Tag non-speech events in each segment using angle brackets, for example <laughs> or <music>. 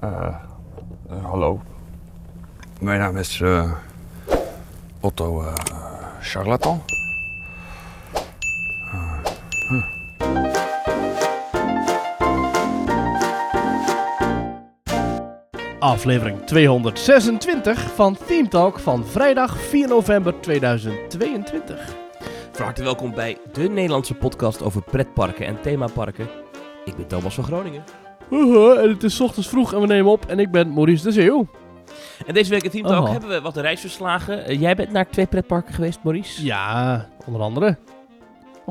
Eh, eh, hallo. Mijn naam is eh, Otto Charlatan. Aflevering 226 van Team Talk van vrijdag 4 november 2022. Van harte welkom bij de Nederlandse podcast over pretparken en themaparken. Ik ben Thomas van Groningen. Uh, en het is 's ochtends vroeg en we nemen op en ik ben Maurice de Zeeuw. En deze week in Team Talk Oh. hebben we wat reisverslagen. Eh, jij bent naar twee pretparken geweest, Maurice. Ja, onder andere.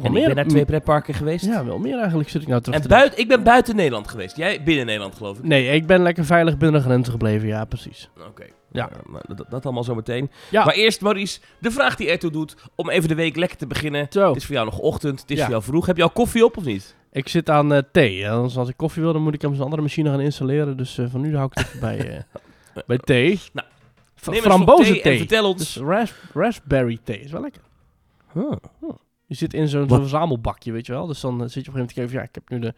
En ik ben naar twee pretparken geweest. Ja, wel meer eigenlijk zit ik nou terug en te buiten, ik ben buiten Nederland geweest. Jij binnen Nederland, geloof ik. Nee, ik ben lekker veilig binnen de grenzen gebleven, ja precies. Oké. Ja. Dat, dat allemaal zo meteen. Ja. Maar eerst, Maurice, de vraag die ertoe doet om even de week lekker te beginnen. Zo, Het is voor jou nog ochtend, het is Ja. voor jou vroeg. Heb je al koffie op of niet? ik zit aan eh, thee. En anders als ik koffie wil, dan moet ik hem een andere machine gaan installeren. Dus eh, van nu hou ik het even bij, eh, <laughs> bij thee. Nou, Frambozen thee thee. En vertel Dus ons. ras- raspberry thee is wel lekker. Huh. Je zit in zo'n zo'n verzamelbakje, weet je wel. Dus dan eh, zit je op een gegeven moment te kijken, ja, ik heb nu de,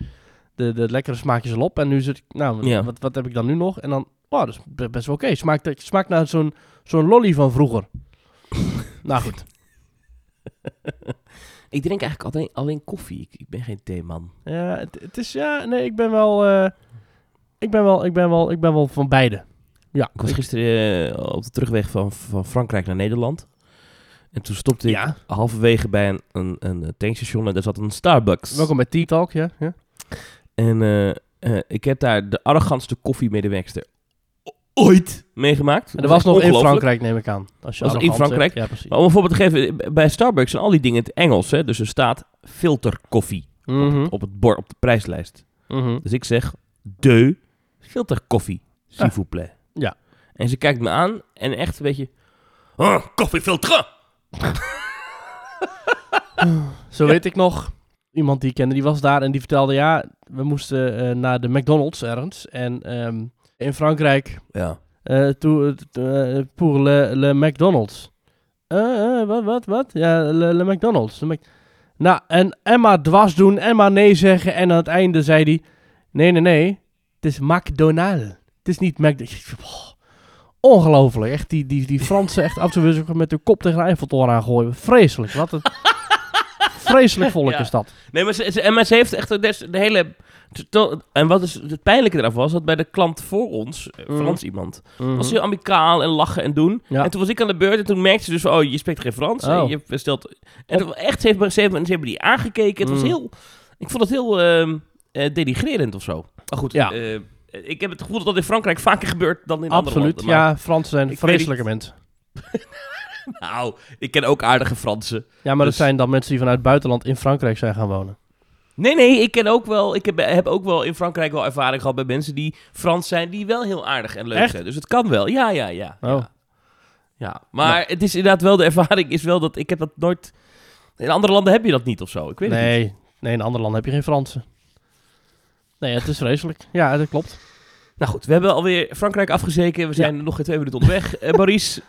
de, de lekkere smaakjes al op. En nu zit ik, nou, Ja. wat, wat heb ik dan nu nog? En dan, oh, dat is be- best wel oké. Smaakt, smaakt naar zo'n zo'n lolly van vroeger. <laughs> nou goed. <laughs> Ik drink eigenlijk alleen, alleen koffie. Ik, ik ben geen theeman. Ja, het, het is, ja, nee, ik ben wel, eh, ik ben wel, ik ben wel, ik ben wel van beide. Ja. Ik was gisteren eh, op de terugweg van, van Frankrijk naar Nederland. En toen stopte ik Ja. halverwege bij een, een, een tankstation en daar zat een Starbucks. Welkom bij Tea Talk, ja. ja. En eh, eh, ik heb daar de arrogantste koffiemedewerkster ooit meegemaakt. En dat was nog in. Frankrijk, neem ik aan. Als je Was in zegt. Frankrijk? Ja, precies. Maar om een voorbeeld te geven, bij Starbucks zijn al die dingen in het Engels. Hè? Dus er staat filterkoffie Mhm, op het bord, op de prijslijst. mhm. Dus ik zeg, de filterkoffie, s'il vous plaît. Ja. En ze kijkt me aan en echt een beetje... Oh, koffiefilter! <laughs> Zo weet ik nog. Iemand die ik kende, die was daar en die vertelde... Ja, we moesten eh, naar de McDonald's ergens. En ehm, in Frankrijk... Ja. eh to, eh, pour le, le McDonald's. Wat, wat, wat? Ja, le, le McDonald's. Nou, en Emma dwars doen, Emma nee zeggen. En aan het einde zei hij... Nee, nee, nee. Het is McDonald's. Het is niet McDonald's. Ongelooflijk. Echt, die, die, die Fransen echt af en toe met hun kop tegen de Eiffeltoren aangooien. Vreselijk. Wat een... <laughs> Vreselijk volk Ja. is dat. Nee, maar ze, ze- en maar ze heeft echt de, de hele... En wat is het pijnlijke eraf was, dat bij de klant voor ons, eh, Mhm. Frans iemand, Mhm. was heel amicaal en lachen en doen. Ja. En toen was ik aan de beurt en toen merkte ze dus oh, je spreekt geen Frans. Oh. En je bestelt... En echt, ze hebben, ze, hebben, ze hebben die aangekeken. Het was Mhm. heel... Ik vond het heel eh, denigrerend of zo. Maar goed, Ja. eh, ik heb het gevoel dat dat in Frankrijk vaker gebeurt dan in andere Absoluut. landen. maar- Ja, Fransen zijn vreselijke mensen. <laughs> Nou, ik ken ook aardige Fransen. Ja, maar Dus- dat zijn dan mensen die vanuit het buitenland in Frankrijk zijn gaan wonen. Nee, nee, ik ken ook wel. Ik heb, heb ook wel in Frankrijk wel ervaring gehad bij mensen die Frans zijn, die wel heel aardig en leuk Echt? zijn. Dus het kan wel. Ja, ja, ja. Oh. Ja, ja. maar het is inderdaad wel de ervaring is wel dat ik heb dat nooit. In andere landen heb je dat niet of zo. Ik weet het niet. Nee, nee, in andere landen heb je geen Fransen. Nee, het is vreselijk. Ja, dat klopt. Nou goed, we hebben alweer Frankrijk afgezeken. We zijn nog geen twee minuten onderweg. <laughs> Eh Maurice,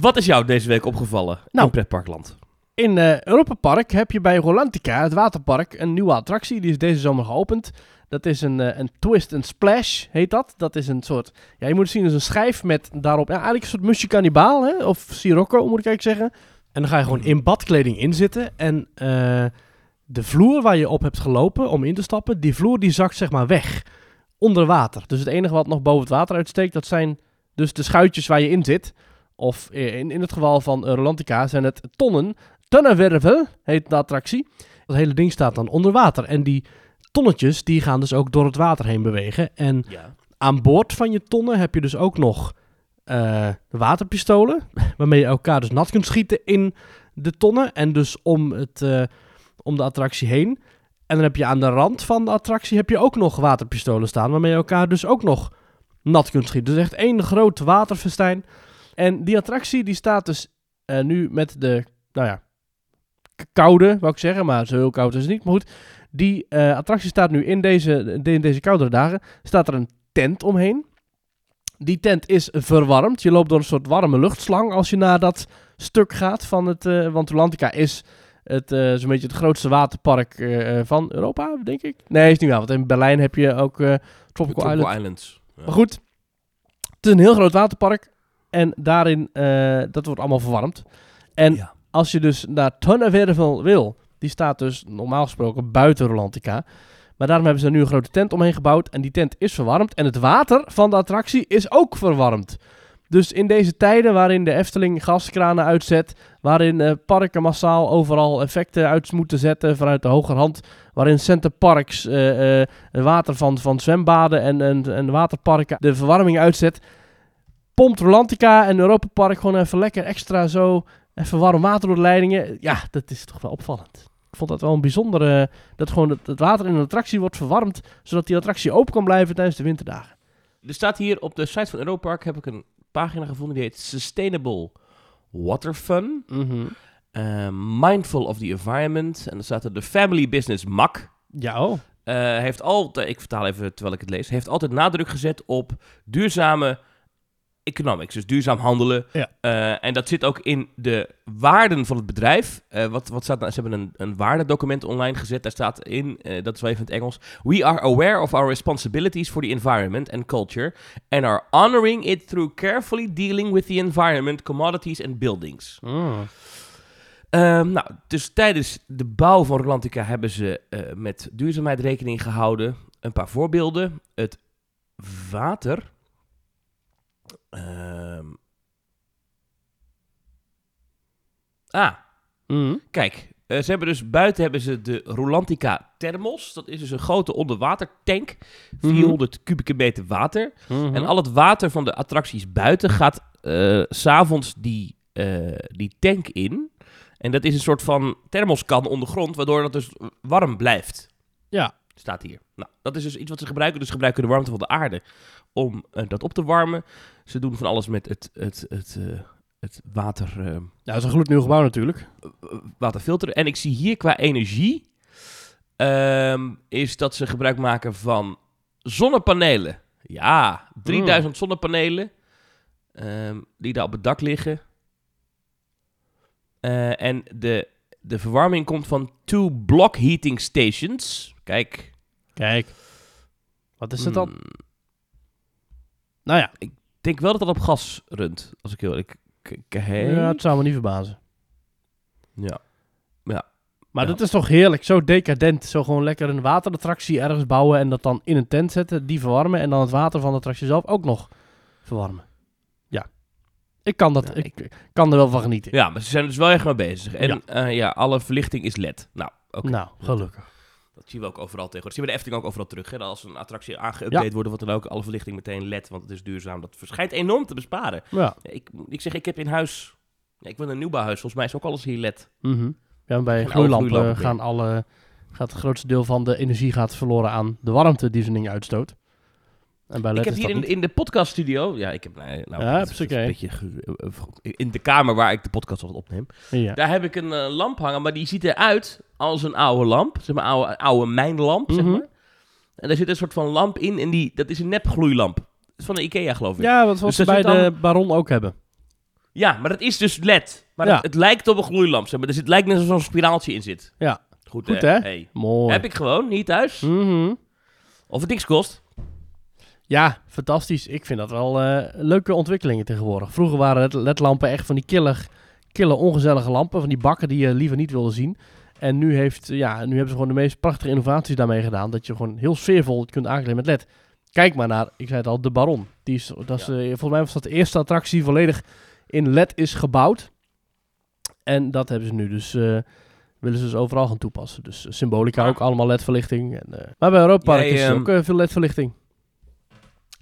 wat is jou deze week opgevallen Nou. in pretparkland? In eh Europa Park heb je bij Rolantica, het waterpark, een nieuwe attractie. Die is deze zomer geopend. Dat is een, eh, een Twist and Splash, heet dat. Dat is een soort, ja, je moet het zien als een schijf met daarop, ja, eigenlijk een soort musje kannibaal, hè? Of Sirocco, moet ik eigenlijk zeggen. En dan ga je gewoon in badkleding inzitten. En eh, de vloer waar je op hebt gelopen om in te stappen, die vloer die zakt zeg maar weg. Onder water. Dus het enige wat nog boven het water uitsteekt, dat zijn dus de schuitjes waar je in zit. Of in, in het geval van eh, Rolantica zijn het tonnen. Tonnenwervel heet de attractie. Dat hele ding staat dan onder water. En die tonnetjes die gaan dus ook door het water heen bewegen. En Ja. aan boord van je tonnen heb je dus ook nog eh, waterpistolen. <laughs> Waarmee je elkaar dus nat kunt schieten in de tonnen. En dus om, het, eh, om de attractie heen. En dan heb je aan de rand van de attractie heb je ook nog waterpistolen staan. Waarmee je elkaar dus ook nog nat kunt schieten. Dus echt één groot waterfestijn. En die attractie die staat dus eh, nu met de, nou ja, koude, wou ik zeggen. Maar zo heel koud is het niet. Maar goed, die eh, attractie staat nu in deze, in deze koudere dagen. Staat er een tent omheen. Die tent is verwarmd. Je loopt door een soort warme luchtslang als je naar dat stuk gaat van het... eh want Atlantica is het, eh, zo'n beetje het grootste waterpark eh, van Europa, denk ik. Nee, is niet waar. Want in Berlijn heb je ook eh, Tropical, Tropical Island. Islands. Ja. Maar goed, Het is een heel groot waterpark. En daarin, eh, dat wordt allemaal verwarmd. En Ja. als je dus naar Tonnewervel wil, die staat dus normaal gesproken buiten Rolantica. Maar daarom hebben ze er nu een grote tent omheen gebouwd. En die tent is verwarmd. En het water van de attractie is ook verwarmd. Dus in deze tijden waarin de Efteling gaskranen uitzet, waarin eh, parken massaal overal effecten uit moeten zetten vanuit de hogerhand, waarin centerparks eh eh, water van, van zwembaden en, en, en waterparken de verwarming uitzet, pompt Rolantica en Europa Park gewoon even lekker extra zo even warm water door de leidingen. Ja, dat is toch wel opvallend. Ik vond dat wel een bijzondere, dat gewoon het, het water in een attractie wordt verwarmd, zodat die attractie open kan blijven tijdens de winterdagen. Er staat hier op de site van Europa Park heb ik een pagina gevonden die heet Sustainable Water Fun. Eh, mindful of the environment. En dan staat er de Family Business MAC. Ja, oh. eh, heeft altijd, ik vertaal even terwijl ik het lees, heeft altijd nadruk gezet op duurzame economics, dus duurzaam handelen. Ja. Eh, en dat zit ook in de waarden van het bedrijf. Eh, wat, wat staat nou? Ze hebben een, een waardedocument online gezet. Daar staat in, eh, dat is wel even in het Engels. We are aware of our responsibilities for the environment and culture and are honoring it through carefully dealing with the environment, commodities and buildings. Ehm, nou, dus tijdens de bouw van Rolantica hebben ze met duurzaamheid rekening gehouden. Een paar voorbeelden. Het water. Ehm. ah, Mhm. kijk. eh, ze hebben dus buiten hebben ze de Rolantica Thermos. Dat is dus een grote onderwatertank. 400 kubieke meter water. Mhm. En al het water van de attracties buiten gaat eh, s s'avonds die, eh, die tank in. En dat is een soort van thermoskan ondergrond, waardoor dat dus warm blijft. Ja. Staat hier. Nou, dat is dus iets wat ze gebruiken. Dus ze gebruiken de warmte van de aarde om eh, dat op te warmen. Ze doen van alles met het, het, het, eh, het water, Ja, dat is een gloednieuw gebouw natuurlijk. waterfilteren. En ik zie hier qua energie... ehm, is dat ze gebruik maken van zonnepanelen. Ja, 3000 zonnepanelen. ehm, die daar op het dak liggen. En de, de verwarming komt van two block heating stations. Kijk. Kijk. Wat is het dan? Hmm, Nou ja, Ik denk wel dat dat op gas runt. Als ik heel... Hey. ja, het zou me niet verbazen. ja. Maar Ja. dat is toch heerlijk, zo decadent. Zo gewoon lekker een waterattractie ergens bouwen en dat dan in een tent zetten, die verwarmen en dan het water van de attractie zelf ook nog verwarmen. Ik kan, dat, Ja, ik, kan er wel van genieten. Ja, maar ze zijn dus wel echt mee bezig. En Ja. ja, ja alle verlichting is LED. Nou, oké. Nou, gelukkig. Dat zien we ook overal tegenwoordig. Dat zien we de Efteling ook overal terug. Hè? Dat Als een attractie aangeüpdate Ja. wordt, wordt dan ook alle verlichting meteen LED. Want het is duurzaam. Dat verschijnt enorm te besparen. Ja. Ik, ik zeg, ik heb in huis... Ik wil een nieuwbouwhuis. Volgens mij is ook alles hier LED. Mhm. Ja, bij gloeilampen gaan alle, gaat het grootste deel van de energie gaat verloren aan de warmte die zo'n ding uitstoot. En bij LED ik heb hier in, niet. in de podcaststudio... Ja, ik heb... nee, nou, Ja, het oké. een beetje eh, in de kamer waar ik de podcast altijd opneem. Ja. Daar heb ik een eh, lamp hangen, maar die ziet eruit als een oude lamp. Zeg maar, oude, oude mijnlamp, zeg Mhm. maar. En daar zit een soort van lamp in en die, dat is een nepgloeilamp. Dat is van de Ikea, geloof ik. ja, wat Dus ze daar bij de Baron ook hebben. Ja, maar dat is dus LED. Maar Ja. het, het lijkt op een gloeilamp, zeg maar. Dus het lijkt net alsof er zo'n spiraaltje in zit. Ja. Goed, Goed, hè? hè? Hey. Mooi. Heb ik gewoon, niet thuis. Mhm. Of het niks kost. Ja, fantastisch. Ik vind dat wel eh, leuke ontwikkelingen tegenwoordig. Vroeger waren ledlampen echt van die kille, kille, ongezellige lampen. Van die bakken die je liever niet wilde zien. En nu, heeft, ja, nu hebben ze gewoon de meest prachtige innovaties daarmee gedaan. Dat je gewoon heel sfeervol kunt aankleden met LED. Kijk maar naar, ik zei het al, de Baron. Die is, dat is, Ja. eh, volgens mij was dat de eerste attractie volledig in LED is gebouwd. En dat hebben ze nu dus... eh, willen ze dus overal gaan toepassen. Dus Symbolica Ah. ook allemaal LED-verlichting. En, maar bij Europa Park is er ehm, ook veel LED-verlichting.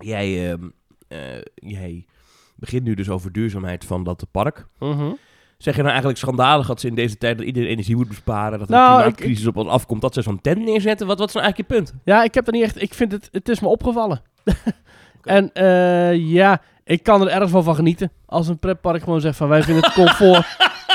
Jij, ehm, eh, jij begint nu dus over duurzaamheid van dat park. Mhm. Zeg je nou eigenlijk schandalig dat ze in deze tijd dat iedereen energie moet besparen, dat er Nou, een ik- klimaatcrisis op ons afkomt, dat ze zo'n tent neerzetten? Wat, wat is nou eigenlijk je punt? Ja, ik heb er niet echt. Ik vind het. Het is me opgevallen. <laughs> En eh, ja, ik kan er ergens wel van genieten. Als een pretpark gewoon zegt van wij vinden het comfort.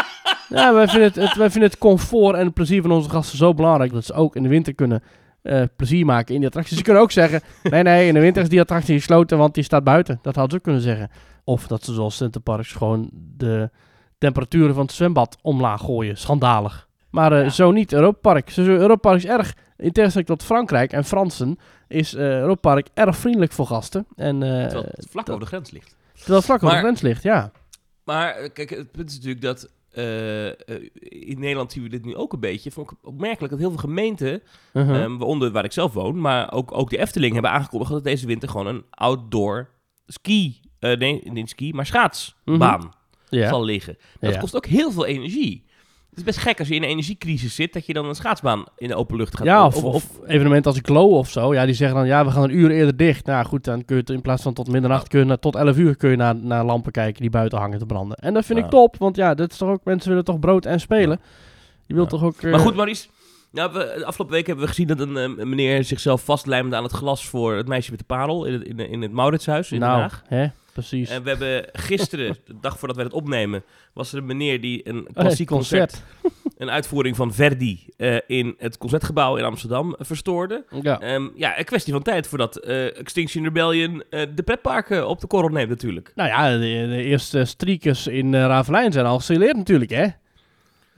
<laughs> ja, wij vinden het, het, wij vinden het comfort en het plezier van onze gasten zo belangrijk dat ze ook in de winter kunnen eh, plezier maken in die attracties. Ze kunnen ook zeggen: <laughs> nee, nee, in de winter is die attractie gesloten, want die staat buiten. Dat hadden ze ook kunnen zeggen. Of dat ze zoals Centerparks gewoon de temperaturen van het zwembad omlaag gooien. Schandalig. Maar eh, Ja. zo niet. Europa Park. Zo, Europa Park is erg, in tegenstelling tot Frankrijk en Fransen, is eh Europa Park erg vriendelijk voor gasten. En, Terwijl het vlak over de grens ligt. terwijl het vlak over de grens ligt, ja. Maar kijk, het punt is natuurlijk dat eh, eh, in Nederland zien we dit nu ook een beetje. Vond ik opmerkelijk dat heel veel gemeenten, Uh-huh. ehm, waaronder waar ik zelf woon, maar ook, ook de Efteling, hebben aangekondigd dat deze winter gewoon een outdoor ski, eh, nee, niet ski, maar schaatsbaan ja. zal liggen. Dat Ja. kost ook heel veel energie. Het is best gek als je in een energiecrisis zit, dat je dan een schaatsbaan in de open lucht gaat Ja, of, of, of evenementen als Glow of zo. Ja, die zeggen dan, ja, we gaan een uur eerder dicht. Nou goed, dan kun je het in plaats van tot middernacht, kun je tot 11 uur kun je naar, naar lampen kijken die buiten hangen te branden. En dat vind Ja. ik top, want ja, dat is toch ook, mensen willen toch brood en spelen. Je wilt Ja. toch ook... eh, Maar goed, Maurice. Nou, we, de afgelopen week hebben we gezien dat een, eh, een meneer zichzelf vastlijmde aan het glas voor het meisje met de parel in het, in, in het Mauritshuis in Den nou, Haag. hè, precies. En we hebben gisteren, de dag voordat wij het opnemen, was er een meneer die een Oh, klassiek concert. concert, een uitvoering van Verdi eh, in het Concertgebouw in Amsterdam eh, verstoorde. Ja. Ehm, ja, een kwestie van tijd voordat eh, Extinction Rebellion de pretparken op de korrel neemt natuurlijk. Nou ja, de, de eerste streakers in Ravelijn zijn al gesignaleerd natuurlijk, hè?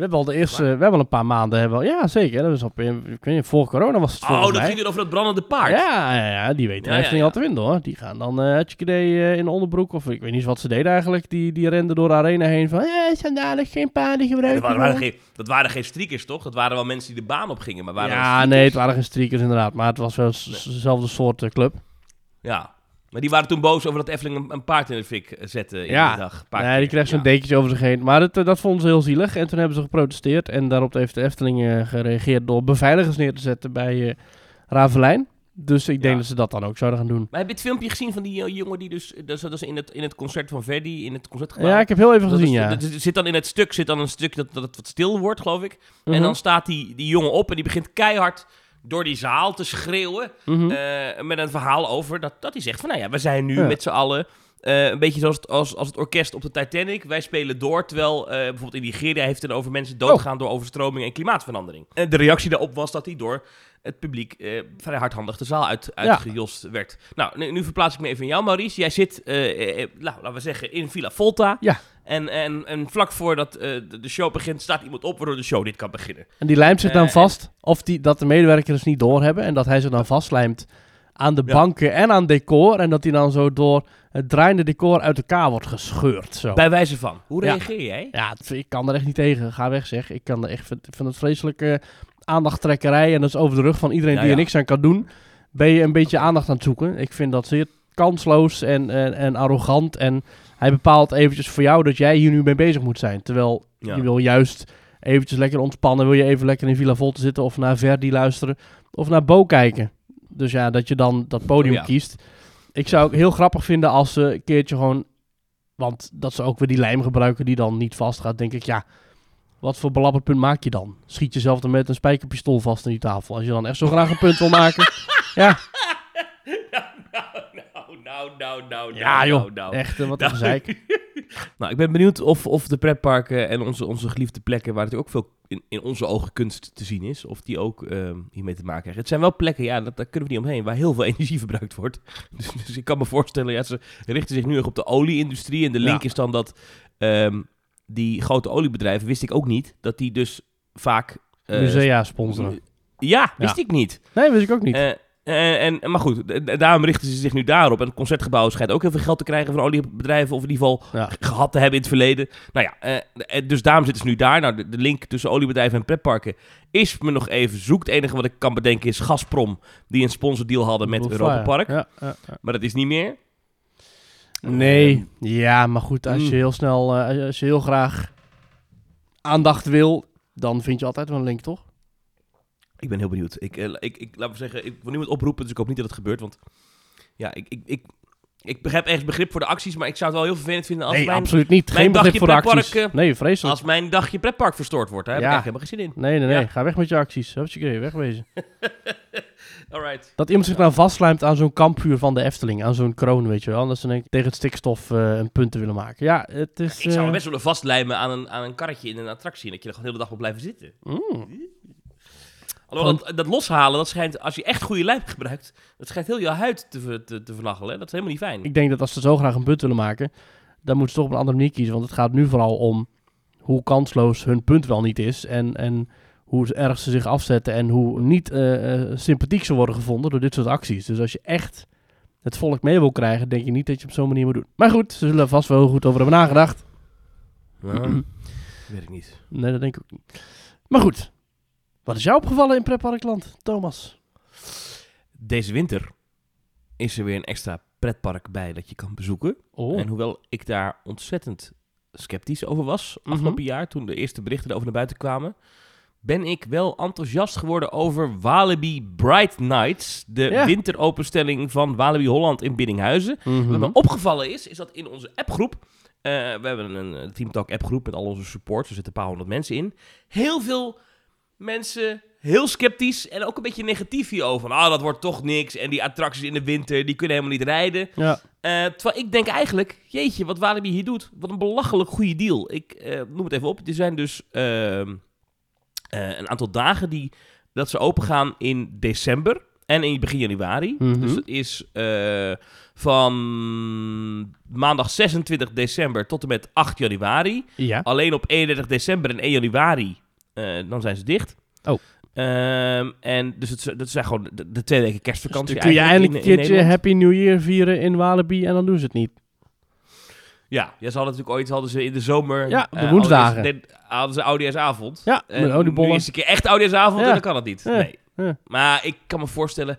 We hebben al de eerste, we hebben al een paar maanden, hebben al- ja zeker. Dat was op, ik weet niet, voor corona was het Oh, dat mij. ging weer over dat brandende paard. Ja, ja, ja, die weten Ja, echt ja, niet ja. al te vinden hoor. Die gaan dan uh, uh, in de onderbroek, of ik weet niet wat ze deden eigenlijk. Die, die renden door de arena heen van, eh, schandalig, geen paarden Dat gebruiken. waren, waren geen, dat waren geen streakers, toch? Dat waren wel mensen die de baan op gingen. Maar waren ja, nee, het waren geen streakers inderdaad, maar het was wel dezelfde soort eh, club. Ja. Maar die waren toen boos over dat Efteling een, een paard in de fik zette in Ja. de dag. Een paar Nee, die kreeg zo'n Ja. dekentje over zich heen. Maar dat, eh, dat vonden ze heel zielig. En toen hebben ze geprotesteerd. En daarop heeft de Efteling eh, gereageerd door beveiligers neer te zetten bij eh Ravelijn. Dus ik denk Ja. dat ze dat dan ook zouden gaan doen. Maar heb je het filmpje gezien van die eh, jongen die dus... Dat is, dat is in, het, in het concert van Verdi, in het concertgebouw. Ja, ik heb heel even Dat gezien, is- ja. dat zit dan in het stuk zit dan een stuk dat, dat het wat stil wordt, geloof ik. Mhm. En dan staat die, die jongen op en die begint keihard door die zaal te schreeuwen. Mhm. eh, met een verhaal over dat, dat hij zegt van... Nou ja, we zijn nu Ja. met z'n allen... eh, een beetje zoals het, als, als het orkest op de Titanic. Wij spelen door, terwijl eh, bijvoorbeeld in Nigeria heeft het over mensen doodgaan door overstroming en klimaatverandering. En de reactie daarop was dat hij door het publiek vrij hardhandig de zaal uit, Ja. uitgejost werd. Nou, nu, nu verplaats ik me even in jou, Maurice. Jij zit, nou, laten we zeggen, in Villa Volta. Ja. En, en, en vlak voordat eh, de, show begint, staat iemand op waardoor de show dit kan beginnen. En die lijmt zich dan Eh, vast, of die, dat de medewerkers niet doorhebben. En dat hij zich dan vastlijmt aan de Ja. banken en aan decor. En dat hij dan zo door het draaiende decor uit elkaar wordt gescheurd. Zo. Bij wijze van. Hoe Ja. reageer jij? Ja, ik kan er echt niet tegen. Ga weg zeg. Ik kan er echt, vind, vind het vreselijke aandachttrekkerij. En dat is over de rug van iedereen Ja, die er niks aan kan doen. Ben je een beetje aandacht aan het zoeken. Ik vind dat zeer kansloos en, en, en arrogant. En hij bepaalt eventjes voor jou dat jij hier nu mee bezig moet zijn. Terwijl Ja. je wil juist eventjes lekker ontspannen. Wil je even lekker in Villa Volte zitten of naar Verdi luisteren. Of naar Bo kijken. Dus ja, dat je dan dat podium Oh, ja. kiest. Ik zou het heel grappig vinden als ze een keertje gewoon... Want dat ze ook weer die lijm gebruiken die dan niet vast gaat. Denk ik, ja, wat voor belabberd punt maak je dan? Schiet jezelf dan met een spijkerpistool vast in die tafel. Als je dan echt zo graag een punt wil maken. <laughs> Ja, nou, nou, nou, ja nou, joh. nou, nou. Echt, eh, wat een Nou, gezeik. <laughs> Nou, ik ben benieuwd of, of de pretparken en onze, onze geliefde plekken, waar natuurlijk ook veel in, in onze ogen kunst te zien is, of die ook ehm, hiermee te maken krijgen. Het zijn wel plekken, ja, dat, daar kunnen we niet omheen, waar heel veel <laughs> energie verbruikt wordt. Dus, dus ik kan me voorstellen, ja, ze richten zich nu erg op de olieindustrie. En de link Ja. is dan dat ehm, die grote oliebedrijven, wist ik ook niet, dat die dus vaak... eh, Musea sponsoren. Ja, wist ik niet. Nee, wist ik ook niet. Eh, eh, en, maar goed, daarom richten ze zich nu daarop. En het concertgebouw schijnt ook heel veel geld te krijgen van oliebedrijven. Of in ieder geval Ja. gehad te hebben in het verleden. Nou ja, eh, eh, dus daarom zitten ze nu daar. Nou, de, de link tussen oliebedrijven en pretparken is me nog even zoek. Het enige wat ik kan bedenken is Gazprom, die een sponsordeal hadden met Europa Park. Ja, ja, ja. Maar dat is niet meer. Nee, ja, maar goed, als je Mm. heel snel, als je heel graag aandacht wil, dan vind je altijd wel een link, toch? Ik ben heel benieuwd. Ik, eh, ik, ik, laat me zeggen, ik wil niemand oproepen, dus ik hoop niet dat het gebeurt. Want ja, ik, ik, ik, ik begrijp ergens begrip voor de acties, maar ik zou het wel heel vervelend vinden als, nee, mijn, absoluut niet. Geen begrip dagje voor de acties. eh, Nee, vreselijk. als mijn dagje pretpark verstoord wordt. Daar heb Ja. ik eigenlijk helemaal geen zin in. Nee, nee, nee. Ja. Ga weg met je acties. Hupsakee, wegwezen. <laughs> Alright. Dat iemand zich nou vastlijmt aan zo'n kampvuur van de Efteling, aan zo'n kroon, weet je wel. Dat ze dan tegen het stikstof eh, een punt te willen maken. Ja, het is... Ik zou me best willen vastlijmen aan een, aan een karretje in een attractie. En dat je er gewoon de hele dag moet blijven zitten. mm. Alhoewel, dat, dat loshalen, dat schijnt, als je echt goede lijm gebruikt, dat schijnt heel je huid te, te, te vernachelen. Dat is helemaal niet fijn. Ik denk dat als ze zo graag een punt willen maken, dan moeten ze toch op een andere manier kiezen. Want het gaat nu vooral om hoe kansloos hun punt wel niet is. En, en hoe erg ze zich afzetten. En hoe niet eh, eh, sympathiek ze worden gevonden door dit soort acties. Dus als je echt het volk mee wil krijgen, denk je niet dat je op zo'n manier moet doen. Maar goed, ze zullen er vast wel heel goed over hebben nagedacht. Nou, <clears throat> weet ik niet. Nee, dat denk ik ook niet. Maar goed, wat is jou opgevallen in Pretparkland, Thomas? Deze winter is er weer een extra pretpark bij dat je kan bezoeken. Oh, En hoewel ik daar ontzettend sceptisch over was Mhm. afgelopen jaar, toen de eerste berichten erover naar buiten kwamen, ben ik wel enthousiast geworden over Walibi Bright Nights, de Ja. winteropenstelling van Walibi Holland in Biddinghuizen. Mhm. Wat me opgevallen is, is dat in onze appgroep, eh, we hebben een Team Talk appgroep met al onze supports, er zitten een paar honderd mensen in, heel veel mensen heel sceptisch en ook een beetje negatief hierover. Van, ah, dat wordt toch niks en die attracties in de winter, die kunnen helemaal niet rijden. Ja, Eh, terwijl ik denk eigenlijk, jeetje, wat Walibi hier doet, wat een belachelijk goede deal. Ik eh, noem het even op. Er zijn dus ehm, eh, een aantal dagen die, dat ze open gaan in december en in begin januari. Mhm. Dus dat is van maandag 26 december tot en met 8 januari. ja. Alleen op 31 december en 1 januari, eh, dan zijn ze dicht. Oh. Ehm, en dus het, dat zijn gewoon de, de twee weken kerstvakantie. Dus kun je eigenlijk eindelijk een keertje. Happy New Year vieren in Walibi en dan doen ze het niet. Ja, ja, ze hadden natuurlijk ooit hadden ze in de zomer. Ja, de eh, woensdagen. hadden ze oudejaarsavond. Ja, En met oliebollen. Is een keer echt oudejaarsavond Ja. en dan kan het niet. Ja. Nee. Ja. Maar ik kan me voorstellen,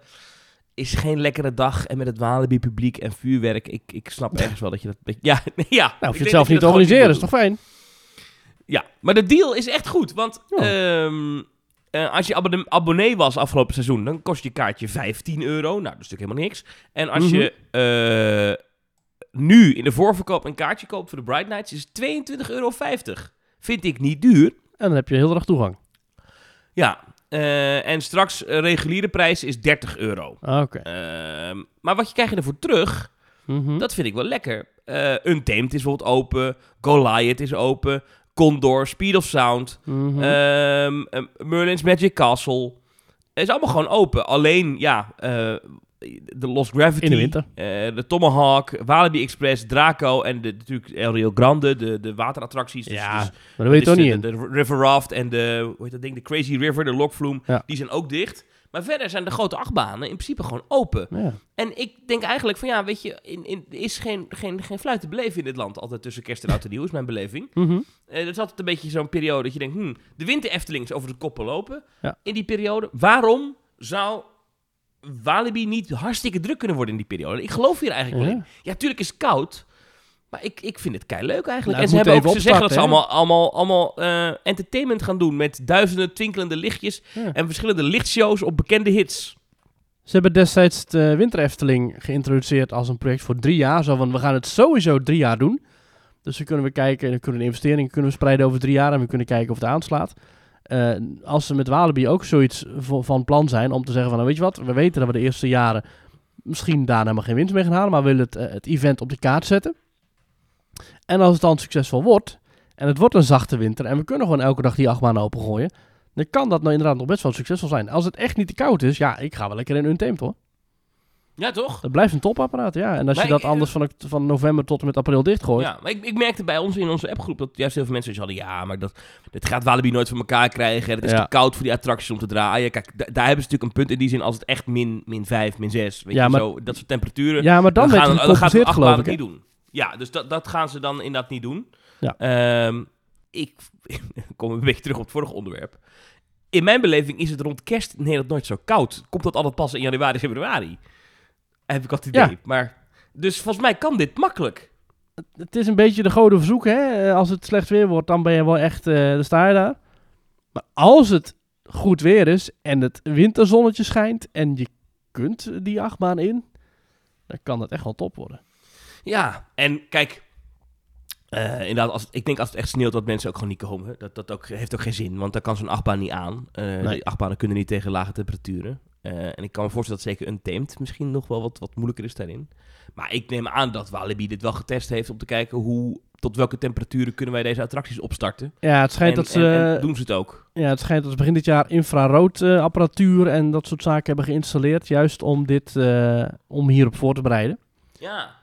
is geen lekkere dag en met het Walibi publiek en vuurwerk. Ik, ik snap ergens wel dat je dat. <laughs> Ja, ja. Nou, hoef je het zelf niet organiseren, is toch fijn? Ja, maar de deal is echt goed. Want Ja. ehm, eh, als je abonne- abonnee was afgelopen seizoen, dan kost je kaartje 15 euro. Nou, dat is natuurlijk helemaal niks. En als Mhm. je eh, nu in de voorverkoop een kaartje koopt voor de Bright Nights, is het 22,50 euro. Vind ik niet duur. En dan heb je heel dag toegang. Ja, eh, en straks reguliere prijs is 30 euro. Ah, Oké. Ehm, maar wat je krijg je ervoor terug, Mhm. dat vind ik wel lekker. Untamed is bijvoorbeeld open. Goliath is open. Condor, Speed of Sound. Mhm. Ehm, ehm, Merlin's Magic Castle. Het is allemaal gewoon open. Alleen, ja, eh, de Lost Gravity. In de winter. eh, de Tomahawk, Walibi Express, Draco en de, natuurlijk El Rio Grande, de, de waterattracties. Dus- ja, dus maar dat weet je toch niet de, in. de River Raft en de, hoe heet dat ding, de Crazy River, de Lokvloem, Ja. die zijn ook dicht. Maar verder zijn de grote achtbanen in principe gewoon open. Ja. En ik denk eigenlijk van ja, weet je, in, in, is geen, geen, geen fluit te beleven in dit land. Altijd tussen kerst en oud en nieuw is mijn beleving. Eh, het is altijd een beetje zo'n periode dat je denkt, hmm, de winter Efteling is over de koppen lopen. Ja. In die periode. Waarom zou Walibi niet hartstikke druk kunnen worden in die periode? Ik geloof hier eigenlijk wel in. Ja, tuurlijk is het koud. Maar ik, ik vind het kei leuk eigenlijk. Nou, en ze, hebben ook, ze zeggen dat ze allemaal, allemaal, allemaal eh, entertainment gaan doen. Met duizenden twinkelende lichtjes. Ja. En verschillende lichtshows op bekende hits. Ze hebben destijds de Winter Efteling geïntroduceerd als een project voor drie jaar. Zo van, we gaan het sowieso drie jaar doen. Dus dan kunnen we kijken, dan kunnen we de investeringen kunnen we spreiden over drie jaar en we kunnen kijken of het aanslaat. Eh, als ze met Walibi ook zoiets van plan zijn om te zeggen van, nou weet je wat, we weten dat we de eerste jaren misschien daarna helemaal geen winst mee gaan halen, maar we willen het, eh, het event op de kaart zetten. En als het dan succesvol wordt, en het wordt een zachte winter, en we kunnen gewoon elke dag die achtbaan opengooien, dan kan dat nou inderdaad nog best wel succesvol zijn. Als het echt niet te koud is, ja, ik ga wel lekker in Untamed hoor. Ja, toch? Dat blijft een topapparaat, ja. En als Maar je dat ik- anders van, van november tot en met april dichtgooit. Ja, maar ik, ik merkte bij ons in onze appgroep dat juist heel veel mensen hadden. Ja, maar dat, dit gaat Walibi nooit voor elkaar krijgen. Het is Ja. te koud voor die attracties om te draaien. Kijk, da- daar hebben ze natuurlijk een punt in die zin als het echt min, min 5, min 6. Weet Ja, je, maar- zo, dat soort temperaturen. Ja, maar dan, dan, dan gaat het geloof ik. niet doen. Ja, dus dat, dat gaan ze dan inderdaad niet doen. Ja. Ehm, ik <laughs> kom een beetje terug op het vorige onderwerp. In mijn beleving is het rond kerst in Nederland nooit zo koud. Komt dat altijd pas in januari, <laughs> februari? Heb ik altijd idee. Ja. Maar, dus volgens mij kan dit makkelijk. Het is een beetje de goden verzoek, hè. Eh, Als het slecht weer wordt, dan ben je wel echt... eh dan sta je daar. Maar als het goed weer is en het winterzonnetje schijnt... en je kunt die achtbaan in... dan kan het echt wel top worden. Ja, en kijk, eh, inderdaad, als, ik denk als het echt sneeuwt dat mensen ook gewoon niet komen. Dat, dat ook, heeft ook geen zin, want daar kan zo'n achtbaan niet aan. Nee. Die achtbanen kunnen niet tegen lage temperaturen. Eh, en ik kan me voorstellen dat zeker een teemt misschien nog wel wat, wat moeilijker is daarin. Maar ik neem aan dat Walibi dit wel getest heeft om te kijken hoe, tot welke temperaturen kunnen wij deze attracties opstarten. Ja, het schijnt, en, dat ze, en- en doen ze het ook. ja, het schijnt dat ze begin dit jaar infrarood eh, apparatuur... en dat soort zaken hebben geïnstalleerd... juist om, dit, om hierop voor te bereiden. Ja,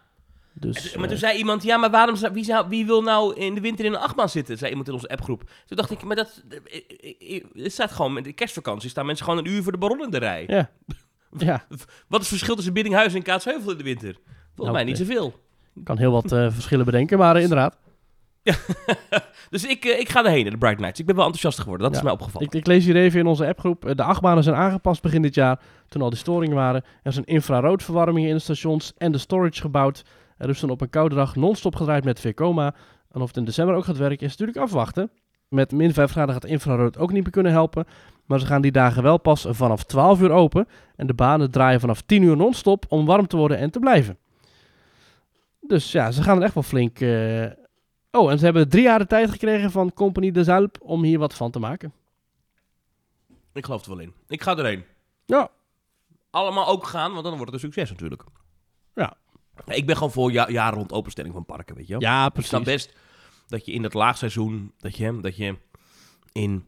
Dus, maar toen eh, zei iemand, ja, maar waarom zou, wie, zou, wie wil nou in de winter in een achtbaan zitten? Zei iemand in onze appgroep. Toen dacht ik, maar dat, eh, het staat gewoon, met de kerstvakantie staan mensen gewoon een uur voor de baron in de rij. ja. <laughs> ja, Wat is het verschil tussen Biddinghuizen en Kaatsheuvel in de winter? Volgens Nou, mij niet zoveel. ik kan heel wat eh, verschillen bedenken, maar eh, inderdaad. <laughs> Dus ik, eh, ik ga erheen, naar de Bright Nights. Ik ben wel enthousiast geworden, dat Ja. is mij opgevallen. Ik, ik lees hier even in onze appgroep. eh, De achtbanen zijn aangepast begin dit jaar, toen al die storingen waren. Er zijn infraroodverwarmingen in de stations en de storage gebouwd. Er is dan op een koude dag non-stop gedraaid met Vekoma. En of het in december ook gaat werken, is natuurlijk afwachten. Met min 5 graden gaat infrarood ook niet meer kunnen helpen. Maar ze gaan die dagen wel pas vanaf 12 uur open. En de banen draaien vanaf 10 uur non-stop om warm te worden en te blijven. Dus ja, ze gaan er echt wel flink... eh, Oh, en ze hebben drie jaar de tijd gekregen van Compagnie de Zuip om hier wat van te maken. Ik geloof er wel in. Ik ga erheen. Ja, Allemaal ook gaan, want dan wordt het een succes natuurlijk. Ik ben gewoon voor ja, jaar rond openstelling van parken, weet je wel. ja precies. snap best dat je in het laagseizoen, dat je, dat je in,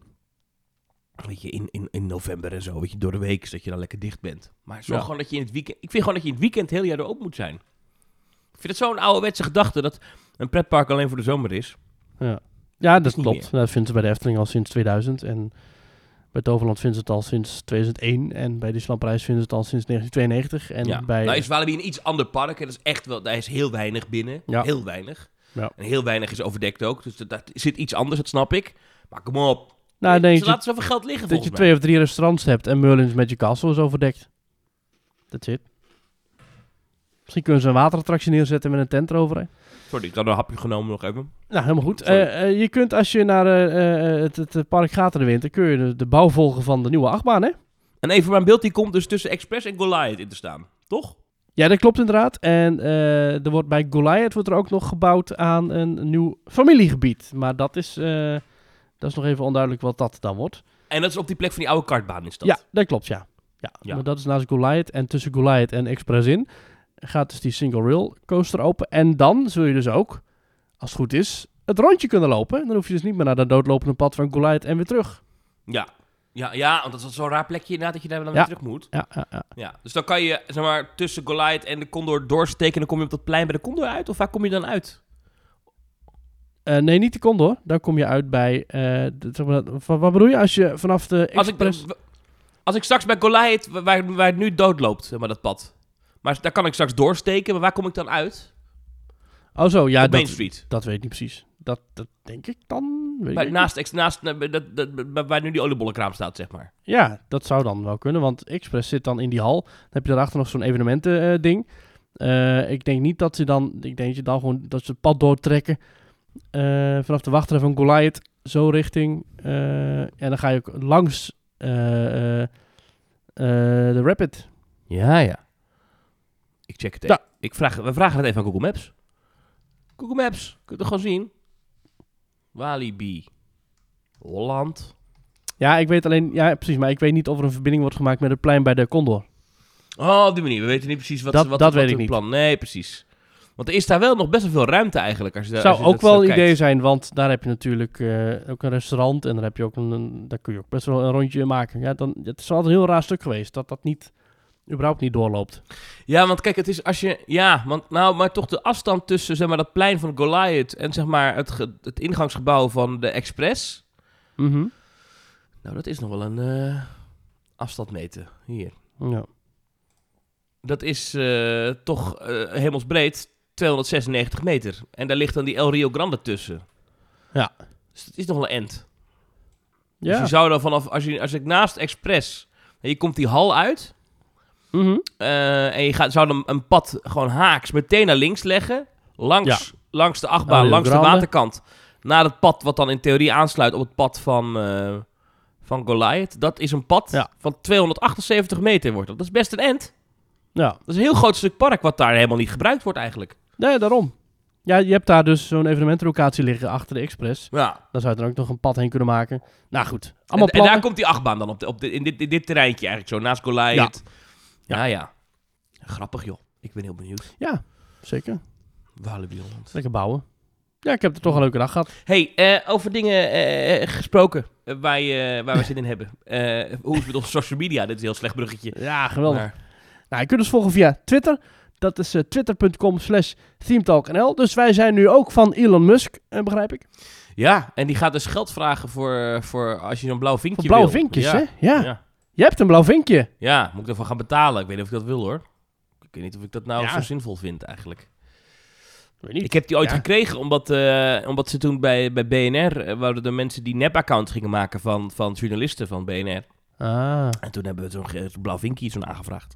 weet je, in, in, in november en zo, weet je, door de week, dat je dan lekker dicht bent. Maar zorg Ja. gewoon dat je in het weekend, ik vind gewoon dat je in het weekend heel jaar er open moet zijn. Ik vind het zo'n ouderwetse gedachte dat een pretpark alleen voor de zomer is. Ja, ja dat is klopt. Dat vinden ze bij de Efteling al sinds 2000. En bij Toverland vinden ze het al sinds 2001. En bij Disneyland Parijs vinden ze het al sinds 1992. En ja. bij... Nou is Walibi een iets ander park. En dat is echt wel, daar is heel weinig binnen. Ja. Heel weinig. Ja. En heel weinig is overdekt ook. Dus dat, dat zit iets anders, dat snap ik. Maar kom op. nou, Ze denk je laten zoveel geld liggen dat je twee of drie restaurants hebt en Merlin's Magic Castle is overdekt. That's it. Misschien kunnen ze een waterattractie neerzetten met een tent eroverheen. Sorry, ik had een hapje genomen nog even. Nou, helemaal goed. Eh, eh, je kunt als je naar eh, het, het, park gaat in de winter, kun je de, de bouw volgen van de nieuwe achtbaan, hè? En even mijn beeld, die komt dus tussen Express en Goliath in te staan. Toch? Ja, dat klopt inderdaad. En er wordt bij Goliath wordt er ook nog gebouwd aan een nieuw familiegebied. Maar dat is, dat is nog even onduidelijk wat dat dan wordt. En dat is op die plek van die oude kartbaan is dat. Ja, dat klopt, ja. ja. Ja. Maar dat is naast Goliath. En tussen Goliath en Express in gaat dus die single rail coaster open. En dan zul je dus ook, als het goed is, het rondje kunnen lopen. Dan hoef je dus niet meer naar dat doodlopende pad van Goliath en weer terug. Ja. Ja, ja, want dat is zo'n raar plekje inderdaad dat je daar dan Ja. weer terug moet. Ja, ja, ja. Ja, dus dan kan je zeg maar tussen Goliath en de Condor doorsteken en dan kom je op dat plein bij de Condor uit? Of waar kom je dan uit? Eh, nee, niet de Condor. Daar kom je uit bij... eh, de, zeg maar, van- wat bedoel je als je vanaf de Als ik, Express... als ik straks bij Goliath, waar, waar het nu doodloopt, zeg maar dat pad. Maar daar kan ik straks doorsteken, maar waar kom ik dan uit? Oh zo, ja, op Main dat, Street. dat weet ik niet precies. Dat, dat denk ik dan. Weet Bij, ik naast, ex- naast dat, dat, dat- waar nu die oliebollenkraam staat, zeg maar. Ja, dat zou dan wel kunnen, want Express zit dan in die hal. Dan heb je daarachter nog zo'n evenementen eh, ding. Eh, ik denk niet dat ze dan, ik denk dat je dan gewoon dat ze het pad doortrekken eh, vanaf de wachtrij van Goliath, zo richting. en dan ga je ook langs de Rapid. Ja, ja. Ik check het Ja. even. Ik vraag, we vragen het even aan Google Maps. Google Maps, kun je het gewoon zien? Walibi. Holland. Ja, ik weet alleen, ja precies, maar ik weet niet of er een verbinding wordt gemaakt met het plein bij de Condor. Oh, op die manier. We weten niet precies wat, Dat- ze- wat, dat wat weet ik niet. plan. Nee, precies. Want er is daar wel nog best wel veel ruimte eigenlijk. Als je, Zou als je ook wel een idee zijn, want daar heb je natuurlijk eh, ook een restaurant en daar, heb je ook een, een- daar kun je ook best wel een rondje maken. Ja, dan, het is altijd een heel raar stuk geweest dat dat niet, überhaupt niet doorloopt. Ja, want kijk, het is als je... Ja, want nou, maar toch de afstand tussen zeg maar, dat plein van Goliath en zeg maar, het, ge- het ingangsgebouw van de Express... Mhm. Nou, dat is nog wel een eh, afstand meten. Hier. Ja. Dat is eh, toch eh, hemelsbreed 296 meter. En daar ligt dan die El Rio Grande tussen. Ja. Dus dat is nog wel een end. Dus Ja. je zou dan vanaf... Als, je, als ik naast Express... En je komt die hal uit... Mhm. eh, en je gaat, zou dan een pad gewoon haaks meteen naar links leggen. Langs, langs de achtbaan, Rio langs de waterkant. Naar het pad wat dan in theorie aansluit op het pad van, eh, van Goliath. Dat is een pad Ja. van 278 meter wordt dat. Dat is best een end. Ja. Dat is een heel groot stuk park wat daar helemaal niet gebruikt wordt eigenlijk. Nee, daarom. Ja, je hebt daar dus zo'n evenementenlocatie liggen achter de Express. Ja. Daar zou je dan ook nog een pad heen kunnen maken. Nou goed, En, allemaal en daar plannen. komt die achtbaan dan op, de, op de, in, dit, in dit terreintje eigenlijk zo, naast Goliath. Ja. Ja, Grappig joh. Ik ben heel benieuwd. Ja, zeker. Walibi Holland. Lekker bouwen. Ja, ik heb er toch een leuke dag gehad. Hey, eh, over dingen eh, gesproken eh, waar, je, waar we zin in hebben. Eh, hoe is het met onze social media? Dit is een heel slecht bruggetje. Ja, geweldig. Maar- Nou, je kunt ons volgen via Twitter. Dat is eh, twitter.com slash themetalknl. Dus wij zijn nu ook van Elon Musk, eh, begrijp ik. Ja, en die gaat dus geld vragen voor, voor als je zo'n blauw vinkje Voor blauwe wil. vinkjes, ja. hè? Ja. Ja. Je hebt een blauw vinkje. Ja, moet ik ervan gaan betalen? Ik weet niet of ik dat wil hoor. Ik weet niet of ik dat nou Ja. zo zinvol vind eigenlijk. Weet niet. Ik heb die ooit Ja. gekregen omdat, eh, omdat ze toen bij, bij BNR... eh, wouden de mensen die nep-accounts gingen maken van, van journalisten van BNR. Ah. En toen hebben we zo'n blauw vinkje zo'n aangevraagd.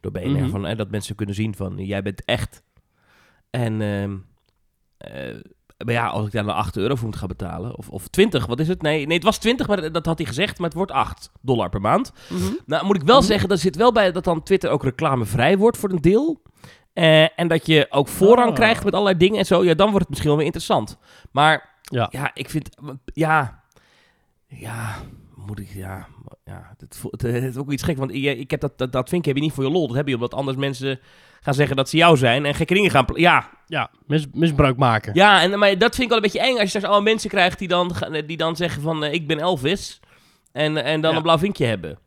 Door BNR. Mhm. van, eh, dat mensen kunnen zien van, jij bent echt. En... ehm, eh, maar ja, als ik daar nou 8 euro voor moet gaan betalen, of, of 20, wat is het? Nee, nee, het was 20, maar dat had hij gezegd, maar het wordt 8 dollar per maand. Mhm. Nou, moet ik wel zeggen, dat zit wel bij dat dan Twitter ook reclamevrij wordt voor een deel. Eh, en dat je ook voorrang Ah. krijgt met allerlei dingen en zo. Ja, dan wordt het misschien wel weer interessant. Maar Ja. ja, ik vind... Ja, ja, moet ik... Ja, ja het, voelt- het, het is ook iets gek. Want ik heb dat, dat, dat vinkje heb je niet voor je lol. Dat heb je omdat anders mensen gaan zeggen dat ze jou zijn. En gekke dingen gaan... Ja, Ja, mis- misbruik maken. ja en, maar dat vind ik wel een beetje eng. Als je straks allemaal mensen krijgt die dan, die dan zeggen van... eh, ik ben Elvis. En, en dan Ja. een blauw vinkje hebben.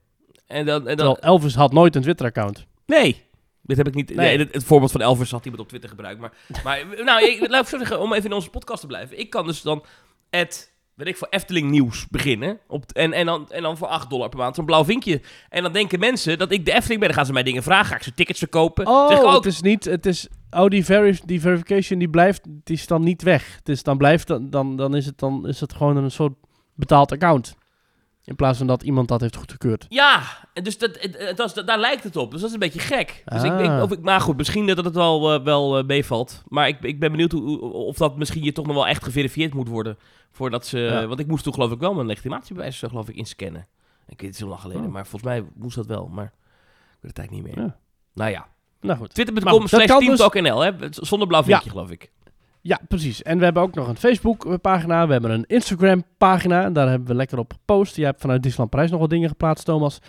En dan, en dan, Terwijl Elvis had nooit een Twitter-account. Nee. Dit heb ik niet. Nee. Nee. het, het voorbeeld van Elvis had iemand op Twitter gebruikt. Maar, maar <laughs> nou, ik, laat ik zo zeggen, om even in onze podcast te blijven. Ik kan dus dan het, weet ik, voor Efteling nieuws beginnen. Op, en, en, dan, en dan voor 8 dollar per maand zo'n blauw vinkje. En dan denken mensen dat ik de Efteling ben. Dan gaan ze mij dingen vragen. Ga ik ze tickets verkopen? Oh, zeg het is niet... Het is, oh, die, veri- die verification die blijft... Die is dan niet weg. Het is dan blijft... Dan, dan, dan, is het, dan is het gewoon een soort betaald account. In plaats van dat iemand dat heeft goedgekeurd. Ja, en dus dat, het, was- daar lijkt het op. Dus dat is een beetje gek. Dus ik Ah. denk, of ik, maar goed, misschien dat het wel, eh, wel eh, meevalt. Maar ik, ik ben benieuwd hoe, of dat misschien je toch nog wel echt geverifieerd moet worden. Voordat ze, Ja. Want ik moest toen geloof ik wel mijn legitimatiebewijs zo geloof ik inscannen. Ik weet het zo lang geleden, Oh. maar volgens mij moest dat wel. Maar ik weet het eigenlijk niet meer. Ja. Nou ja, Nou goed. twitter.com dat slash kan dus- teamtalknl, hè? Zonder blauw vinkje geloof ik. Ja, precies. En we hebben ook nog een Facebook-pagina. We hebben een Instagram-pagina. En daar hebben we lekker op gepost. Jij hebt vanuit Disneyland Parijs nog wat dingen geplaatst, Thomas.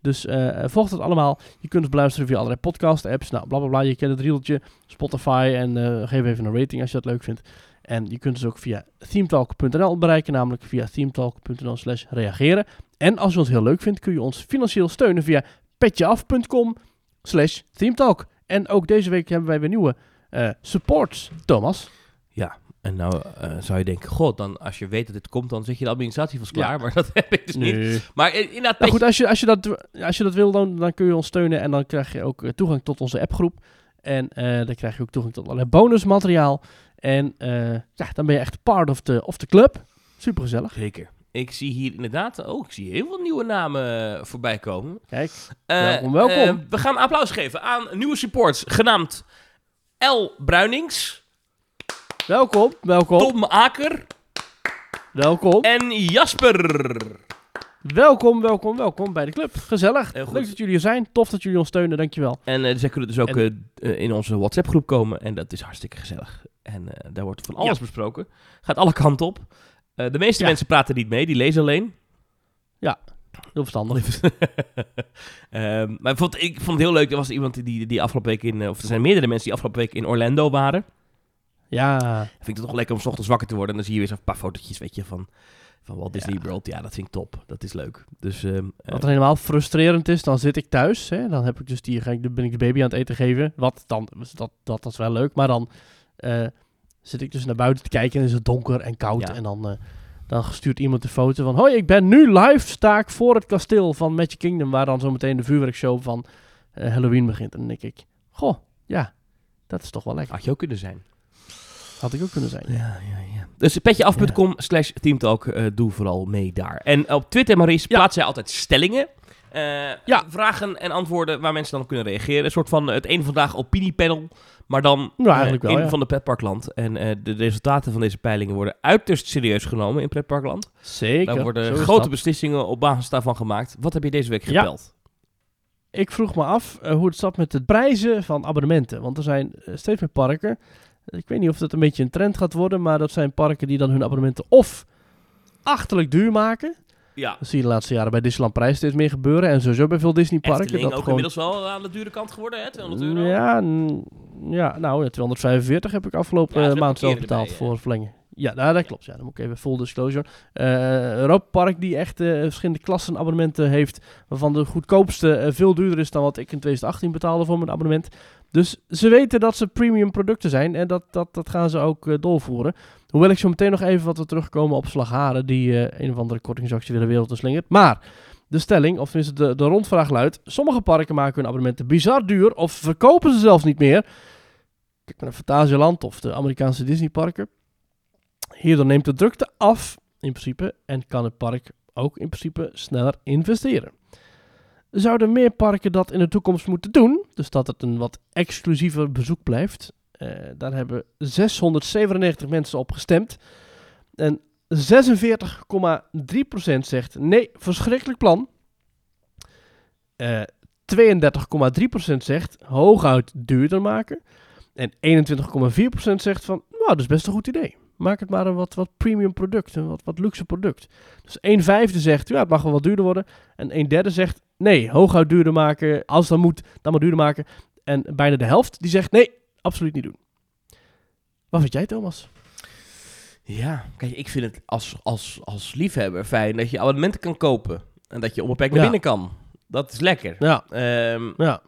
Dus eh volg het allemaal. Je kunt het beluisteren via allerlei podcast-apps. Nou, bla bla bla. Je kent het riedeltje. Spotify. En eh, geef even een rating als je dat leuk vindt. En je kunt dus ook via themetalk.nl bereiken. Namelijk via themetalk.nl slash reageren. En als je ons heel leuk vindt, kun je ons financieel steunen via petjeaf.com slash themetalk. En ook deze week hebben wij weer nieuwe eh, supports, Thomas. En nou eh, zou je denken, god, dan als je weet dat dit komt, dan zit je de administratie vast klaar. Ja. <laughs> Maar dat heb ik dus niet. Maar inderdaad, Nou goed, als je, als je, dat, als je dat wil, dan, dan kun je ons steunen en dan krijg je ook eh, toegang tot onze appgroep. En eh, dan krijg je ook toegang tot allerlei bonusmateriaal. En ja, dan ben je echt part of the, of the club. Super gezellig. Zeker. Ik zie hier inderdaad, oh, ik zie heel veel nieuwe namen voorbij komen. Kijk, Welkom, welkom. we gaan applaus geven aan nieuwe supports, genaamd L. Bruinings, welkom, welkom, Tom Aker welkom, en Jasper. welkom, welkom, welkom bij de club. Gezellig. Leuk dat jullie er zijn. Tof dat jullie ons steunen, dankjewel. En eh, zij kunnen dus ook En- eh, eh, in onze WhatsApp-groep komen en dat is hartstikke gezellig. En daar wordt van alles Ja. besproken. Gaat alle kanten op. De meeste Ja. mensen praten niet mee, die lezen alleen. Heel verstandig. <laughs> Ehm, maar ik vond, ik vond het heel leuk. Er was iemand die, die afgelopen week in... Of er zijn meerdere mensen die afgelopen week in Orlando waren. Ja, Ik vind het toch lekker om 's ochtends wakker te worden. En dan zie je weer zo'n paar fotootjes, weet je, van, van Walt Disney Ja. World. Ja, dat vind ik top. Dat is leuk. Dus ehm, eh, wat helemaal frustrerend is, dan zit ik thuis. Hè, dan heb ik dus die, ga ik, dan ben ik de baby aan het eten geven. Wat dan, dat, dat, dat is wel leuk. Maar dan eh, zit ik dus naar buiten te kijken en is het donker en koud. Ja. En dan, eh, dan stuurt iemand de foto van... Hoi, ik ben nu live, sta ik voor het kasteel van Magic Kingdom... waar dan zometeen de vuurwerkshow van Halloween begint. En dan denk ik, goh, ja, dat is toch wel lekker. had je ook kunnen zijn. Had ik ook kunnen zijn. Ja, ja, ja. Dus petjeaf.com slash teamtalk. eh, doe vooral mee daar. En op Twitter, Maurice, Ja. plaats jij altijd stellingen. Eh, Ja. Vragen en antwoorden waar mensen dan op kunnen reageren. Een soort van het een vandaag opiniepanel. Maar dan Nou, eigenlijk eh, wel, in ja. van de pretparkland. En eh, de resultaten van deze peilingen worden uiterst serieus genomen in pretparkland. Zeker. Daar worden grote dat. beslissingen op basis daarvan gemaakt. Wat heb je deze week Ja. gepeld? Ik vroeg me af eh, hoe het zat met de prijzen van abonnementen. Want er zijn eh, steeds meer parken. Ik weet niet of dat een beetje een trend gaat worden. Maar dat zijn parken die dan hun abonnementen of achterlijk duur maken. Ja. Dat zie je de laatste jaren bij Disneyland Prijs steeds meer gebeuren. En sowieso bij veel Disneyparken. Efteling dat ook gewoon... inmiddels wel aan de dure kant geworden, hè? 200 euro. Ja, ja, nou ja, 245 heb ik afgelopen Ja, eh, maand zelf betaald erbij, voor verlengen. Ja, nou, dat klopt. Ja, dan moet ik even full disclosure. Europa Park die echt eh, verschillende klassen abonnementen heeft, waarvan de goedkoopste eh, veel duurder is dan wat ik in 2018 betaalde voor mijn abonnement. Dus ze weten dat ze premium producten zijn en dat, dat, dat gaan ze ook doorvoeren. Hoewel ik zo meteen nog even wat we terugkomen op Slagharen, die een of andere kortingsactie weer de wereld in slingert. Maar de stelling, of tenminste de, de rondvraag luidt, sommige parken maken hun abonnementen bizar duur of verkopen ze zelfs niet meer. Kijk naar Fantasieland of de Amerikaanse Disneyparken. Hierdoor neemt de drukte af, in principe, en kan het park ook in principe sneller investeren. Zouden meer parken dat in de toekomst moeten doen, dus dat het een wat exclusiever bezoek blijft? Eh, daar hebben 697 mensen op gestemd. En 46,3% zegt nee, verschrikkelijk plan. Eh 32,3% zegt hooguit duurder maken. En 21,4% zegt van, nou, dat is best een goed idee. Maak het maar een wat, wat premium product, een wat, wat luxe product. Dus 1 vijfde zegt, ja, het mag wel wat duurder worden. En 1 derde zegt, nee, hooguit duurder maken. Als dat moet, dan maar duurder maken. En bijna de helft die zegt, nee, absoluut niet doen. Wat vind jij, Thomas? Ja, kijk, ik vind het als, als, als liefhebber fijn dat je abonnementen kan kopen. En dat je onbeperkt naar Ja. binnen kan. Dat is lekker. Ja, Ehm, ja,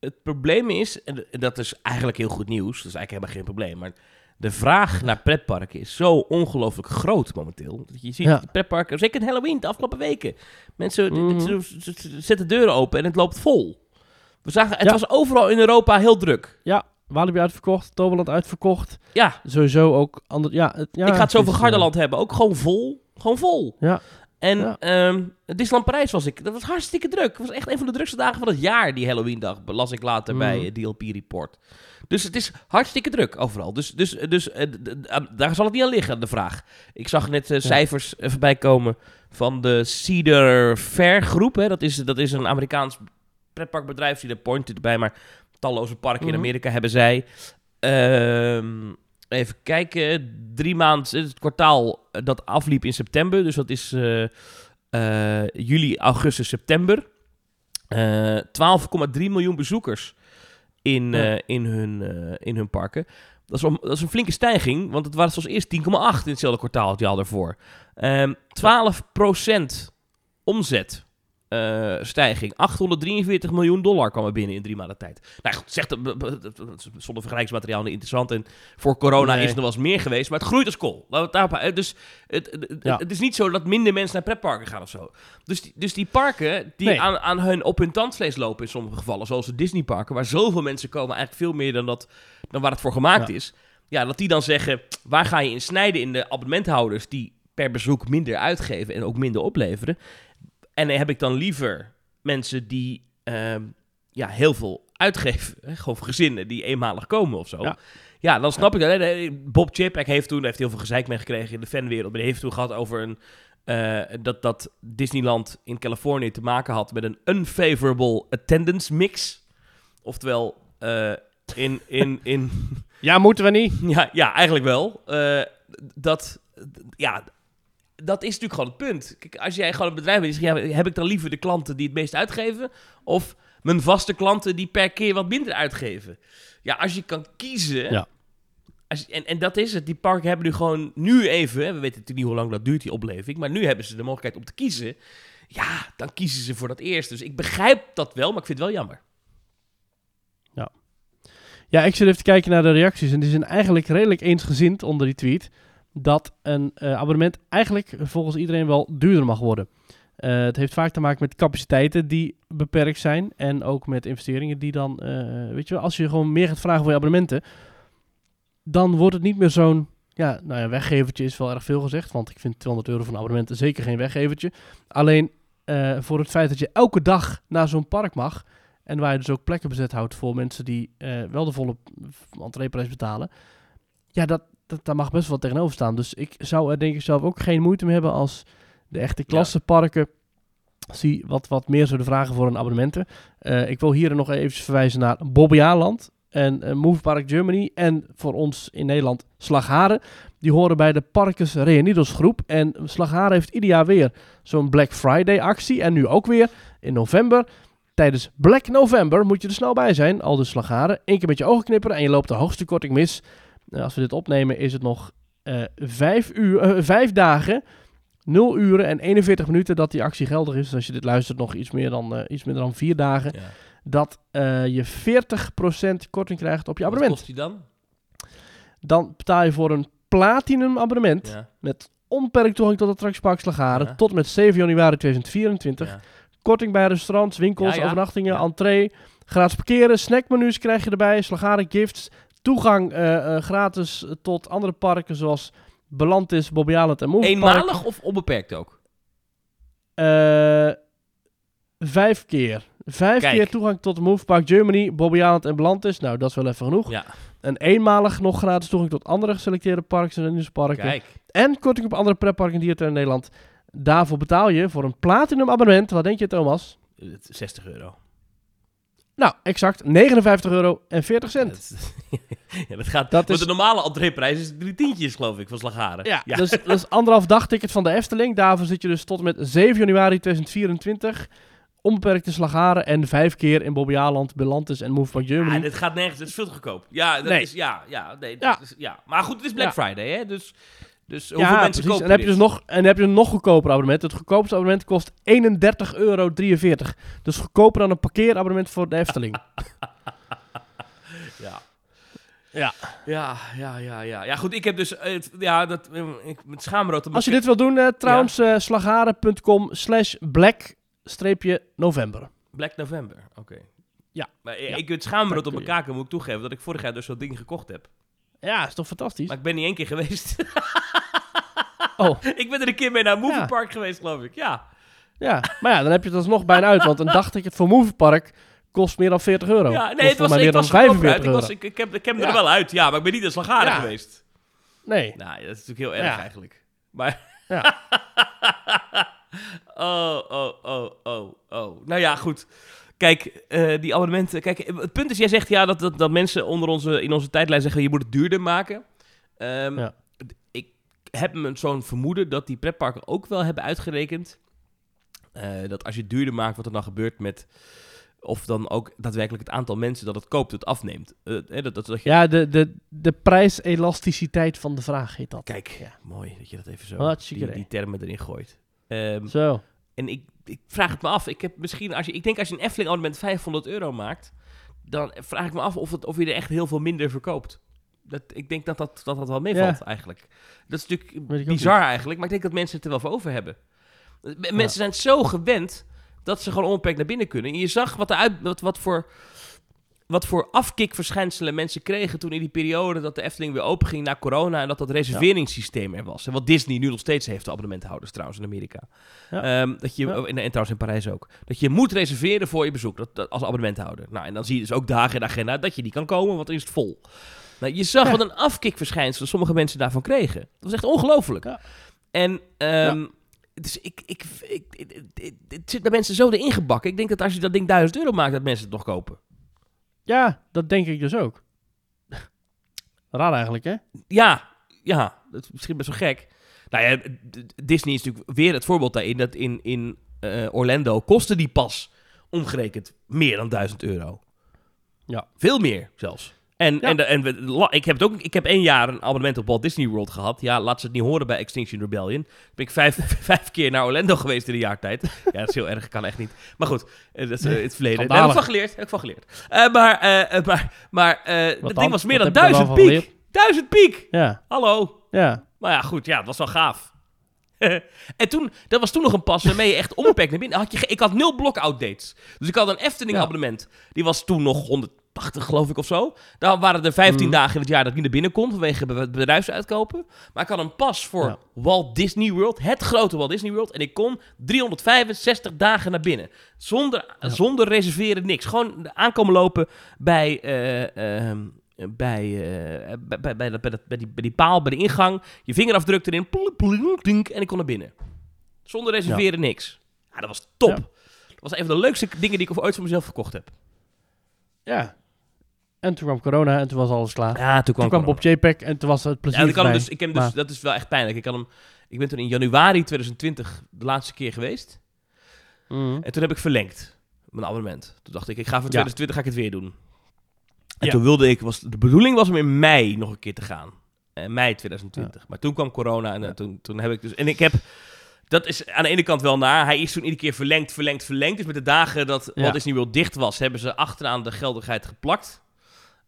het probleem is, en dat is eigenlijk heel goed nieuws, dat is eigenlijk helemaal geen probleem, maar de vraag naar pretparken is zo ongelooflijk groot momenteel. Dat Je ziet Ja. pretparken, zeker in Halloween, de afgelopen weken. Mensen Mhm. ze- ze- ze zetten deuren open en het loopt vol. We zagen, het Ja. was overal in Europa heel druk. ja. Walibi uitverkocht, Toverland uitverkocht. Ja, Sowieso ook ander, ja, het, ja, ik ga het zo over eh, Gardaland hebben, ook gewoon vol. Gewoon vol. Ja. En Ja. ehm, Disneyland Parijs was ik. Dat was hartstikke druk. Het was echt een van de drukste dagen van het jaar, die Halloween-dag. Las ik later Mm. bij eh, DLP Report. Dus het is hartstikke druk overal. Dus, dus, dus eh, ah, daar zal het niet aan liggen, de vraag. Ik zag net eh, cijfers eh, voorbij komen van de Cedar Fair groep. Hè. Dat, is, dat is een Amerikaans pretparkbedrijf. Cedar Point erbij, maar talloze parken in Mhm. Amerika hebben zij. Ehm, even kijken. Drie maanden, het kwartaal eh, dat afliep in september. Dus dat is eh, eh, juli, augustus, september. Eh 12,3 miljoen bezoekers in, Ja. eh, in, hun, eh, in hun parken. Dat is, een, dat is een flinke stijging, want het was zoals eerst 10,8 in hetzelfde kwartaal het jaar daarvoor. Ehm 12% omzet. Eh, stijging. 843 miljoen dollar kwam er binnen in drie maanden tijd. Nou goed, zegt, zonder vergelijkingsmateriaal niet interessant. En voor corona Nee. is er wel eens meer geweest, maar het groeit als kool. Houden. Dus het, het, Ja. het is niet zo dat minder mensen naar pretparken gaan of zo. Dus die, dus die parken die Nee. aan, aan hun, op hun tandvlees lopen in sommige gevallen, zoals de Disneyparken, waar zoveel mensen komen, eigenlijk veel meer dan, dat, dan waar het voor gemaakt Ja. is. Ja, dat die dan zeggen, waar ga je in snijden in de abonnementhouders die per bezoek minder uitgeven en ook minder opleveren. En heb ik dan liever mensen die ehm, ja, heel veel uitgeven. Hè? Gewoon gezinnen die eenmalig komen of zo. Ja. Ja, dan snap ik dat. hè. Bob Chapek heeft toen, heeft heel veel gezeik mee gekregen in de fanwereld. Maar die heeft toen gehad over een, eh, dat, dat Disneyland in Californië te maken had met een unfavorable attendance mix. Oftewel, eh, in, in, in, <laughs> Ja, moeten we niet. ja, ja, eigenlijk wel. Eh, dat, ja, dat is natuurlijk gewoon het punt. Kijk, als jij gewoon een bedrijf bent, zeg je, ja, heb ik dan liever de klanten die het meest uitgeven? Of mijn vaste klanten die per keer wat minder uitgeven? Ja, als je kan kiezen... Ja. Als en, en dat is het. Die parken hebben nu gewoon nu even... Hè, we weten natuurlijk niet hoe lang dat duurt, die opleving. Maar nu hebben ze de mogelijkheid om te kiezen. Ja, dan kiezen ze voor dat eerste. Dus ik begrijp dat wel, maar ik vind het wel jammer. Ja, ik zit even te kijken naar de reacties. En die zijn eigenlijk redelijk eensgezind onder die tweet. Dat een eh, abonnement eigenlijk volgens iedereen wel duurder mag worden. Eh, het heeft vaak te maken met capaciteiten die beperkt zijn. En ook met investeringen die dan. eh, weet je wel, als je gewoon meer gaat vragen voor je abonnementen. Dan wordt het niet meer zo'n. Ja, nou ja, weggevertje is wel erg veel gezegd. Want ik vind 200 euro voor een zeker geen weggevertje. Alleen voor het feit dat je elke dag naar zo'n park mag. En waar je dus ook plekken bezet houdt voor mensen die wel de volle entreeprijs betalen. Ja, dat, dat, daar mag best wel tegenover staan. Dus ik zou er denk ik zelf ook geen moeite mee hebben als de echte klassenparken zie wat, wat meer zouden vragen voor een abonnementen. Eh, ik wil hier nog even verwijzen naar Bobbejaanland en eh, Move Park Germany en voor ons in Nederland Slagharen. Die horen bij de Parkes Reunidos groep. En Slagharen heeft ieder jaar weer zo'n Black Friday actie. En nu ook weer in november. Tijdens Black November moet je er snel bij zijn. Al de slagaren. Eén keer met je ogen knipperen en je loopt de hoogste korting mis. Eh, als we dit opnemen is het nog eh vijf, uur, eh, vijf dagen, 0 uren en 41 minuten dat die actie geldig is. Dus als je dit luistert, nog iets meer dan, eh, iets minder dan vier dagen. Ja. Dat je 40% korting krijgt op je Wat abonnement. kost die dan? Dan betaal je voor een platinum abonnement Ja. met onbeperkt toegang tot attractiepark Slagaren Ja. tot met 7 januari 2024. Ja. Korting bij restaurants, winkels, overnachtingen, entree. Gratis parkeren, snackmenu's krijg je erbij, Slagaren gifts. Toegang eh, eh, gratis tot andere parken zoals Belantis, Bobby Island en Movie Park. Eenmalig of onbeperkt ook? Eh, vijf keer. Vijf Kijk. keer toegang tot Move Park Germany, Bobby Island en Belantis. Nou, dat is wel even genoeg. Ja, En eenmalig nog gratis toegang tot andere geselecteerde parken en amuseparken. kijk. En korting op andere pretparken en dierentuinen in Nederland. Daarvoor betaal je voor een platinum abonnement. Wat denk je, Thomas? Eh, 60 euro. Nou, exact 59 euro en 40 cent. Dat, <laughs> ja, dat gaat... Dat want is- de normale entreeprijs is drie tientjes, geloof ik, van Slagaren. Ja, Dus, dat is <laughs> anderhalf dagticket van de Efteling. Daarvoor zit je dus tot en met 7 januari 2024. Onbeperkte slagaren en vijf keer in Bobby Aland, Belantis en Move Park Germany. Ja, dit gaat nergens, het is veel te goedkoop. Ja, dat Nee. is, ja, ja, nee, Ja. dat Is, ja. Maar goed, het is Black Ja. Friday, hè, dus, dus Ja, hoeveel mensen kopen En heb je dus nog, en heb je een nog goedkoper abonnement. Het goedkoopste abonnement kost 31,43 euro. Dus goedkoper dan een parkeerabonnement voor de Efteling. <laughs> Ja. Ja. Ja, ja, ja, ja. Ja, goed, ik heb dus, eh, ja, dat, eh, ik, met schaamrood... Als je dit wil doen, eh, trouwens, eh, slagaren.com slash black-november. Black November, oké. Ja. Maar Ja. ik het schaamrood op mijn kaken moet ik toegeven dat ik vorig jaar dus zo'n ding gekocht heb. Ja, is toch fantastisch? Maar ik ben niet één keer geweest. <laughs> Oh, ik ben er een keer mee naar Movie Ja. Park geweest, geloof ik. Ja. ja. Maar ja, dan heb je het alsnog bijna uit. Want een dagticket voor Moviepark kost meer dan 40 euro. ja Kost nee, het was, ik meer dan was goedkoper uit. 45 Ik, euro. was, ik, ik heb, ik heb Ja. er wel uit, ja, maar ik ben niet Slagaren Ja. geweest. Nee. Nou, dat is natuurlijk heel erg Ja. eigenlijk. Maar... Ja. <laughs> oh, oh, oh, oh, oh. Nou ja, goed. Kijk, eh, die abonnementen... Kijk, het punt is, jij zegt ja, dat, dat, dat mensen onder onze, in onze tijdlijn zeggen... je moet het duurder maken. Ehm, Ja. Ik heb me zo'n vermoeden dat die pretparken ook wel hebben uitgerekend... eh, dat als je het duurder maakt, wat er dan gebeurt met... Of dan ook daadwerkelijk het aantal mensen dat het koopt, het afneemt. Eh, dat, dat, dat je, Ja, de, de, de prijselasticiteit van de vraag heet dat. Kijk, Ja. mooi dat je dat even zo, die, die termen erin gooit. Ehm, Zo. en ik, ik vraag het me af. Ik, heb misschien, als je, ik denk als je een Efteling abonnement 500 euro maakt, dan vraag ik me af of, het, of je er echt heel veel minder verkoopt. Dat, ik denk dat dat, dat, dat wel meevalt eigenlijk. Dat is natuurlijk bizar eigenlijk, maar ik denk dat mensen het er wel voor over hebben. Mensen zijn zo gewend dat ze gewoon onbeperkt naar binnen kunnen. En je zag wat, uit, wat, wat voor... Wat voor afkikverschijnselen mensen kregen toen in die periode dat de Efteling weer open ging na corona en dat dat reserveringssysteem er was. En wat Disney nu nog steeds heeft, de abonnementhouders trouwens in Amerika. Ja. Ehm, dat je, Ja. oh, en, en trouwens in Parijs ook. Dat je moet reserveren voor je bezoek dat, dat- als abonnementhouder. Nou, en dan zie je dus ook dagen in de agenda dat je niet kan komen, want dan is het vol. Nou, je zag wat een afkikverschijnsel sommige mensen daarvan kregen. Dat was echt ongelooflijk. Ja. En ehm, dus ik, ik, ik, ik- ik- het zit bij mensen zo erin gebakken. Ik denk dat als je dat ding 1000 euro maakt, dat mensen het nog kopen. Ja, dat denk ik dus ook. <laughs> Raar eigenlijk, hè? Ja, ja, dat is misschien best wel gek. Nou ja, Disney is natuurlijk weer het voorbeeld daarin. Dat in, in eh, Orlando kostte die pas omgerekend meer dan 1000 euro. Ja. Veel meer zelfs. En, Ja. en, en we- ik heb het ook, ik heb één jaar een abonnement op Walt Disney World gehad. Ja, laat ze het niet horen bij Extinction Rebellion. Ben ik vijf, <laughs> vijf keer naar Orlando geweest in een jaar tijd. Ja, dat is heel erg, kan echt niet. Maar goed, eh, dat is eh, het verleden. Daar heb ik van geleerd. Heb ik van geleerd. Eh, maar maar, maar dat dan? ding was meer dan dan duizend piek. Duizend piek. Ja, Hallo. ja. Maar ja, goed, ja, het was wel gaaf. <laughs> en toen, dat was toen nog een pas waarmee je echt onbeperkt naar binnen had. Je, ik had nul block-out dates. Dus ik had een Efteling abonnement. Die was toen nog 180, geloof ik, of zo. Dan waren er 15 Mhm. dagen in het jaar dat ik niet naar binnen kon vanwege be- bedrijfsuitkopen. Maar ik had een pas voor Ja. Walt Disney World, het grote Walt Disney World. En ik kon 365 dagen naar binnen. Zonder, Ja. zonder reserveren, niks. Gewoon aankomen lopen bij... eh, ehm, bij, eh, bij, bij, bij, dat- bij, dat- bij, die, bij die paal, bij de ingang. Je vingerafdruk erin. plink, plink, plink, en ik kon naar binnen. Zonder reserveren, niks. Ja, dat was top. Dat was een van de leukste dingen die ik ooit voor mezelf verkocht heb. Ja. En toen kwam corona en toen was alles klaar. Ja, toen toen kwam Bob JPEG en toen was het plezier Ja, ik kan dus, ik heb dus, Maar- dat is wel echt pijnlijk. Ik, had hem, ik ben toen in januari 2020 de laatste keer geweest. Mhm. En toen heb ik verlengd. Mijn abonnement. Toen dacht ik, ik ga voor Ja. 2020 ga ik het weer doen. En Ja. toen wilde ik, was, de bedoeling was om in mei nog een keer te gaan. eh, mei 2020. Maar toen kwam corona en eh, toen, toen heb ik dus... En ik heb... Dat is aan de ene kant wel naar. Hij is toen iedere keer verlengd, verlengd, verlengd. Dus met de dagen dat Ja. Walt Disney World dicht was, hebben ze achteraan de geldigheid geplakt.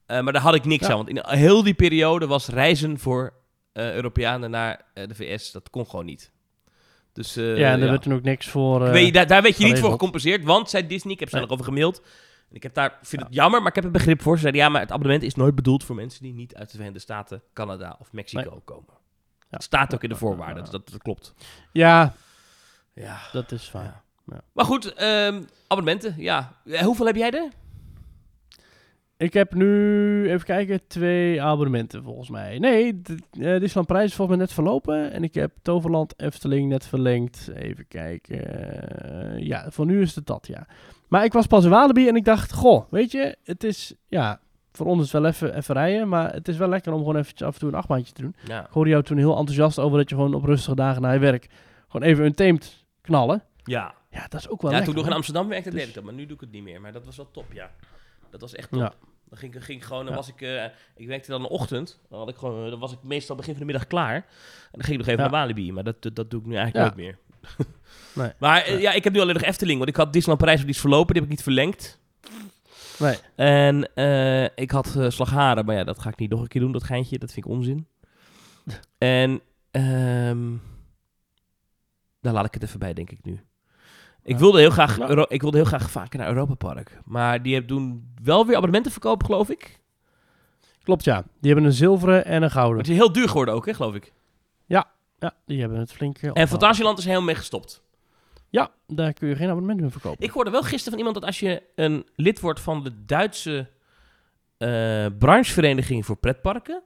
Eh, maar daar had ik niks Ja. aan. Want in heel die periode was reizen voor eh, Europeanen naar eh, de VS, dat kon gewoon niet. Dus ja, en er ja. werd toen ook niks voor... weet, daar, daar werd je niet voor gecompenseerd, want, zei Disney, ik heb ze Nee. nog over gemaild. En ik heb daar, vind het jammer, maar ik heb er begrip voor. Ze zeiden, ja, maar het abonnement is nooit bedoeld voor mensen die niet uit de Verenigde Staten, Canada of Mexico komen. Het staat ook in de voorwaarden, dus dat, dat klopt. Ja, Ja. dat is waar. Ja. Maar goed, ehm, abonnementen, ja. Hoeveel heb jij er? Ik heb nu, even kijken, twee abonnementen volgens mij. Nee, d- eh, Disneyland Prijs is volgens mij net verlopen. En ik heb Toverland Efteling net verlengd. Even kijken. Eh, ja, voor nu is het dat, ja. Maar ik was pas in Walibi en ik dacht, goh, weet je, het is, ja, voor ons is het wel even, even rijden. Maar het is wel lekker om gewoon eventjes af en toe een achtbaantje te doen. Ja. Ik hoorde jou toen heel enthousiast over dat je gewoon op rustige dagen na je werk gewoon even een teamt knallen. Ja, Ja, dat is ook wel ja lekker. toen ik nog in. Amsterdam werkte, Dus- deed ik dat. Maar nu doe ik het niet meer. Maar dat was wel top, ja. Dat was echt top. Ja. Dan ging, ik- ging ik gewoon, dan Ja. was ik, eh, ik werkte dan een ochtend. Dan, had ik gewoon, dan was ik meestal begin van de middag klaar. En dan ging ik nog even Ja. naar Walibi. Maar dat, dat, dat doe ik nu eigenlijk nooit meer. <laughs> Nee. Maar eh, ja, ik heb nu alleen nog Efteling. Want ik had Disneyland Parijs die is verlopen. Die heb ik niet verlengd. Nee. En eh, ik had eh, Slagharen. Maar ja, dat ga ik niet nog een keer doen, dat geintje. Dat vind ik onzin. <laughs> en ehm daar laat ik het even bij, denk ik nu. Ik Ja. wilde heel graag. Euro- ik wilde heel graag vaker naar Europa Park. Maar die hebben doen wel weer abonnementen verkopen, geloof ik. Klopt, ja. Die hebben een zilveren en een gouden. Maar het is heel duur geworden ook, hè, geloof ik. Ja, die hebben het flink eh, En. Fantasieland is helemaal mee gestopt. Ja, daar kun je geen abonnement meer verkopen. Ik hoorde wel gisteren van iemand dat als je een lid wordt van de Duitse eh, branchevereniging voor pretparken,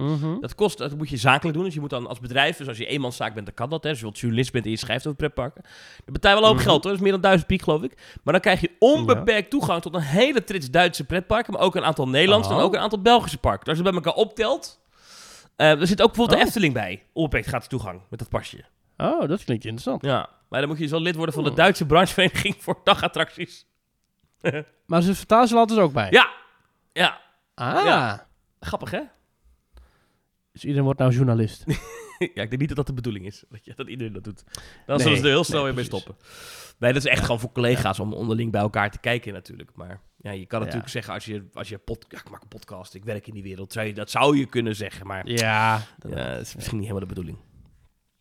Mhm. dat kost, dat moet je zakelijk doen. Dus je moet dan als bedrijf, dus als je eenmanszaak bent, dan kan dat. Hè. Als je bijvoorbeeld journalist bent en je schrijft over pretparken, dan betaal je wel hoop Mhm. geld hoor. Dat is meer dan duizend piek geloof ik. Maar dan krijg je onbeperkt toegang tot een hele trits Duitse pretparken, maar ook een aantal Nederlandse Oh. en ook een aantal Belgische parken. Dus als je het bij elkaar optelt, eh, er zit ook bijvoorbeeld Oh. de Efteling bij. Onbeperkt gratis toegang met dat pasje. Oh, dat klinkt interessant. Ja, maar dan moet je dus wel lid worden van de Hmm. Duitse branchevereniging voor dagattracties. <laughs> Maar ze Fantasieland is ook bij. Ja, ja, Ah. Ja. grappig hè? Dus iedereen wordt nou journalist. <laughs> ja, ik denk niet dat dat de bedoeling is. Dat, je, dat iedereen dat doet. Dan Nee, zullen ze er heel snel nee, weer mee precies. stoppen. Nee, dat is echt gewoon voor collega's om onderling bij elkaar te kijken natuurlijk. Maar ja, je kan Ja. natuurlijk zeggen als je, als je pod, ja, ik maak een podcast, ik werk in die wereld. Dat zou je kunnen zeggen, maar ja. ja, dat is misschien niet helemaal de bedoeling.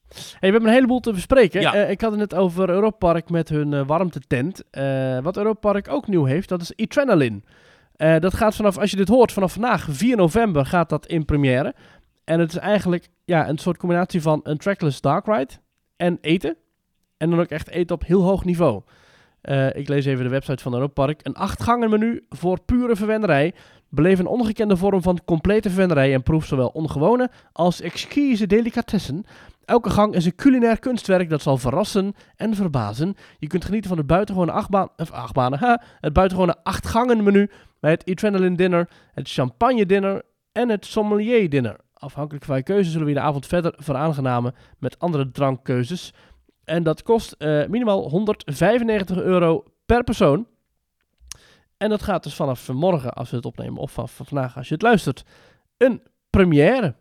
Hey, we hebben een heleboel te bespreken. Ja. Eh, ik had het net over Europa Park met hun eh, warmtetent. Eh, wat Europa Park ook nieuw heeft, dat is Adrenaline. Dat gaat vanaf, als je dit hoort, vanaf vandaag, 4 november, gaat dat in première. En het is eigenlijk ja, een soort combinatie van een trackless dark ride en eten. En dan ook echt eten op heel hoog niveau. Eh, ik lees even de website van Europa Park. Een achtgangen menu voor pure verwennerij. Beleef een ongekende vorm van complete verwennerij en proef zowel ongewone als exquise delicatessen. Elke gang is een culinair kunstwerk dat zal verrassen en verbazen. Je kunt genieten van het buitengewone achtbaan, of achtbanen, het buitengewone achtgangen menu bij het Adrenaline Dinner, het Champagne Dinner en het Sommelier Dinner. Afhankelijk van je keuze zullen we je de avond verder veraangenamen met andere drankkeuzes. En dat kost eh, minimaal 195 euro per persoon. En dat gaat dus vanaf morgen als we het opnemen, of vanaf vandaag als je het luistert, een première.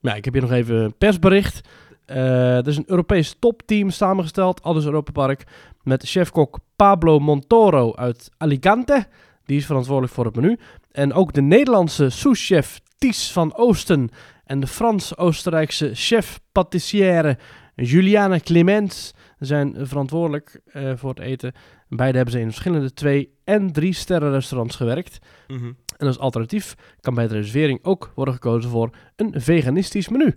Ja, ik heb hier nog even een persbericht. Eh, er is een Europees topteam samengesteld, Aldus Europa Park, met chefkok Pablo Montoro uit Alicante. Die is verantwoordelijk voor het menu. En ook de Nederlandse souschef Ties van Oosten en de Frans-Oostenrijkse chef patissière Juliane Clements zijn verantwoordelijk eh, voor het eten. Beide hebben ze in verschillende twee- en drie sterren restaurants gewerkt. En als alternatief kan bij de reservering ook worden gekozen voor een veganistisch menu.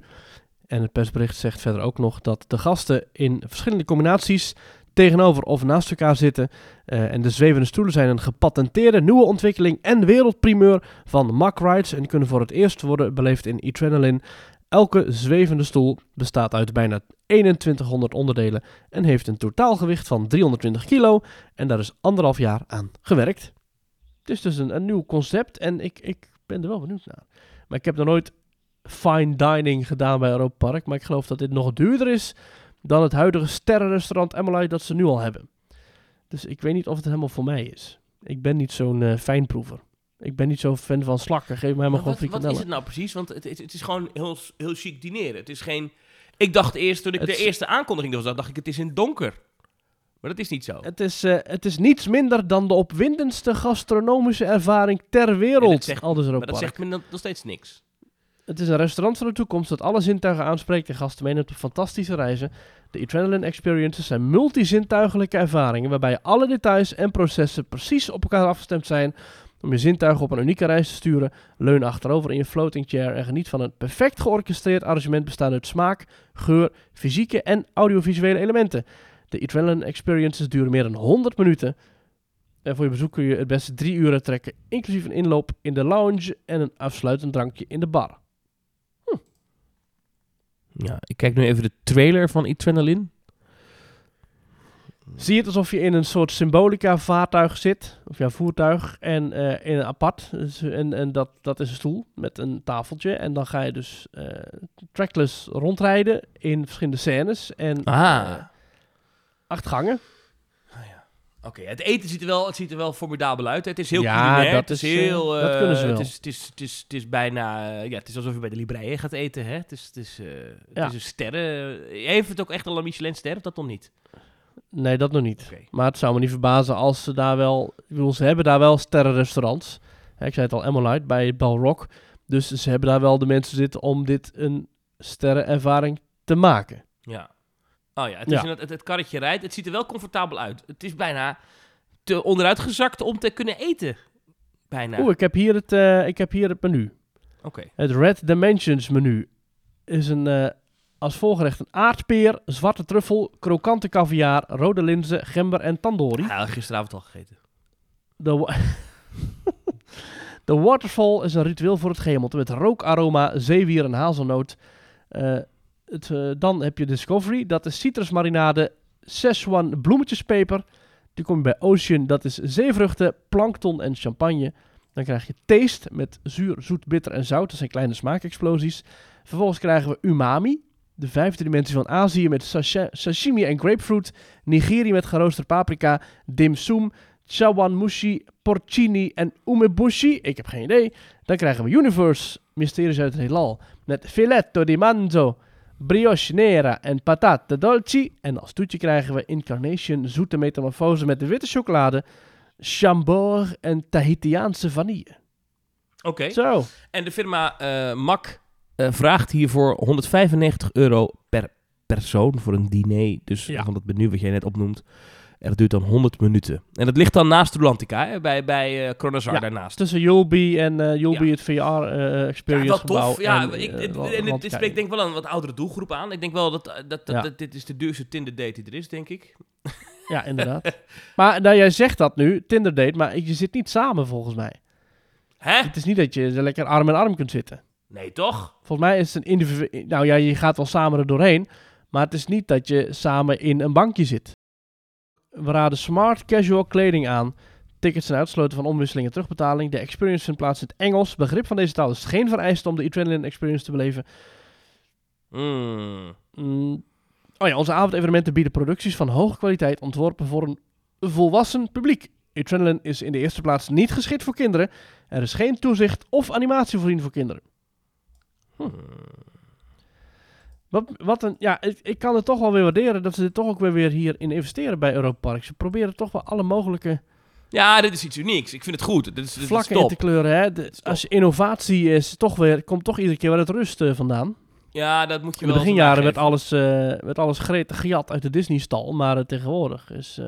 En het persbericht zegt verder ook nog dat de gasten in verschillende combinaties tegenover of naast elkaar zitten. Eh, en de zwevende stoelen zijn een gepatenteerde nieuwe ontwikkeling en wereldprimeur van Mack Rides en kunnen voor het eerst worden beleefd in Adrenaline. Elke zwevende stoel bestaat uit bijna 2100 onderdelen en heeft een totaalgewicht van 320 kilo. En daar is anderhalf jaar aan gewerkt. Het is dus een, een nieuw concept en ik, ik ben er wel benieuwd naar. Maar ik heb nog nooit fine dining gedaan bij Europa Park. Maar ik geloof dat dit nog duurder is dan het huidige sterrenrestaurant Emily dat ze nu al hebben. Dus ik weet niet of het helemaal voor mij is. Ik ben niet zo'n eh, fijnproever. Ik ben niet zo fan van slakken. Geef mij maar Maar gewoon wat, wat is frikandellen. het nou precies? Want het, het, het is gewoon heel, heel chic dineren. Het is geen... Ik dacht eerst, toen ik Het de eerste aankondiging was, dacht ik, het is in het donker. Maar dat is niet zo. Het is, eh, het is niets minder dan de opwindendste gastronomische ervaring ter wereld. zegt- Aldus maar dat zegt me nog steeds niks. Het is een restaurant van de toekomst dat alle zintuigen aanspreekt en gasten meeneemt op fantastische reizen. De Adrenaline Experiences zijn multizintuigelijke ervaringen waarbij alle details en processen precies op elkaar afgestemd zijn om je zintuigen op een unieke reis te sturen. Leun achterover in je floating chair en geniet van een perfect georchestreerd arrangement bestaande uit smaak, geur, fysieke en audiovisuele elementen. De Adrenaline Experiences duren meer dan 100 minuten. En voor je bezoek kun je het beste drie uren trekken, inclusief een inloop in de lounge en een afsluitend drankje in de bar. Ja, ik kijk nu even de trailer van Adrenaline. Zie je het alsof je in een soort symbolica vaartuig zit, of ja, voertuig, en eh, in een apart. Dus, en en dat, dat is een stoel met een tafeltje. En dan ga je dus eh, trackless rondrijden in verschillende scènes en Ah. eh, acht gangen. Oké, het eten ziet er, wel, het ziet er wel formidabel uit. Het is heel Ja, culinair. dat het is, eh, heel... dat eh, kunnen ze wel. Het is, het is, het is, het is bijna... eh, ja, het is alsof je bij de Libraïe gaat eten, hè. Het is, het is, het Ja. is een sterren... Heeft het ook echt al een Michelin-ster of dat nog niet? Nee, dat nog niet. Maar het zou me niet verbazen als ze daar wel... Bedoel, ze hebben daar wel sterrenrestaurants. Ik zei het al, Emolite bij Balrock. Dus ze hebben daar wel de mensen zitten om dit een sterrenervaring te maken. Ja. Oh ja, het. Is het, het karretje rijdt. Het ziet er wel comfortabel uit. Het is bijna te onderuitgezakt om te kunnen eten. Bijna. Oeh, ik heb hier het, eh, ik heb hier het menu. Oké. Het Red Dimensions menu is een, eh, als voorgerecht een aardpeer, zwarte truffel, krokante caviar, rode linzen, gember en tandoori. Ja, gisteravond al gegeten. De, wa- <laughs> de waterfall is een ritueel voor het gehemelte met rookaroma, zeewier en hazelnoot. Eh, eh, dan heb je Discovery, dat is citrusmarinade, Szechuan bloemetjespeper. Die kom je bij Ocean, dat is zeevruchten, plankton en champagne. Dan krijg je Taste met zuur, zoet, bitter en zout. Dat zijn kleine smaakexplosies. Vervolgens krijgen we Umami, de vijfde dimensie van Azië met sashimi en grapefruit. Nigiri met geroosterde paprika, dim sum, chawanmushi, porcini en umeboshi. Ik heb geen idee. Dan krijgen we Universe, mysteries uit het heelal, met filetto di manzo, brioche nera en patate dolci. En als toetje krijgen we Incarnation, zoete metamorfose met de witte chocolade, chambord en Tahitiaanse vanille. Oké. Zo. En de firma eh Mac eh, vraagt hiervoor 195 euro per persoon voor een diner. Dus Ja. van het menu wat jij net opnoemt. En dat duurt dan 100 minuten. En dat ligt dan naast Rulantica, hè, bij, bij eh Ja. daarnaast. Tussen Yulby en eh Yulby Ja. het VR-experience Ja, wel gebouw. tof. Ja, en, ik, eh, dit, Ra- en Randkijk. spreekt denk ik wel een wat oudere doelgroep aan. Ik denk wel dat, dat, dat, Ja. dat dit is de duurste Tinder date die er is, denk ik. <laughs> Ja, inderdaad. <laughs> maar nou, jij zegt dat nu, Tinder date, maar je zit niet samen volgens mij. Hè? Het is niet dat je lekker arm in arm kunt zitten. Nee, toch? Volgens mij is het een individu... Nou ja, je gaat wel samen er doorheen. Maar het is niet dat je samen in een bankje zit. We raden smart casual kleding aan. Tickets zijn uitgesloten van omwisseling en terugbetaling. De experience vindt plaats in het Engels. Begrip van deze taal is geen vereiste om de Adrenaline Experience te beleven. Mm. Mm. Oh ja, onze avondevenementen bieden producties van hoge kwaliteit ontworpen voor een volwassen publiek. Adrenaline is in de eerste plaats niet geschikt voor kinderen. Er is geen toezicht of animatie voorzien voor kinderen. Hm. Wat, wat een, ja, ik, ik kan het toch wel weer waarderen dat ze dit toch ook weer, weer hierin investeren bij Europa Park. Ze proberen toch wel alle mogelijke Ja, dit is iets unieks. Ik vind het goed. Dit is, dit vlakken in te kleuren. Hè. De- als innovatie is, toch weer, komt toch iedere keer weer het rust eh, vandaan. Ja, dat moet je In de wel beginjaren werd alles, eh werd alles gretig gejat uit de Disney-stal, maar eh, tegenwoordig is...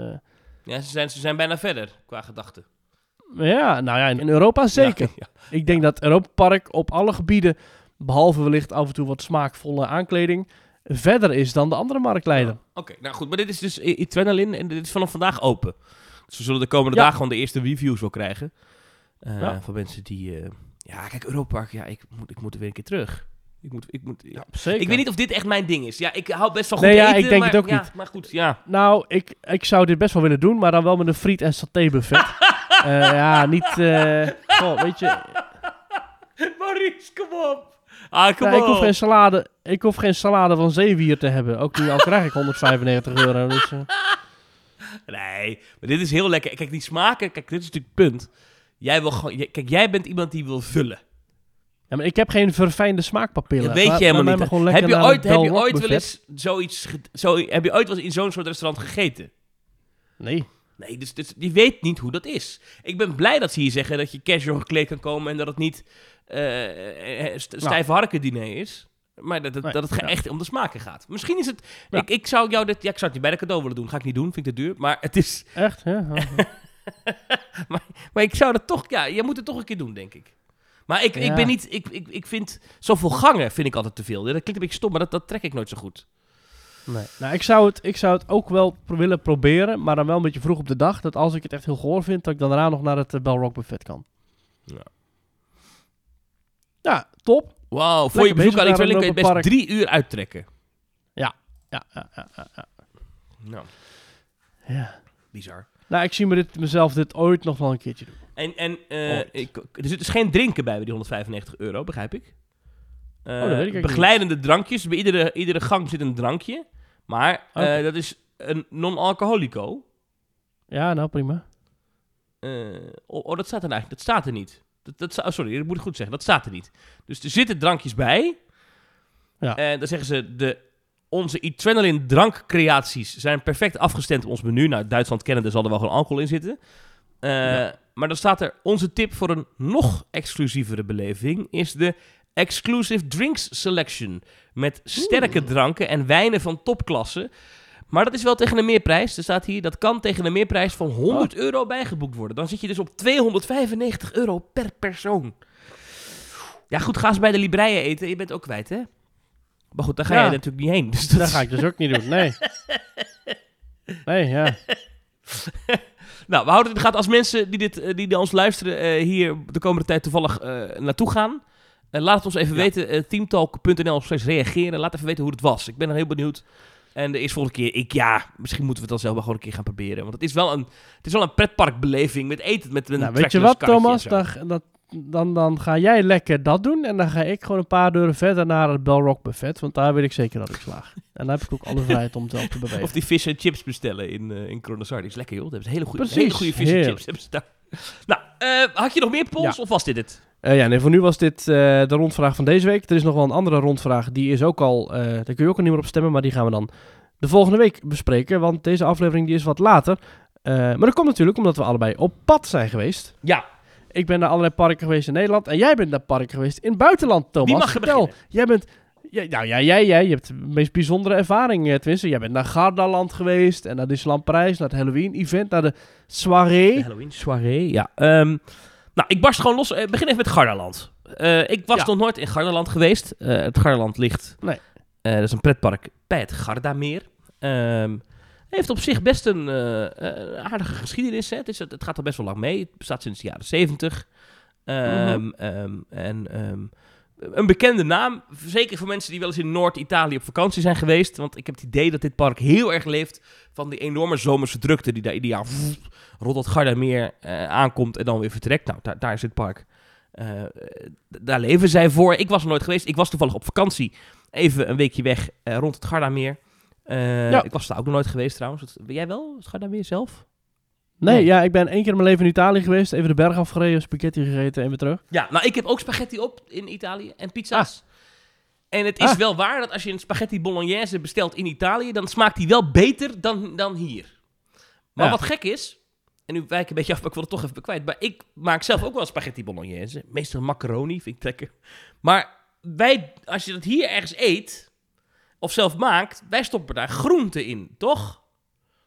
Ja, ze zijn, ze zijn bijna verder qua gedachten. ja, nou ja, in Europa zeker. Ja, <laughs> Ik denk dat Europa Park op alle gebieden, behalve wellicht af en toe wat smaakvolle aankleding, verder is dan de andere marktleider. ja. Oké, nou goed. Maar dit is dus I- Adrenaline en dit is vanaf vandaag open. Dus we zullen de komende Ja. dagen gewoon de eerste reviews wel krijgen. Ja. Van mensen die... eh, ja, kijk, Europa Park, ja, ik moet, ik moet er weer een keer terug. Ik moet... Ik, moet, zeker. ik weet niet of dit echt mijn ding is. Ja, ik hou best wel goed Nee, ja, ik denk maar, het ook ja, niet. Maar goed, ja. Nou, ik, ik zou dit best wel willen doen, maar dan wel met een friet- en satébuffet. <laughs> Eh ja, niet... eh, goh, weet je, Maurice, kom op. Ah, nou, ik, hoef geen salade, ik hoef geen salade van zeewier te hebben. Ook nu al krijg ik 195 euro. Dus, eh, Nee, maar dit is heel lekker. Kijk, die smaken, kijk, dit is natuurlijk het punt. Jij wil gewoon... Kijk, jij bent iemand die wil vullen. Ja, maar ik heb geen verfijnde smaakpapillen. Dat weet je helemaal niet. Heb je, ooit, heb je ooit wel eens zoiets... Zo, heb je ooit wel eens in zo'n soort restaurant gegeten? Nee. Nee, dus, dus die weet niet hoe dat is. Ik ben blij dat ze hier zeggen dat je casual gekleed kan komen en dat het niet st- stijve harken diner is. Maar dat het, Nee, dat het ja. echt om de smaken gaat. Misschien is het... Ja. Ik, ik zou jou dit... Ja, ik zou het je bij de cadeau willen doen. Ga ik niet doen, vind ik te duur. Maar het is... <laughs> Echt? Ja. Oh. <laughs> Maar ik zou dat toch... Ja, je moet het toch een keer doen, denk ik. Maar ik, ik ben niet... Ik, ik, ik vind... Zoveel gangen vind ik altijd te veel. Dat klinkt een beetje stom, maar dat, dat trek ik nooit zo goed. Nee. Nou, ik zou, het, ik zou het ook wel pro- willen proberen, maar dan wel een beetje vroeg op de dag. Dat als ik het echt heel goor vind, dat ik dan daarna nog naar het eh, Bell Rock buffet kan. Ja. Ja, top. Wauw, voor je bezoek aan iets ik het best drie uur uittrekken. Ja, ja, ja, ja, ja. Nou, ja. bizar. Nou, ik zie me dit, mezelf dit ooit nog wel een keertje doen. En, en eh, Ooit. ik, er zit dus geen drinken bij bij die 195 euro, begrijp ik. Eh, Oh, dat weet ik eigenlijk begeleidende drankjes. Bij iedere, iedere gang zit een drankje. Maar eh, dat is een non-alcoholico. Ja, nou prima. Eh, oh, oh, dat staat er eigenlijk. Dat staat er niet. Dat, sorry, dat moet ik goed zeggen. Dat staat er niet. Dus er zitten drankjes bij. Ja. En dan zeggen ze, de, onze adrenaline drankcreaties zijn perfect afgestemd op ons menu. Nou, Duitsland kennen, er zal er wel gewoon alcohol in zitten. Eh, Ja. Maar dan staat er, onze tip voor een nog exclusievere beleving is de Exclusive Drinks Selection. Met sterke dranken en wijnen van topklasse. Maar dat is wel tegen een meerprijs. Er staat hier, dat kan tegen een meerprijs van 100 euro bijgeboekt worden. Dan zit je dus op 295 euro per persoon. Ja goed, ga eens bij de Libreien eten. Je bent ook kwijt, hè? Maar goed, daar ga Ja. je natuurlijk niet heen. Dus dat ga ik dus ook niet doen, nee. <laughs> Nee, ja. <laughs> Nou, we houden het in de gaten. Als mensen die, dit, eh, die ons luisteren eh, hier de komende tijd toevallig eh, naartoe gaan... laat het ons even Ja. weten. teamtalk.nl reageren. Laat even weten hoe het was. Ik ben er heel benieuwd. En de eerste volgende keer, ik, ja, misschien moeten we het dan zelf gewoon een keer gaan proberen. Want het is wel een, het is wel een pretparkbeleving met eten, met een Nou, weet je wat, Thomas? Dan, dat, dan, dan ga jij lekker dat doen. En dan ga ik gewoon een paar deuren verder naar het Bell Rock buffet. Want daar weet ik zeker dat ik slaag. En dan heb ik ook alle vrijheid om zelf te bewegen. Of die fish en chips bestellen in, eh in is lekker, joh. Dat hebben ze hele goede, hele goede fish en chips. Hebben ze daar. Nou, had je nog meer polls Ja. of was dit het? Eh, ja, nee, voor nu was dit eh, de rondvraag van deze week. Er is nog wel een andere rondvraag. Die is ook al, eh, daar kun je ook al niet meer op stemmen. Maar die gaan we dan de volgende week bespreken. Want deze aflevering die is wat later. Eh, maar dat komt natuurlijk omdat we allebei op pad zijn geweest. Ja, Ik ben naar allerlei parken geweest in Nederland. En jij bent naar parken geweest in het buitenland, Thomas. Wie mag er Vertel. beginnen? Jij bent... Ja, nou ja, jij, jij, je hebt de meest bijzondere ervaring. eh, Tenminste, jij bent naar Gardaland geweest. En naar Disneyland Parijs. Naar het Halloween-event. Naar de soirée. De Halloween soirée, ja. Ehm, nou, ik barst gewoon los. Eh, begin even met Gardaland. Eh, ik was Ja. nog nooit in Gardaland geweest. Het Gardaland ligt... Nee. dat is een pretpark bij het Gardameer. Ehm heeft op zich best een aardige geschiedenis. Hè. Het, is, het gaat al best wel lang mee. Het bestaat sinds de jaren zeventig. Mhm. ehm, en ehm, een bekende naam. Zeker voor mensen die wel eens in Noord-Italië op vakantie zijn geweest. Want ik heb het idee dat dit park heel erg leeft van die enorme zomerse drukte die daar ieder jaar rond het Gardameer eh, aankomt en dan weer vertrekt. Nou, daar, daar is het park. Eh, daar leven zij voor. Ik was er nooit geweest. Ik was toevallig op vakantie. Even een weekje weg eh, rond het Gardameer. Ja. Ik was daar ook nog nooit geweest trouwens. Ben jij wel, het Gardameer zelf? Nee, Nee. ja, ik ben één keer in mijn leven in Italië geweest. Even de berg afgereden, spaghetti gegeten en weer terug. Ja, nou ik heb ook spaghetti op in Italië en pizza's. En het is Ah. wel waar dat als je een spaghetti bolognese bestelt in Italië, dan smaakt die wel beter dan, dan hier. Maar Ja. wat gek is, en nu wijk ik een beetje af, maar ik wil het toch even kwijt. Maar ik maak zelf ook wel spaghetti bolognese. Meestal macaroni, vind ik lekker. Maar wij, als je dat hier ergens eet, of zelf maakt, wij stoppen daar groenten in, toch?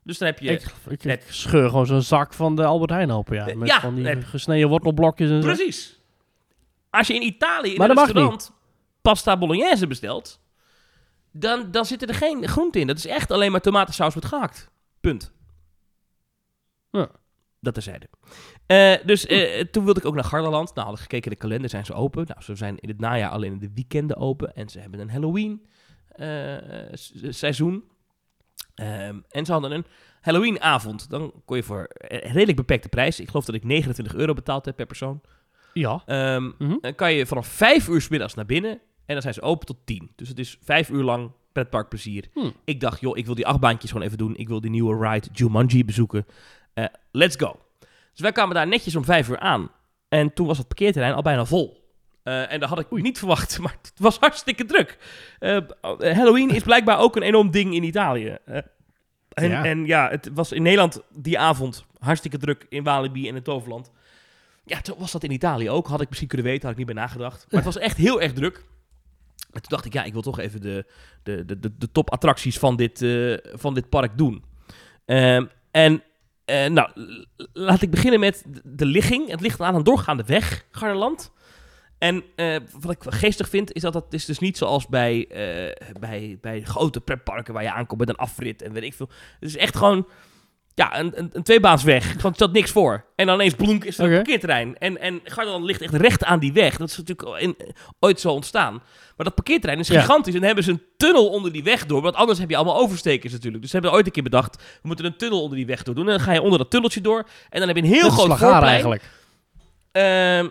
Dus dan heb je... Ik, ik, net- ik scheur gewoon zo'n zak van de Albert Heijn open, ja. Eh, Met ja, van die net. gesneden wortelblokjes en zo. Precies. Als je in Italië in Maar een restaurant pasta bolognese bestelt, dan, dan zitten er geen groenten in. Dat is echt alleen maar tomatensaus met gehakt. Punt. Ja. Dat terzijde. Eh dus eh, toen wilde ik ook naar Gardaland. Nou, hadden gekeken in de kalender, zijn ze open. Nou, ze zijn in het najaar alleen in de weekenden open. En ze hebben een Halloween seizoen. Ehm, en ze hadden een Halloweenavond. Dan kon je voor een redelijk beperkte prijs. Ik geloof dat ik 29 euro betaald heb per persoon. Ja. Ehm, Mhm. Dan kan je vanaf 5 uur 's middags naar binnen. En dan zijn ze open tot 10. Dus het is 5 uur lang pretparkplezier. Hmm. Ik dacht, joh, ik wil die achtbaantjes gewoon even doen. Ik wil die nieuwe ride Jumanji bezoeken. Eh, let's go. Dus wij kwamen daar netjes om 5 uur aan. En toen was het parkeerterrein al bijna vol. Eh, en dat had ik niet verwacht, <laughs> maar het was hartstikke druk. Eh, Halloween is blijkbaar ook een enorm ding in Italië. En, Ja. en ja, het was in Nederland die avond hartstikke druk in Walibi en in Toverland. Ja, toen was dat in Italië ook. Had ik misschien kunnen weten, had ik niet bij nagedacht. Maar het was echt heel erg druk. En toen dacht ik, ja, ik wil toch even de, de, de, de, de topattracties van dit, eh, van dit park doen. Ehm, en nou, laat ik beginnen met de- de ligging. Het ligt aan een doorgaande weg, Garderland. En eh, wat ik geestig vind, is dat het is dus niet zoals bij, eh, bij, bij grote pretparken waar je aankomt met een afrit en weet ik veel. Het is echt gewoon ja, een, een, een tweebaansweg. <laughs> Gewoon stelt niks voor. En dan ineens blonk is er een parkeerterrein. En, en Garderland ligt echt recht aan die weg. Dat is natuurlijk in, ooit zo ontstaan. Maar dat parkeerterrein is Ja. gigantisch. En dan hebben ze een tunnel onder die weg door. Want anders heb je allemaal overstekers natuurlijk. Dus ze hebben ooit een keer bedacht, we moeten een tunnel onder die weg door doen. En dan ga je onder dat tunneltje door. En dan heb je een heel Net groot voorplein. eigenlijk. Ehm,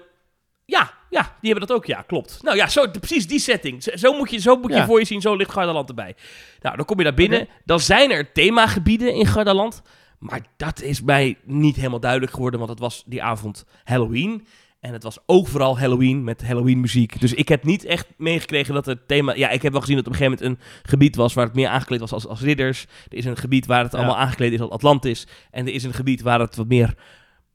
ja, ja, die hebben dat ook. Ja, klopt. Nou ja, zo, precies die setting. Zo, zo moet je, zo moet je Ja. voor je zien. Zo ligt Gardaland erbij. Nou, dan kom je daar binnen. Dan zijn er themagebieden in Gardaland. Maar dat is mij niet helemaal duidelijk geworden. Want het was die avond Halloween. En het was ook vooral Halloween met Halloween muziek. Dus ik heb niet echt meegekregen dat het thema... Ja, ik heb wel gezien dat op een gegeven moment een gebied was... waar het meer aangekleed was als, als ridders. Er is een gebied waar het Ja. allemaal aangekleed is als Atlantis. En er is een gebied waar het wat meer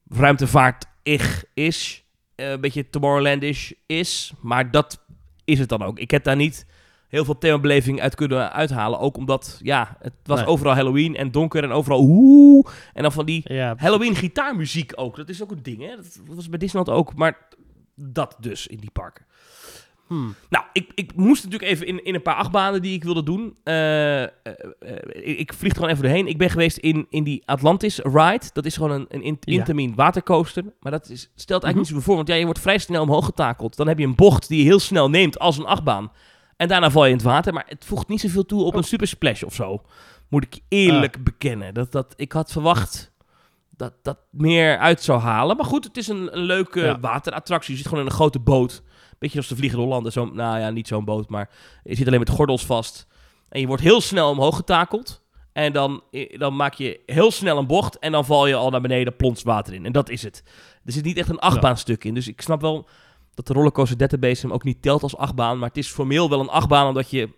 ruimtevaart-ig is. Eh, een beetje Tomorrowlandish is. Maar dat is het dan ook. Ik heb daar niet heel veel themabeleving uit kunnen uithalen. Ook omdat, ja, het was Nee. overal Halloween en donker en overal oeh. En dan van die Ja, Halloween gitaarmuziek ook. Dat is ook een ding, hè. Dat was bij Disneyland ook. Maar dat dus in die parken. Hmm. Nou, ik, ik moest natuurlijk even in, in een paar achtbanen die ik wilde doen. Eh, eh, eh, ik, vlieg er gewoon even doorheen. Ik ben geweest in, in die Atlantis Ride. Dat is gewoon een, een in- Ja. Intamin watercoaster. Maar dat is, stelt eigenlijk Mhm. niet zoveel voor. Want ja, je wordt vrij snel omhoog getakeld. Dan heb je een bocht die je heel snel neemt als een achtbaan. En daarna val je in het water. Maar het voegt niet zoveel toe op Oh. een super splash of zo. Moet ik eerlijk bekennen. Dat, dat, ik had verwacht dat dat meer uit zou halen. Maar goed, het is een, een leuke Ja. waterattractie. Je zit gewoon in een grote boot. Beetje als de Vliegende Hollander. Zo, nou ja, niet zo'n boot, maar je zit alleen met gordels vast. En je wordt heel snel omhoog getakeld. En dan, dan maak je heel snel een bocht. En dan val je al naar beneden, plons water in. En dat is het. Er zit niet echt een achtbaanstuk in. Dus ik snap wel dat de rollercoaster database hem ook niet telt als achtbaan. Maar het is formeel wel een achtbaan, omdat je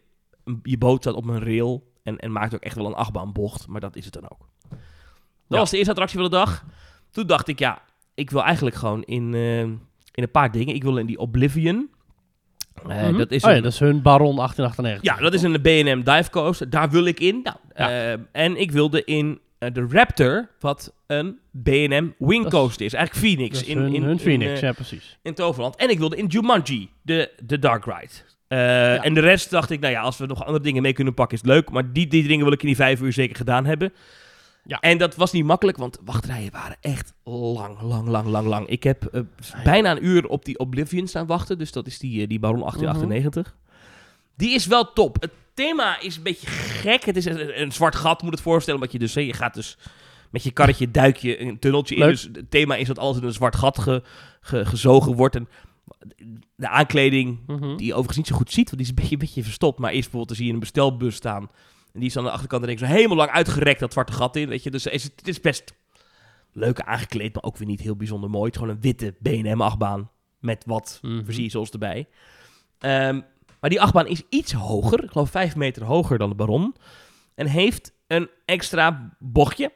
je boot staat op een rail. En, en maakt ook echt wel een achtbaanbocht. Maar dat is het dan ook. Dat Ja. was de eerste attractie van de dag. Toen dacht ik, ja, ik wil eigenlijk gewoon in, eh, in een paar dingen. Ik wil in die Oblivion. Eh, Mhm. dat is oh ja, dat is hun Baron 1898. ja, dat is een B&M dive coaster. Daar wil ik in. Nou, Ja. eh, en ik wilde in eh, de Raptor, wat een B&M wing coaster is. Eigenlijk Phoenix. Dat is in, hun, in, hun in, Phoenix, ja precies. in Toverland. En ik wilde in Jumanji, de, de Dark Ride. En de rest dacht ik, nou ja, als we nog andere dingen mee kunnen pakken, is het leuk. Maar die, die dingen wil ik in die vijf uur zeker gedaan hebben. Ja. En dat was niet makkelijk, want wachtrijen waren echt lang, lang, lang, lang, lang. Ik heb eh, bijna een uur op die Oblivion staan wachten. Dus dat is die, eh, die Baron 1898. Die is wel top. Het thema is een beetje gek. Het is een, een zwart gat, moet het voorstellen. Want je dus, je gaat dus met je karretje duik je een tunneltje in. Dus het thema is dat alles in een zwart gat ge- ge- gezogen wordt. En de aankleding, Mhm. die je overigens niet zo goed ziet, want die is een beetje, een beetje verstopt. Maar eerst bijvoorbeeld, dan zie je een bestelbus staan. En die is aan de achterkant en denk ik zo helemaal lang uitgerekt dat zwarte gat in. Weet je, dus is het, het is best leuk aangekleed, maar ook weer niet heel bijzonder mooi. Het is gewoon een witte B&M achtbaan met wat Mhm. versiersels erbij. Ehm, maar die achtbaan is iets hoger, ik geloof vijf meter hoger dan de Baron. En heeft een extra bochtje.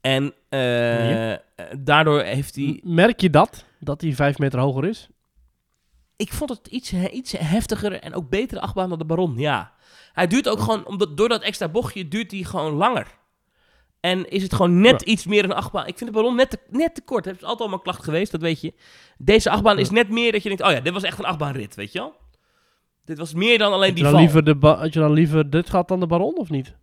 En eh, Ja. daardoor heeft hij... Merk je dat? Dat die vijf meter hoger is? Ik vond het iets, iets heftiger en ook betere achtbaan dan de Baron, ja. Hij duurt ook gewoon, omdat, door dat extra bochtje duurt hij gewoon langer. En is het gewoon net iets meer een achtbaan. Ik vind de Baron net te, net te kort. Het is altijd al mijn klacht geweest, dat weet je. Deze achtbaan is net meer dat je denkt, oh ja, dit was echt een achtbaanrit, weet je wel. Dit was meer dan alleen Had die dan val. liever de had je dan liever dit gehad dan de Baron, of niet?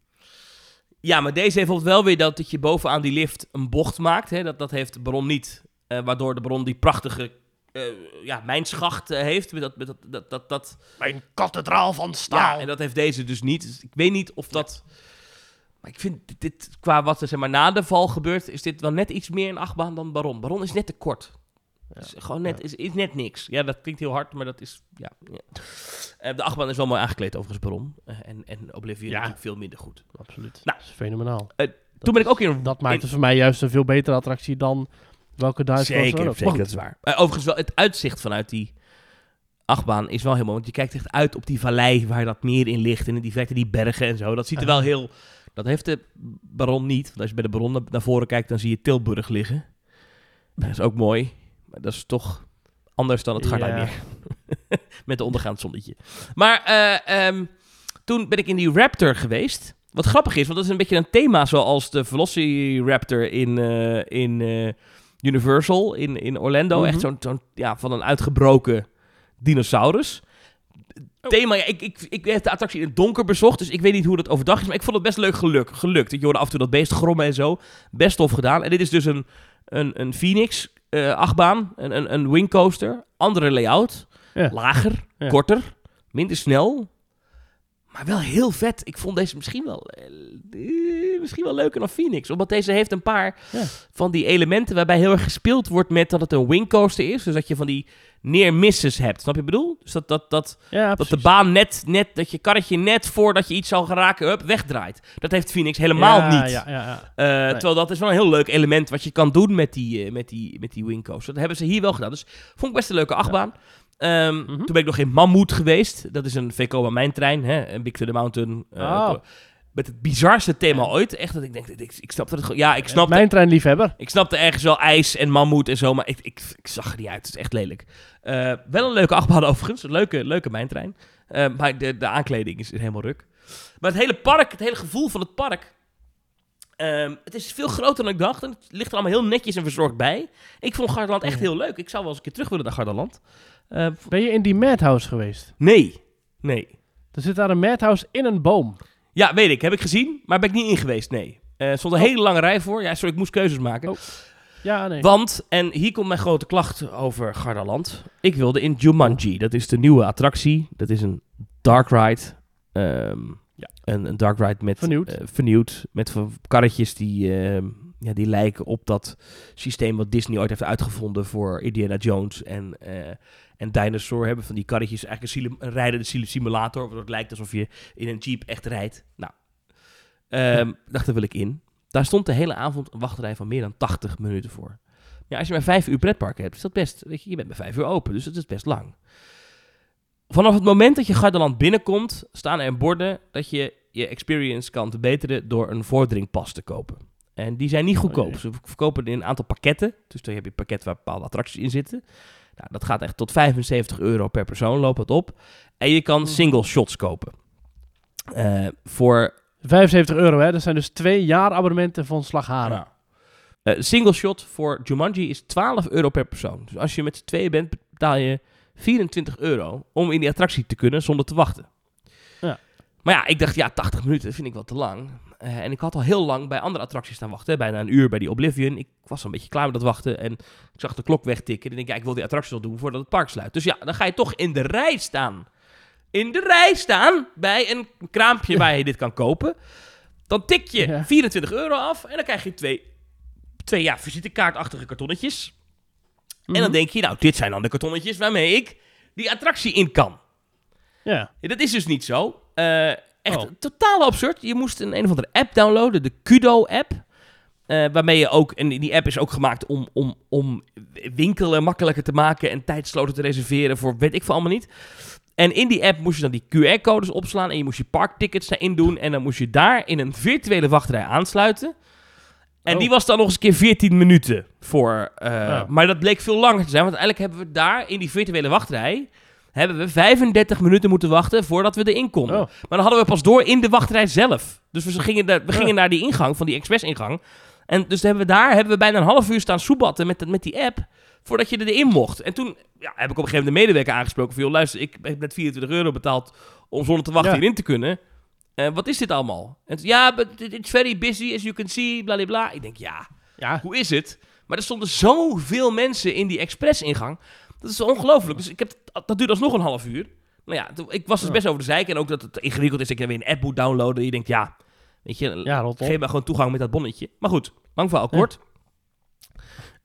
Ja, maar deze heeft bijvoorbeeld wel weer dat, dat je bovenaan die lift een bocht maakt. Hè? Dat, dat heeft de Baron niet. Eh, waardoor de Baron die prachtige eh, ja, mijnschacht eh, heeft. Met dat, met dat, dat, dat, dat, Mijn kathedraal van Ja, en dat heeft deze dus niet. Dus ik weet niet of dat... Maar ik vind dit, dit- qua wat er zeg maar, na de val gebeurt, is dit wel net iets meer een achtbaan dan Baron. Baron is net te kort. Ja. Is gewoon net, Ja. is, is net niks. Ja, dat klinkt heel hard, maar dat is... Ja, ja. Eh, de achtbaan is wel mooi aangekleed overigens, Baron. En, en Oblivion natuurlijk veel minder goed. Absoluut. Nou. dat is fenomenaal. Toen ben ik ook in... Dat maakt in- het voor mij juist een veel betere attractie dan Welke dive Zeker, zeker, dat is waar. Overigens wel, het uitzicht vanuit die achtbaan is wel heel mooi. Want je kijkt echt uit op die vallei waar dat meer in ligt. En die verte die bergen en zo. Dat ziet er wel heel... Dat heeft de Baron niet. Want als je bij de Baron naar- voren kijkt, dan zie je Tilburg liggen. Dat is ook mooi. Maar dat is toch anders dan het Gardijmeer. <laughs> Met de ondergaand zonnetje. Maar eh, ehm, toen ben ik in die Raptor geweest. Wat grappig is, want dat is een beetje een thema zoals de Velociraptor in, eh, in eh, Universal in, in Orlando. Mhm. Echt zo'n, zo'n, ja, van een uitgebroken dinosaurus. Thema, ja, ik, ik, ik heb de attractie in het donker bezocht, dus ik weet niet hoe dat overdag is, maar ik vond het best leuk geluk, gelukt. Je hoorde af en toe dat beest grommen en zo. Best tof gedaan. En dit is dus een, een, een Phoenix eh, achtbaan, een, een, een wingcoaster, andere layout, Ja. lager, Ja. korter, minder snel, maar wel heel vet. Ik vond deze misschien wel, eh, eh, misschien wel leuker dan Phoenix, omdat deze heeft een paar Ja. van die elementen waarbij heel erg gespeeld wordt met dat het een wingcoaster is, dus dat je van die neer-misses hebt. Snap je wat ik bedoel? Dus dat, dat, dat, Ja, dat de baan net, net, dat je karretje net voordat je iets zal gaan raken, hup, wegdraait. Dat heeft Phoenix helemaal Ja, niet. Ja, ja, ja. Eh, Nee. Terwijl dat is wel een heel leuk element wat je kan doen met die, met die, met die wingcoaster. Dat hebben ze hier wel gedaan. Dus vond ik best een leuke achtbaan. Ehm, Mhm. Toen ben ik nog in Mammoet geweest. Dat is een Vekoma mijntrein. Hè? Een Big to the Mountain. eh, Oh. Met het bizarste thema ooit. Echt dat ik denk, ik, ik snapte het gewoon. Ja, ik snapte, Mijn treinliefhebber. ik snapte ergens wel ijs en mammoet en zo. Maar ik, ik, ik zag er niet uit. Het is echt lelijk. Eh, wel een leuke achtbaan <laughs> overigens. Een leuke, leuke mijntrein. Eh, maar de, de aankleding is helemaal ruk. Maar het hele park, het hele gevoel van het park... ehm, het is veel groter dan ik dacht. En het ligt er allemaal heel netjes en verzorgd bij. Ik vond Gardaland echt heel leuk. Ik zou wel eens een keer terug willen naar Gardaland. Eh, Ben je in die Madhouse geweest? nee. Nee. Er zit daar een Madhouse in een boom. Ja, weet ik. Heb ik gezien. Maar ben ik niet in geweest. Nee. Eh, Er stond een hele lange rij voor. Ja, sorry, ik moest keuzes maken. Oh. Ja, nee. Want, en hier komt mijn grote klacht over Gardaland. Ik wilde in Jumanji. Dat is de nieuwe attractie. Dat is een dark ride. Ehm, Ja. een, een dark ride met... Vernieuwd. eh, vernieuwd. Met karretjes die, ehm, ja, die lijken op dat systeem wat Disney ooit heeft uitgevonden voor Indiana Jones en, eh, en Dinosaur. Hebben van die karretjes eigenlijk een, een rijdende sim- simulator. Waardoor het lijkt alsof je in een jeep echt rijdt. Nou, ehm, dacht, daar wil ik in. Daar stond de hele avond een wachtrij van meer dan 80 minuten voor. Ja, als je maar vijf uur pretpark hebt, is dat best. Weet je, je bent maar vijf uur open, dus dat is best lang. Vanaf het moment dat je Gardaland binnenkomt, staan er borden dat je je experience kan verbeteren door een vordringpas te kopen. En die zijn niet goedkoop. Oh jee. Ze verkopen in een aantal pakketten. Dus dan heb je een pakket waar bepaalde attracties in zitten. Nou, dat gaat echt tot 75 euro per persoon, loopt dat op. En je kan Mhm. single shots kopen. Eh, voor 75 euro, hè. Dat zijn dus twee jaar abonnementen van Slagharen. Ja. Eh, single shot voor Jumanji is 12 euro per persoon. Dus als je met z'n tweeën bent, betaal je 24 euro om in die attractie te kunnen zonder te wachten. Maar ja, ik dacht, ja, 80 minuten vind ik wel te lang. Eh, en ik had al heel lang bij andere attracties staan wachten. Bijna een uur bij die Oblivion. Ik was al een beetje klaar met dat wachten. En ik zag de klok wegtikken. En ik denk, ja, ik wil die attractie wel doen voordat het park sluit. Dus ja, dan ga je toch in de rij staan. In de rij staan bij een kraampje waar je dit kan kopen. Dan tik je Ja. 24 euro af en dan krijg je twee, twee ja, visitekaartachtige kartonnetjes. En dan Mhm. denk je, nou, dit zijn dan de kartonnetjes waarmee ik die attractie in kan. Ja. Ja, dat is dus niet zo. Eh, echt Oh. totaal absurd. Je moest een een of andere app downloaden, de Kudo-app. Eh, waarmee je ook, en die app is ook gemaakt om, om, om winkelen makkelijker te maken en tijdsloten te reserveren voor weet ik veel allemaal niet. En in die app moest je dan die QR-codes opslaan en je moest je parktickets daarin doen. En dan moest je daar in een virtuele wachtrij aansluiten. En Oh. die was dan nog eens een keer 14 minuten voor. eh, Ja. Maar dat bleek veel langer te zijn, want uiteindelijk hebben we daar in die virtuele wachtrij hebben we 35 minuten moeten wachten voordat we erin konden. Oh. Maar dan hadden we pas door in de wachtrij zelf. Dus we gingen, we gingen naar die ingang van die express-ingang. En dus hebben we daar hebben we bijna een half uur staan soebatten met, met die app. Voordat je erin mocht. En toen ja, heb ik op een gegeven moment de medewerker aangesproken. Van, joh, luister, ik heb net 24 euro betaald om zonder te wachten Ja. hierin te kunnen. Eh, wat is dit allemaal? En ja, but it- it's very busy, as you can see, bla bla bla. Ik denk, ja, Ja. hoe is het? Maar er stonden zoveel mensen in die express-ingang. Dat is ongelooflijk. Dus ik heb, dat duurde alsnog een half uur. Nou ja, ik was dus best over de zeik. En ook dat het ingewikkeld is dat je weer een app moet downloaden. Je denkt, ja, weet je, Ja, geef maar gewoon toegang met dat bonnetje. Maar goed, lang verhaal kort.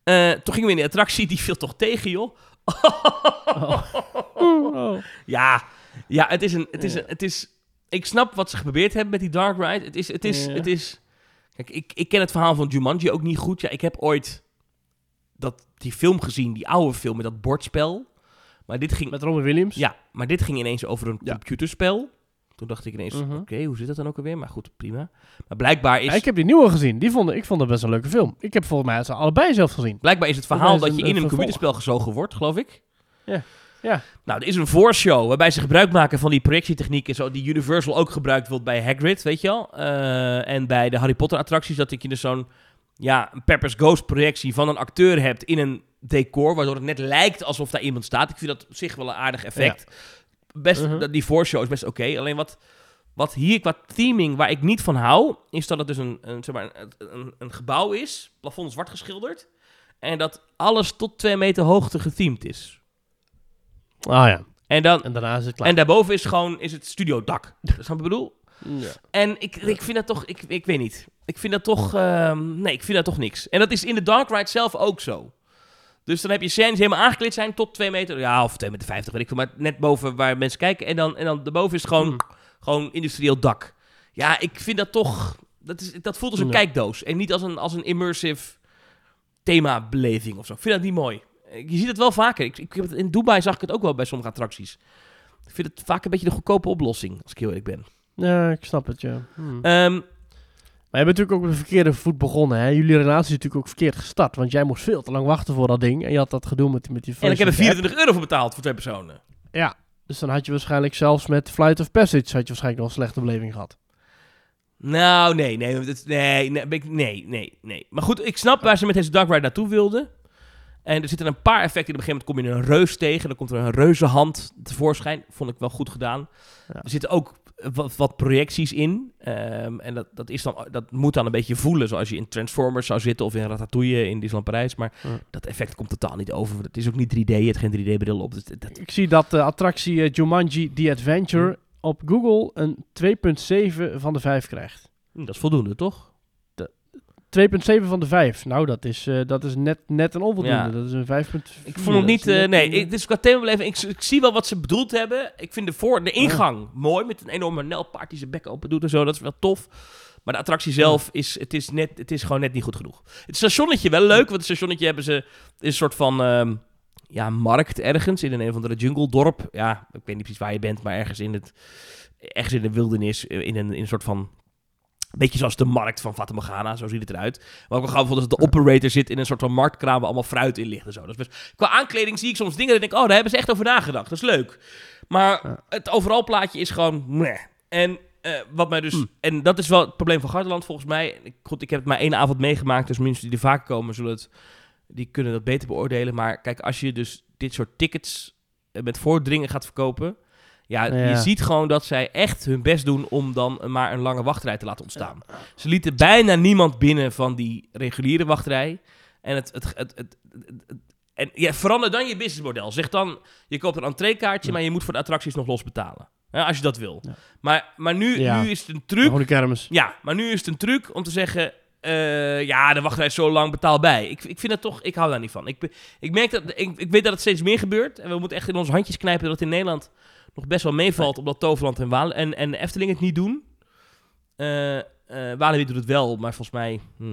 Eh, toen gingen we in de attractie, die viel toch tegen, joh. <laughs> Oh. Ja, ja het is een, het is een, het is... Ik snap wat ze geprobeerd hebben met die Dark Ride. Het is, het is, Ja. het is... Kijk, ik, ik ken het verhaal van Jumanji ook niet goed. Ja, ik heb ooit dat, die film gezien, die oude film met dat bordspel. Maar dit ging, Met Robin Williams. ja, maar dit ging ineens over een Ja. computerspel. Toen dacht ik ineens, Mhm. oké, hoe zit dat dan ook alweer? Maar goed, prima. Maar blijkbaar is, Ja, ik heb die nieuwe gezien. Die vond, ik vond dat best een leuke film. Ik heb volgens mij ze allebei zelf gezien. blijkbaar is het verhaal dat je het in een computerspel gezogen wordt, geloof ik. Ja. Ja. Nou, er is een voorshow waarbij ze gebruik maken van die projectietechnieken, zo die Universal ook gebruikt wordt bij Hagrid, weet je wel. Eh, en bij de Harry Potter attracties, dat je dus zo'n ja, een Pepper's Ghost projectie van een acteur hebt in een decor, waardoor het net lijkt alsof daar iemand staat. Ik vind dat op zich wel een aardig effect. Best, dat- Die voorshow is best oké. Alleen wat, wat hier qua theming, waar ik niet van hou, is dat het dus een, een, zeg maar, een, een, een gebouw is, plafond zwart geschilderd, en dat alles tot twee meter hoogte gethemd is. Ah ja. En, dan, En daarna is het klaar. en daarboven is gewoon is het studiodak. Dat is <laughs> wat ik bedoel. Ja. En ik, ik vind dat toch, ik, ik weet niet. Ik vind dat toch, ehm, nee, ik vind dat toch niks. En dat is in de Dark Ride zelf ook zo. Dus dan heb je scènes helemaal aangekleed zijn tot 2 meter, ja, of 2 meter 50, weet ik veel. Maar net boven waar mensen kijken. En dan, en dan daarboven is het gewoon, Hmm. gewoon industrieel dak. Ja, ik vind dat toch, dat, is, dat voelt als een Ja. kijkdoos. En niet als een, als een immersive themabeleving of zo. Ik vind dat niet mooi. Je ziet het wel vaker. Ik, ik heb het, in Dubai zag ik het ook wel bij sommige attracties. Ik vind het vaak een beetje de goedkope oplossing, als ik heel eerlijk ben. Ja, ik snap het, ja. Hmm. Ehm, Maar je bent natuurlijk ook op de verkeerde voet begonnen, hè? Jullie relatie is natuurlijk ook verkeerd gestart. Want jij moest veel te lang wachten voor dat ding. En je had dat gedoe met, met die en ik heb er voice-over app. 24 euro voor betaald voor twee personen. Ja. Dus dan had je waarschijnlijk zelfs met Flight of Passage... had je waarschijnlijk nog een slechte beleving gehad. Nou, nee, nee, nee, nee, nee, nee, nee. Maar goed, ik snap waar ze met deze Dark Ride naartoe wilden. En er zitten een paar effecten. Op een gegeven moment kom je een reus tegen. Dan komt er een reuzenhand tevoorschijn. Vond ik wel goed gedaan. Ja. Er zitten ook wat, wat projecties in. Ehm, en dat, dat, is dan, dat moet dan een beetje voelen. Zoals je in Transformers zou zitten. Of in Ratatouille in Disneyland Parijs. Maar Ja. dat effect komt totaal niet over. Het is ook niet 3D. Je hebt geen 3D-bril op. Dus dat, Ik zie dat de attractie eh, Jumanji The Adventure... Hmm. op Google een 2,7 van de 5 krijgt. 2,7 hm, dat is voldoende, toch? Van de 5. Nou, dat is, eh, dat is net, net een onvoldoende. Ja. Dat is een 5,4. Ik vond het niet... Eh, nee, ik, dus qua themabeleving, ik, ik zie wel wat ze bedoeld hebben. Ik vind de, voor, de ingang mooi, met een enorme nelpaard die zijn bek open doet en zo. Dat is wel tof. Maar de attractie zelf is, het is, net, het is gewoon net niet goed genoeg. Het stationnetje wel leuk, want het stationnetje hebben ze... is een soort van... ehm, ja, markt ergens in een, een of andere jungle dorp. Ja, ik weet niet precies waar je bent, maar ergens in het... Ergens in de wildernis, eh, in een, in een soort van... Beetje zoals de markt van Morgana, zo ziet het eruit. Wat ik wel gaaf is dat de operator zit in een soort van marktkraam waar allemaal fruit in ligt en zo. Dat is best Qua aankleding zie ik soms dingen en denk ik, oh, daar hebben ze echt over nagedacht. Dat is leuk. Maar het overal plaatje is gewoon meh. En eh, wat mij dus... Hmm. En dat is wel het probleem van Garderland volgens mij. Ik, goed, ik heb het maar één avond meegemaakt, dus mensen die er vaak komen zullen het... Die kunnen dat beter beoordelen. Maar kijk, als je dus dit soort tickets eh, met voordringen gaat verkopen... Ja, Ja. je ziet gewoon dat zij echt hun best doen om dan maar een lange wachtrij te laten ontstaan. Ze lieten bijna niemand binnen van die reguliere wachtrij. En het, het, het, het, en ja, verander dan je businessmodel. Zeg dan, je koopt een entreekaartje, maar je moet voor de attracties nog los betalen. Ja, als je dat wil. Maar, maar nu, nu is het een truc. Kermis. Ja, maar nu is het een truc om te zeggen... eh, ja, de wachtrij is zo lang, betaal bij. Ik, ik vind dat toch... Ik hou daar niet van. Ik, ik, merk dat, ik, ik weet dat het steeds meer gebeurt. En we moeten echt in onze handjes knijpen dat in Nederland nog best wel meevalt... omdat Toverland en, Waal en, en Efteling het niet doen. Eh Walibi doet het wel, maar volgens mij hm,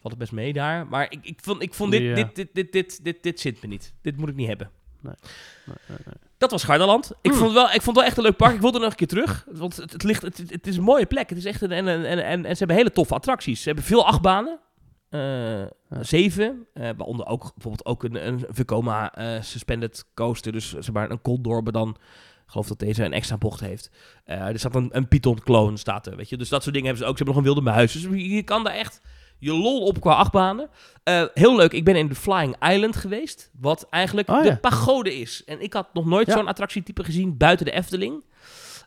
valt het best mee daar. Maar ik, ik vond, ik vond dit, Ja. dit, dit, dit, dit, dit, dit zit me niet. Dit moet ik niet hebben. Nee, nee, nee. Dat was Gardaland. Ik, Hmm. vond wel, ik vond het wel echt een leuk park. Ik wilde er nog een keer terug. Want het, het, ligt, het, het is een mooie plek. Het is echt een, en, en, en, en, ze hebben hele toffe attracties. Ze hebben veel achtbanen. Eh, Zeven. Waaronder ook bijvoorbeeld ook een, een Vekoma suspended coaster. Dus zeg maar een Condor, maar dan... Ik geloof dat deze een extra bocht heeft. Eh, er staat een, een Python-clone, staat er, weet je. Dus dat soort dingen hebben ze ook. Ze hebben nog een wilde muis. Dus je kan daar echt je lol op qua achtbanen. Eh, heel leuk, ik ben in de Flying Island geweest. Wat eigenlijk Oh, de pagode is. En ik had nog nooit Ja. zo'n attractietype gezien buiten de Efteling.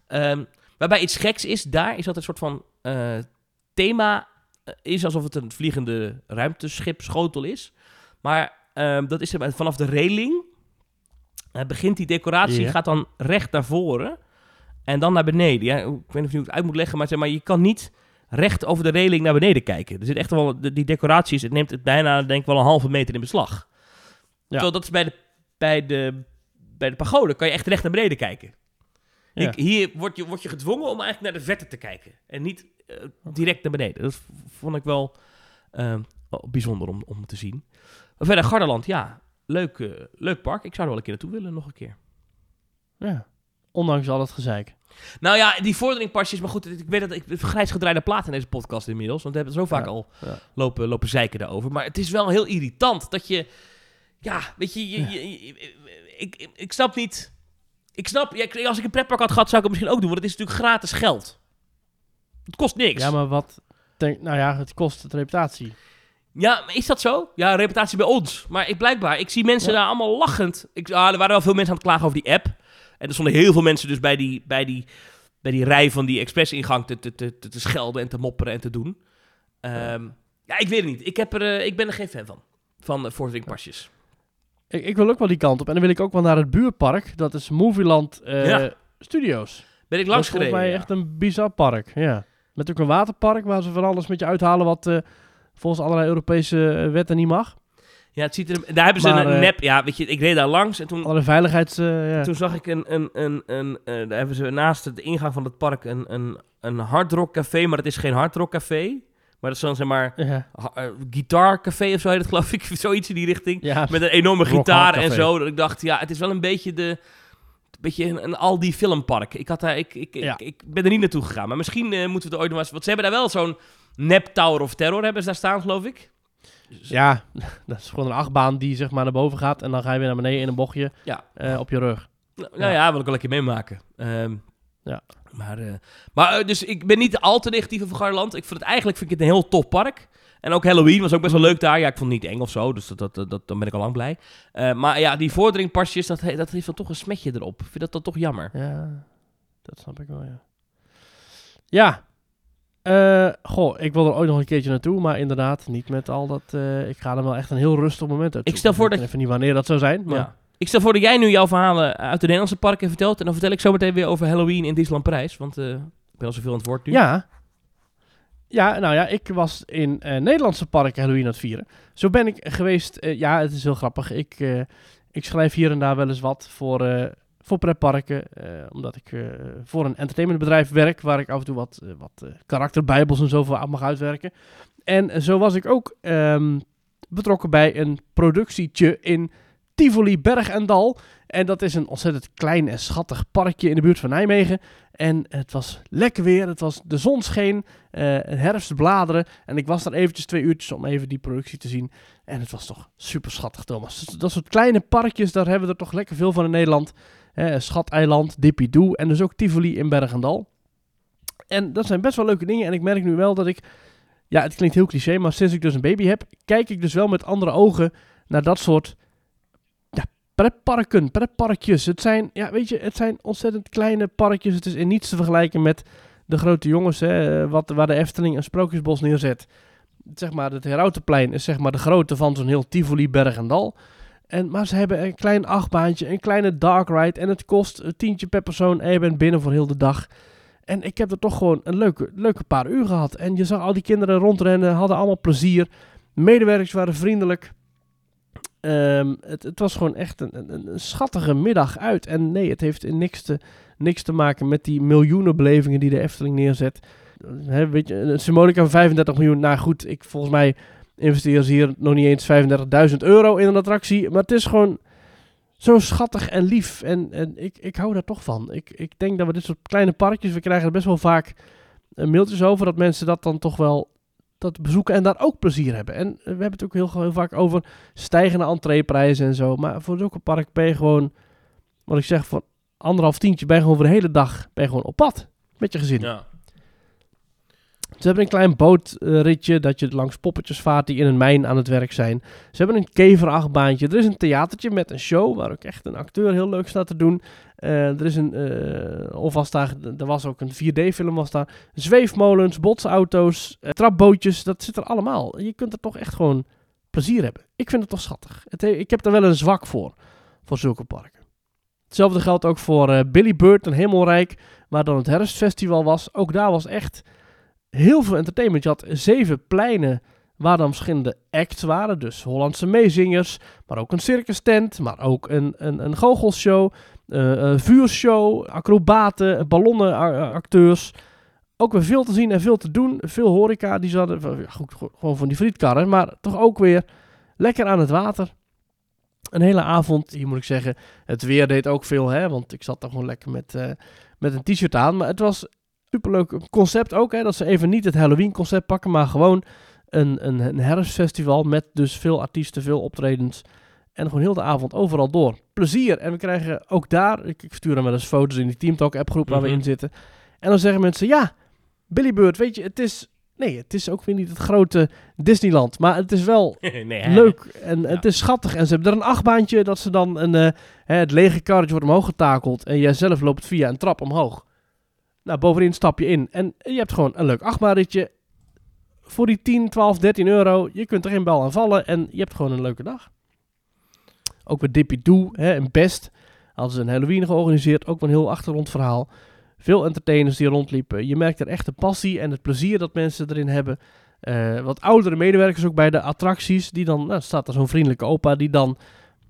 Ehm, waarbij iets geks is, daar is dat een soort van eh, thema. is alsof het een vliegende ruimteschip schotel is. Maar ehm, dat is er vanaf de reling. Eh, begint die decoratie, Ja. gaat dan recht naar voren. En dan naar beneden. Ja, ik weet niet of je het uit moet leggen, maar, zeg maar je kan niet recht over de reling naar beneden kijken. Er zit echt wel, die decoratie is, het neemt het bijna, denk ik, wel een halve meter in beslag. Terwijl dat is bij de, bij, de, bij de pagode, kan je echt recht naar beneden kijken. Ja. Ik, hier word je, word je gedwongen om eigenlijk naar de verte te kijken. En niet eh, direct naar beneden. Dat vond ik wel, eh, wel bijzonder om, om te zien. Verder, Gardaland, ja. Leuk, eh, leuk park. Ik zou er wel een keer naartoe willen, nog een keer. Ja. Ondanks al het gezeik. Nou ja, die vorderingpasjes, maar goed, ik weet dat ik grijs gedraaide plaat in deze podcast inmiddels, want we hebben zo vaak Ja, al ja. lopen, lopen zeiken daarover. Maar het is wel heel irritant dat je, ja, weet je, je, je- je- ik, ik, snap niet, ik snap, als ik een pretpark had gehad, zou ik het misschien ook doen, want het is natuurlijk gratis geld. Het kost niks. Ja, maar wat... Denk, nou ja, het kost het reputatie. Ja, is dat zo? Ja, reputatie bij ons. Maar ik, blijkbaar, ik zie mensen Ja. daar allemaal lachend. Ik, ah, er waren wel veel mensen aan het klagen over die app. En er stonden heel veel mensen dus bij die, bij die, bij die rij van die expressingang te, te, te, te, schelden en te mopperen en te doen. Ehm, ja, ik weet het niet. Ik, heb er, eh, ik ben er geen fan van. Van uh. Ik, ik wil ook wel die kant op. En dan wil ik ook wel naar het buurpark. Dat is Movieland Ja. Studios. Ben ik dat langs is volgens gereden. mij ja. echt een bizar park. Ja. Met ook een waterpark waar ze van alles met je uithalen wat volgens allerlei Europese eh, wetten niet mag. Ja, het ziet er, daar hebben ze Maar, een eh, nep... Ja, weet je, ik reed daar langs en toen, Allerlei veiligheids... eh, ja. toen zag ik een... een, een, een daar hebben ze naast de ingang van het park een, een, een hardrock café. Maar het is geen hardrock café. Maar dat is dan zeg maar... ja. gitaarcafé of zo heet het <laughs> geloof ik. Zoiets in die richting. ja. Met een enorme gitaar en zo. Dat ik dacht, ja, het is wel een beetje de... Een beetje een, een Aldi filmpark. Ik, had daar, ik, ik, ik, ik ben er niet naartoe gegaan. Maar misschien moeten we er ooit nog eens... Want ze hebben daar wel zo'n nep Tower of Terror hebben ze daar staan, geloof ik. Ja, <laughs> dat is gewoon een achtbaan die zeg maar naar boven gaat. En dan ga je weer naar beneden in een bochtje Ja. eh, op je rug. Nou, nou ja, wil ik wel lekker meemaken. Ehm, Ja. Maar, eh, maar eh, dus ik ben niet al te negatief over Gardaland. Ik vind het eigenlijk vind ik het een heel tof park. En ook Halloween was ook best wel leuk daar. Ja, ik vond het niet eng of zo, dus dat, dat, dat, dan ben ik al lang blij. Maar ja, die vorderingpasjes, dat, dat heeft dan toch een smetje erop. Ik vind dat dan toch jammer. Ja, dat snap ik wel, ja. Ja. Eh, goh, ik wil er ooit nog een keertje naartoe, maar inderdaad niet met al dat... eh, ik ga er wel echt een heel rustig moment uit Ik stel voor Ik dat weet even niet wanneer dat zou zijn, maar... Ja. Ik stel voor dat jij nu jouw verhalen uit de Nederlandse parken vertelt. En dan vertel ik zo meteen weer over Halloween in Disneyland Parijs. Want eh, ik ben al zoveel aan het woord nu. Ja. Ja, nou ja, ik was in Nederlandse parken Halloween aan het vieren. Zo ben ik geweest. ja, het is heel grappig. Ik, ik schrijf hier en daar wel eens wat voor, eh voor pretparken. eh, omdat ik eh, voor een entertainmentbedrijf werk. Waar ik af en toe wat, eh, wat karakterbijbels en zo voor mag uitwerken. En zo was ik ook ehm, betrokken bij een productietje in Tivoli Berg en Dal. En dat is een ontzettend klein en schattig parkje in de buurt van Nijmegen. En het was lekker weer. Het was, de zon scheen. eh herfstbladeren. En ik was daar eventjes twee uurtjes om even die productie te zien. En het was toch super schattig, Thomas. Dat soort kleine parkjes, daar hebben we er toch lekker veel van in Nederland. Eh Schateiland, Dippy-Doe en dus ook Tivoli in Bergendal. En dat zijn best wel leuke dingen. En ik merk nu wel dat ik... Ja, het klinkt heel cliché, maar sinds ik dus een baby heb... kijk ik dus wel met andere ogen naar dat soort... Pretparken, pretparkjes. Het zijn, ja, weet je, het zijn ontzettend kleine parkjes. Het is in niets te vergelijken met de grote jongens, hè, wat, waar de Efteling een sprookjesbos neerzet. Zeg maar, het Herautenplein is zeg maar de grootte van zo'n heel Tivoli, Berg en Dal. En, maar ze hebben een klein achtbaantje, een kleine dark ride. En het kost een tientje per persoon en je bent binnen voor heel de dag. En ik heb er toch gewoon een leuke, leuke paar uur gehad. En je zag al die kinderen rondrennen, hadden allemaal plezier. Medewerkers waren vriendelijk. Ehm, het, het was gewoon echt een, een, een schattige middag uit. En nee, het heeft niks te, niks te maken met die miljoenen belevingen die de Efteling neerzet. Weet je, een Symbolica van 35 miljoen. Nou goed, ik, volgens mij investeren ze hier nog niet eens 35.000 euro in een attractie. Maar het is gewoon zo schattig en lief. En, en ik, ik hou daar toch van. Ik, ik denk dat we dit soort kleine parkjes, we krijgen er best wel vaak eh, mailtjes over. Dat mensen dat dan toch wel dat bezoeken en daar ook plezier hebben. En eh, we hebben het ook heel, vaak over stijgende entreeprijzen en zo. Maar voor zulke park ben je gewoon, wat ik zeg, voor anderhalf tientje ben je gewoon voor de hele dag ben je gewoon op pad met je gezin. Ja. Ze hebben een klein bootritje dat je langs poppetjes vaart die in een mijn aan het werk zijn. Ze hebben een keverachtbaantje. Er is een theatertje met een show waar ook echt een acteur heel leuk staat te doen. Eh, er is een, eh, of was daar, er was ook een 4D-film was daar. Zweefmolens, botsauto's, eh, trapbootjes, dat zit er allemaal. Je kunt er toch echt gewoon plezier hebben. Ik vind het toch schattig. Ik heb er wel een zwak voor, voor zulke parken. Hetzelfde geldt ook voor Billy Bird en Hemelrijk, waar dan het herfstfestival was. Ook daar was echt heel veel entertainment. Je had zeven pleinen waar dan verschillende acts waren. Dus Hollandse meezingers, maar ook een circus tent, maar ook een, een, een goochelshow, eh, vuurshow, acrobaten, ballonnenacteurs. Ook weer veel te zien en veel te doen. Veel horeca, die ja, goed, go- gewoon van die frietkarren, maar toch ook weer lekker aan het water. Een hele avond, hier moet ik zeggen, het weer deed ook veel, hè, want ik zat dan gewoon lekker met, eh, met een t-shirt aan. Maar het was superleuk concept ook, hè, dat ze even niet het Halloween concept pakken, maar gewoon een, een, een herfstfestival met dus veel artiesten, veel optredens. En gewoon heel de avond overal door. Plezier. En we krijgen ook daar, ik, ik stuur dan wel eens foto's in die Teamtalk appgroep waar we Mhm. in zitten. En dan zeggen mensen, ja, Billy Bird, weet je, het is... Nee, het is ook weer niet het grote Disneyland. Maar het is wel <laughs> nee, leuk en het is schattig. En ze hebben er een achtbaantje dat ze dan een, eh, het lege karretje wordt omhoog getakeld. En jij zelf loopt via een trap omhoog. Nou, bovenin stap je in. En je hebt gewoon een leuk achtbaanritje. Voor die 10, 12, 13 euro. Je kunt er geen bal aan vallen. En je hebt gewoon een leuke dag. Ook bij Dippy Doe en Best. Hadden ze een Halloween georganiseerd. Ook een heel achtergrondverhaal. Veel entertainers die rondliepen. Je merkt er echt de passie en het plezier dat mensen erin hebben. Eh, wat oudere medewerkers ook bij de attracties. Die dan, nou, staat er zo'n vriendelijke opa die dan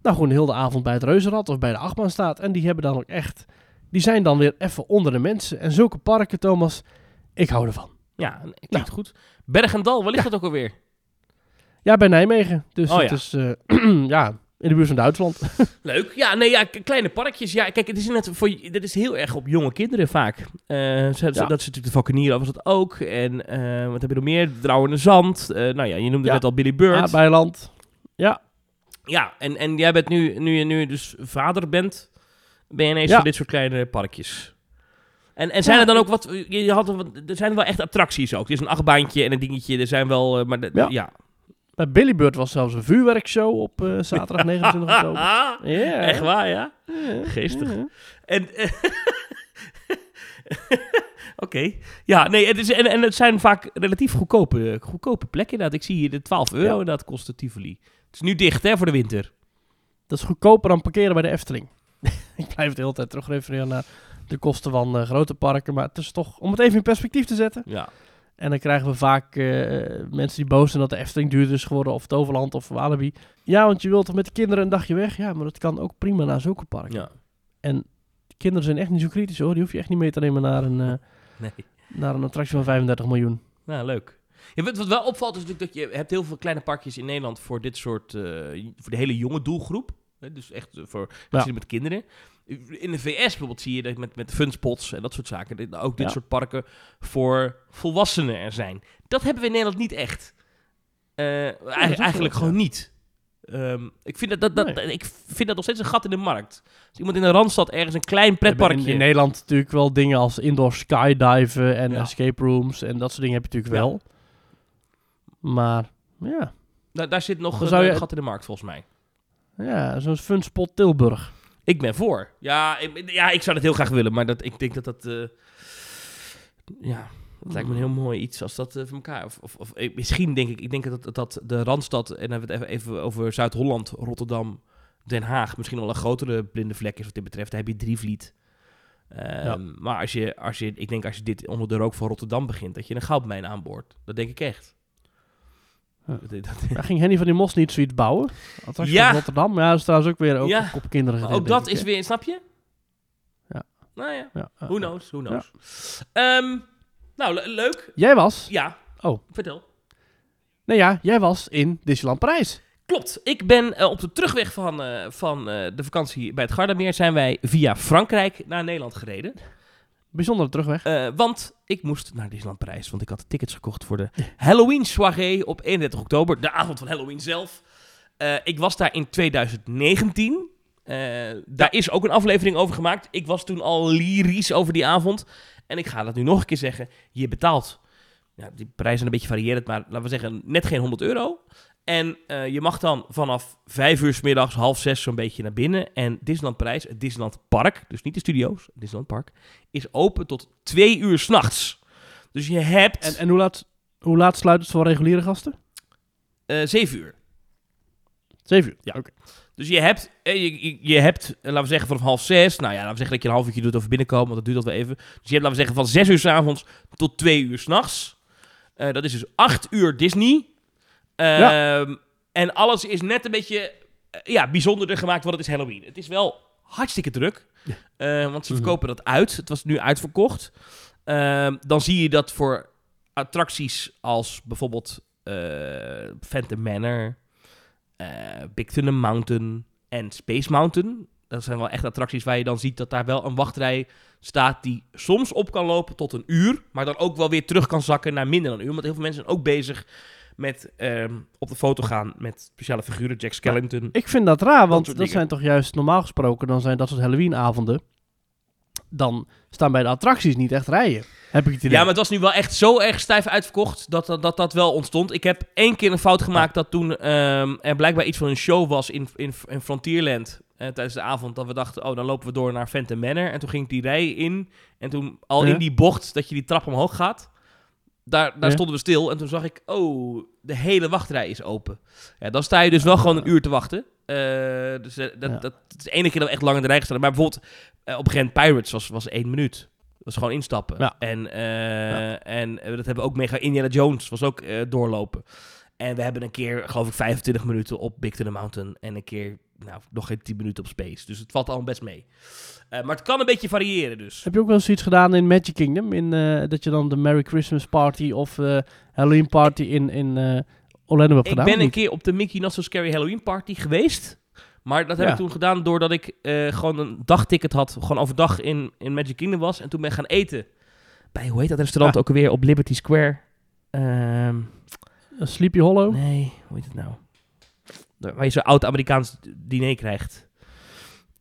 nou gewoon heel de avond bij het reuzenrad of bij de achtbaan staat. En die hebben dan ook echt, die zijn dan weer even onder de mensen. En zulke parken, Thomas, ik hou ervan. Ja, klinkt Nou. goed. Bergendal, waar ligt dat ook alweer? Ja, bij Nijmegen. Dus Oh, het ja. is, eh, <clears throat> ja, in de buurt van Duitsland. <laughs> Leuk. Ja, nee, ja, kleine parkjes. Ja, kijk, het is net voor dit is heel erg op jonge kinderen vaak. Eh, ze- ze- Ja. Dat is natuurlijk de Valkenier was dat ook. En eh, wat heb je nog meer? Drouwende Zand. Nou ja, je noemde Ja. net al Billy Bird. Ja, Bijland. Ja, Ja, en, en jij bent nu, nu je nu dus vader bent, ben je ineens Ja. voor dit soort kleine parkjes. En, en zijn Ja, er dan ook wat, je, had, er zijn wel echt attracties ook. Er is een achtbaantje en een dingetje, er zijn wel, eh, maar de- Ja. ja. bij Billy Bird was zelfs een vuurwerkshow op eh, zaterdag <laughs> 29 oktober. Ja. Echt waar, ja? Geestig. En, eh, <laughs> Oké. Ja, nee, het is, en, en het zijn vaak relatief goedkope, goedkope plekken. Inderdaad. Ik zie hier de 12 euro, Ja. dat kost de Tivoli. Het is nu dicht, hè, voor de winter. Dat is goedkoper dan parkeren bij de Efteling. <laughs> ik blijf de hele tijd terugrefereren naar de kosten van eh, grote parken. Maar het is toch, om het even in perspectief te zetten. Ja. En dan krijgen we vaak eh, mensen die boos zijn dat de Efteling duurder is geworden. Of Toverland of Walibi. Ja, want je wilt toch met de kinderen een dagje weg? Ja, maar dat kan ook prima naar zulke parken. ja. En kinderen zijn echt niet zo kritisch hoor. Die hoef je echt niet mee te nemen naar een, eh, <laughs> Nee. naar een attractie van 35 miljoen. Nou, leuk. Ja, wat, wat wel opvalt is natuurlijk dat je hebt heel veel kleine parkjes in Nederland voor dit soort, voor de hele jonge doelgroep. Dus echt eh, voor gezinnen met kinderen. In de VS bijvoorbeeld zie je dat met, met funspots en dat soort zaken, ook dit Ja. soort parken voor volwassenen er zijn. Dat hebben we in Nederland niet echt. Eh, eigenlijk ja. gewoon niet. Ehm, ik, vind dat, dat, dat, Nee. ik vind dat nog steeds een gat in de markt. Als iemand in de Randstad ergens een klein pretparkje... In, in Nederland natuurlijk wel dingen als indoor skydiven en Ja. escape rooms. En dat soort dingen heb je natuurlijk Ja. wel. Maar ja, daar, daar zit nog een je- gat in de markt volgens mij. Ja zo'n funspot Tilburg. Ik ben voor. Ja, ik, ja, ik zou dat heel graag willen, maar dat, ik denk dat dat... eh, ja, dat lijkt me een heel mooi iets als dat eh, voor elkaar... Of, of, of, eh, misschien denk ik, ik denk dat, dat de Randstad, en dan hebben we het even, even over Zuid-Holland, Rotterdam, Den Haag, misschien wel een grotere blinde vlek is wat dit betreft. Dan heb je Drievliet. Ja. Maar als je, als je, ik denk als je dit onder de rook van Rotterdam begint, dat je een goudmijn aanboort. Dat denk ik echt. Ja. Dat- dat- ging Henny van die Mos niet zoiets bouwen. Attractie Ja. van Rotterdam. Ja, dat is trouwens ook weer ook Ja. op kinderen ook dat denk is ik, weer, snap je? Ja. Nou ja, who knows, who knows. Ehm, nou, le- leuk. Jij was? Ja. Oh. Vertel. Nee ja, jij was in Disneyland Parijs. Klopt. Ik ben eh, op de terugweg van, eh, van eh, de vakantie bij het Gardameer... zijn wij via Frankrijk naar Nederland gereden. Bijzondere terugweg. Eh, want ik moest naar Disneyland Parijs. Want ik had tickets gekocht voor de Halloween soirée op 31 oktober. De avond van Halloween zelf. Eh, ik was daar in 2019. Eh, daar is ook een aflevering over gemaakt. Ik was toen al lyrisch over die avond. En ik ga dat nu nog een keer zeggen. Je betaalt. Ja, die prijzen zijn een beetje variërend, maar laten we zeggen net geen 100 euro. En eh, je mag dan vanaf vijf uur s middags, half zes zo'n beetje naar binnen. En Disneyland Parijs, het Disneyland Park, dus niet de studio's, het Disneyland Park, is open tot twee uur s'nachts. Dus je hebt En, en hoe, laat, hoe laat sluit het voor reguliere gasten? eh, zeven uur. Zeven uur. Ja. Oké. Dus je hebt, eh, je, je, hebt laten we zeggen, vanaf half zes. Nou ja, laten we zeggen dat je een half uurtje doet over binnenkomen, want dat duurt dat wel even. Dus je hebt, laten we zeggen, van zes uur s'avonds tot twee uur s'nachts. Eh dat is dus acht uur Disney. Ehm, En alles is net een beetje eh, ja, bijzonderder gemaakt, want het is Halloween. Het is wel hartstikke druk, eh, want ze Mhm. verkopen dat uit. Het was nu uitverkocht. Ehm, dan zie je dat voor attracties als bijvoorbeeld eh Phantom Manor, Big Thunder Mountain en Space Mountain. Dat zijn wel echt attracties waar je dan ziet dat daar wel een wachtrij staat die soms op kan lopen tot een uur, maar dan ook wel weer terug kan zakken naar minder dan een uur. Want heel veel mensen zijn ook bezig met ehm, op de foto gaan met speciale figuren, Jack Skellington. Ik vind dat raar, want dat zijn toch juist normaal gesproken, dan zijn dat soort Halloweenavonden. Dan staan bij de attracties niet echt rijen. Heb ik het idee. Ja, maar het was nu wel echt zo erg stijf uitverkocht dat dat, dat, dat wel ontstond. Ik heb één keer een fout gemaakt dat toen ehm, er blijkbaar iets van een show was in, in, in Frontierland eh, tijdens de avond. Dat we dachten, oh, dan lopen we door naar Phantom Manor. En toen ging ik die rij in. En toen al Ja. in die bocht dat je die trap omhoog gaat, daar, daar Ja. stonden we stil. En toen zag ik, oh, de hele wachtrij is open. Ja, dan sta je dus wel gewoon een uur te wachten. Eh, dus eh, dat, Ja. dat, het is de ene keer dat we echt lang in de rij gestaan. hebben. Maar bijvoorbeeld eh, op moment Pirates was, was één minuut. Dat was gewoon instappen. Ja. En, en dat hebben we ook mega. Indiana Jones was ook doorlopen. En we hebben een keer, geloof ik, 25 minuten op Big Thunder Mountain. En een keer, nou, nog geen 10 minuten op Space. Dus het valt al best mee. Eh, maar het kan een beetje variëren dus. Heb je ook wel eens iets gedaan in Magic Kingdom? In, eh, dat je dan de Merry Christmas Party of eh, Halloween Party in, in Orlando hebt Ik ben een keer op de Mickey Not So Scary Halloween Party geweest. Maar dat heb Ja. ik toen gedaan doordat ik gewoon een dagticket had. Gewoon overdag in, in Magic Kingdom was. En toen ben ik gaan eten. Bij, hoe heet dat restaurant ook alweer? Op Liberty Square. Ehm, Sleepy Hollow? nee, hoe heet het nou? Waar je zo'n oud Amerikaans diner krijgt.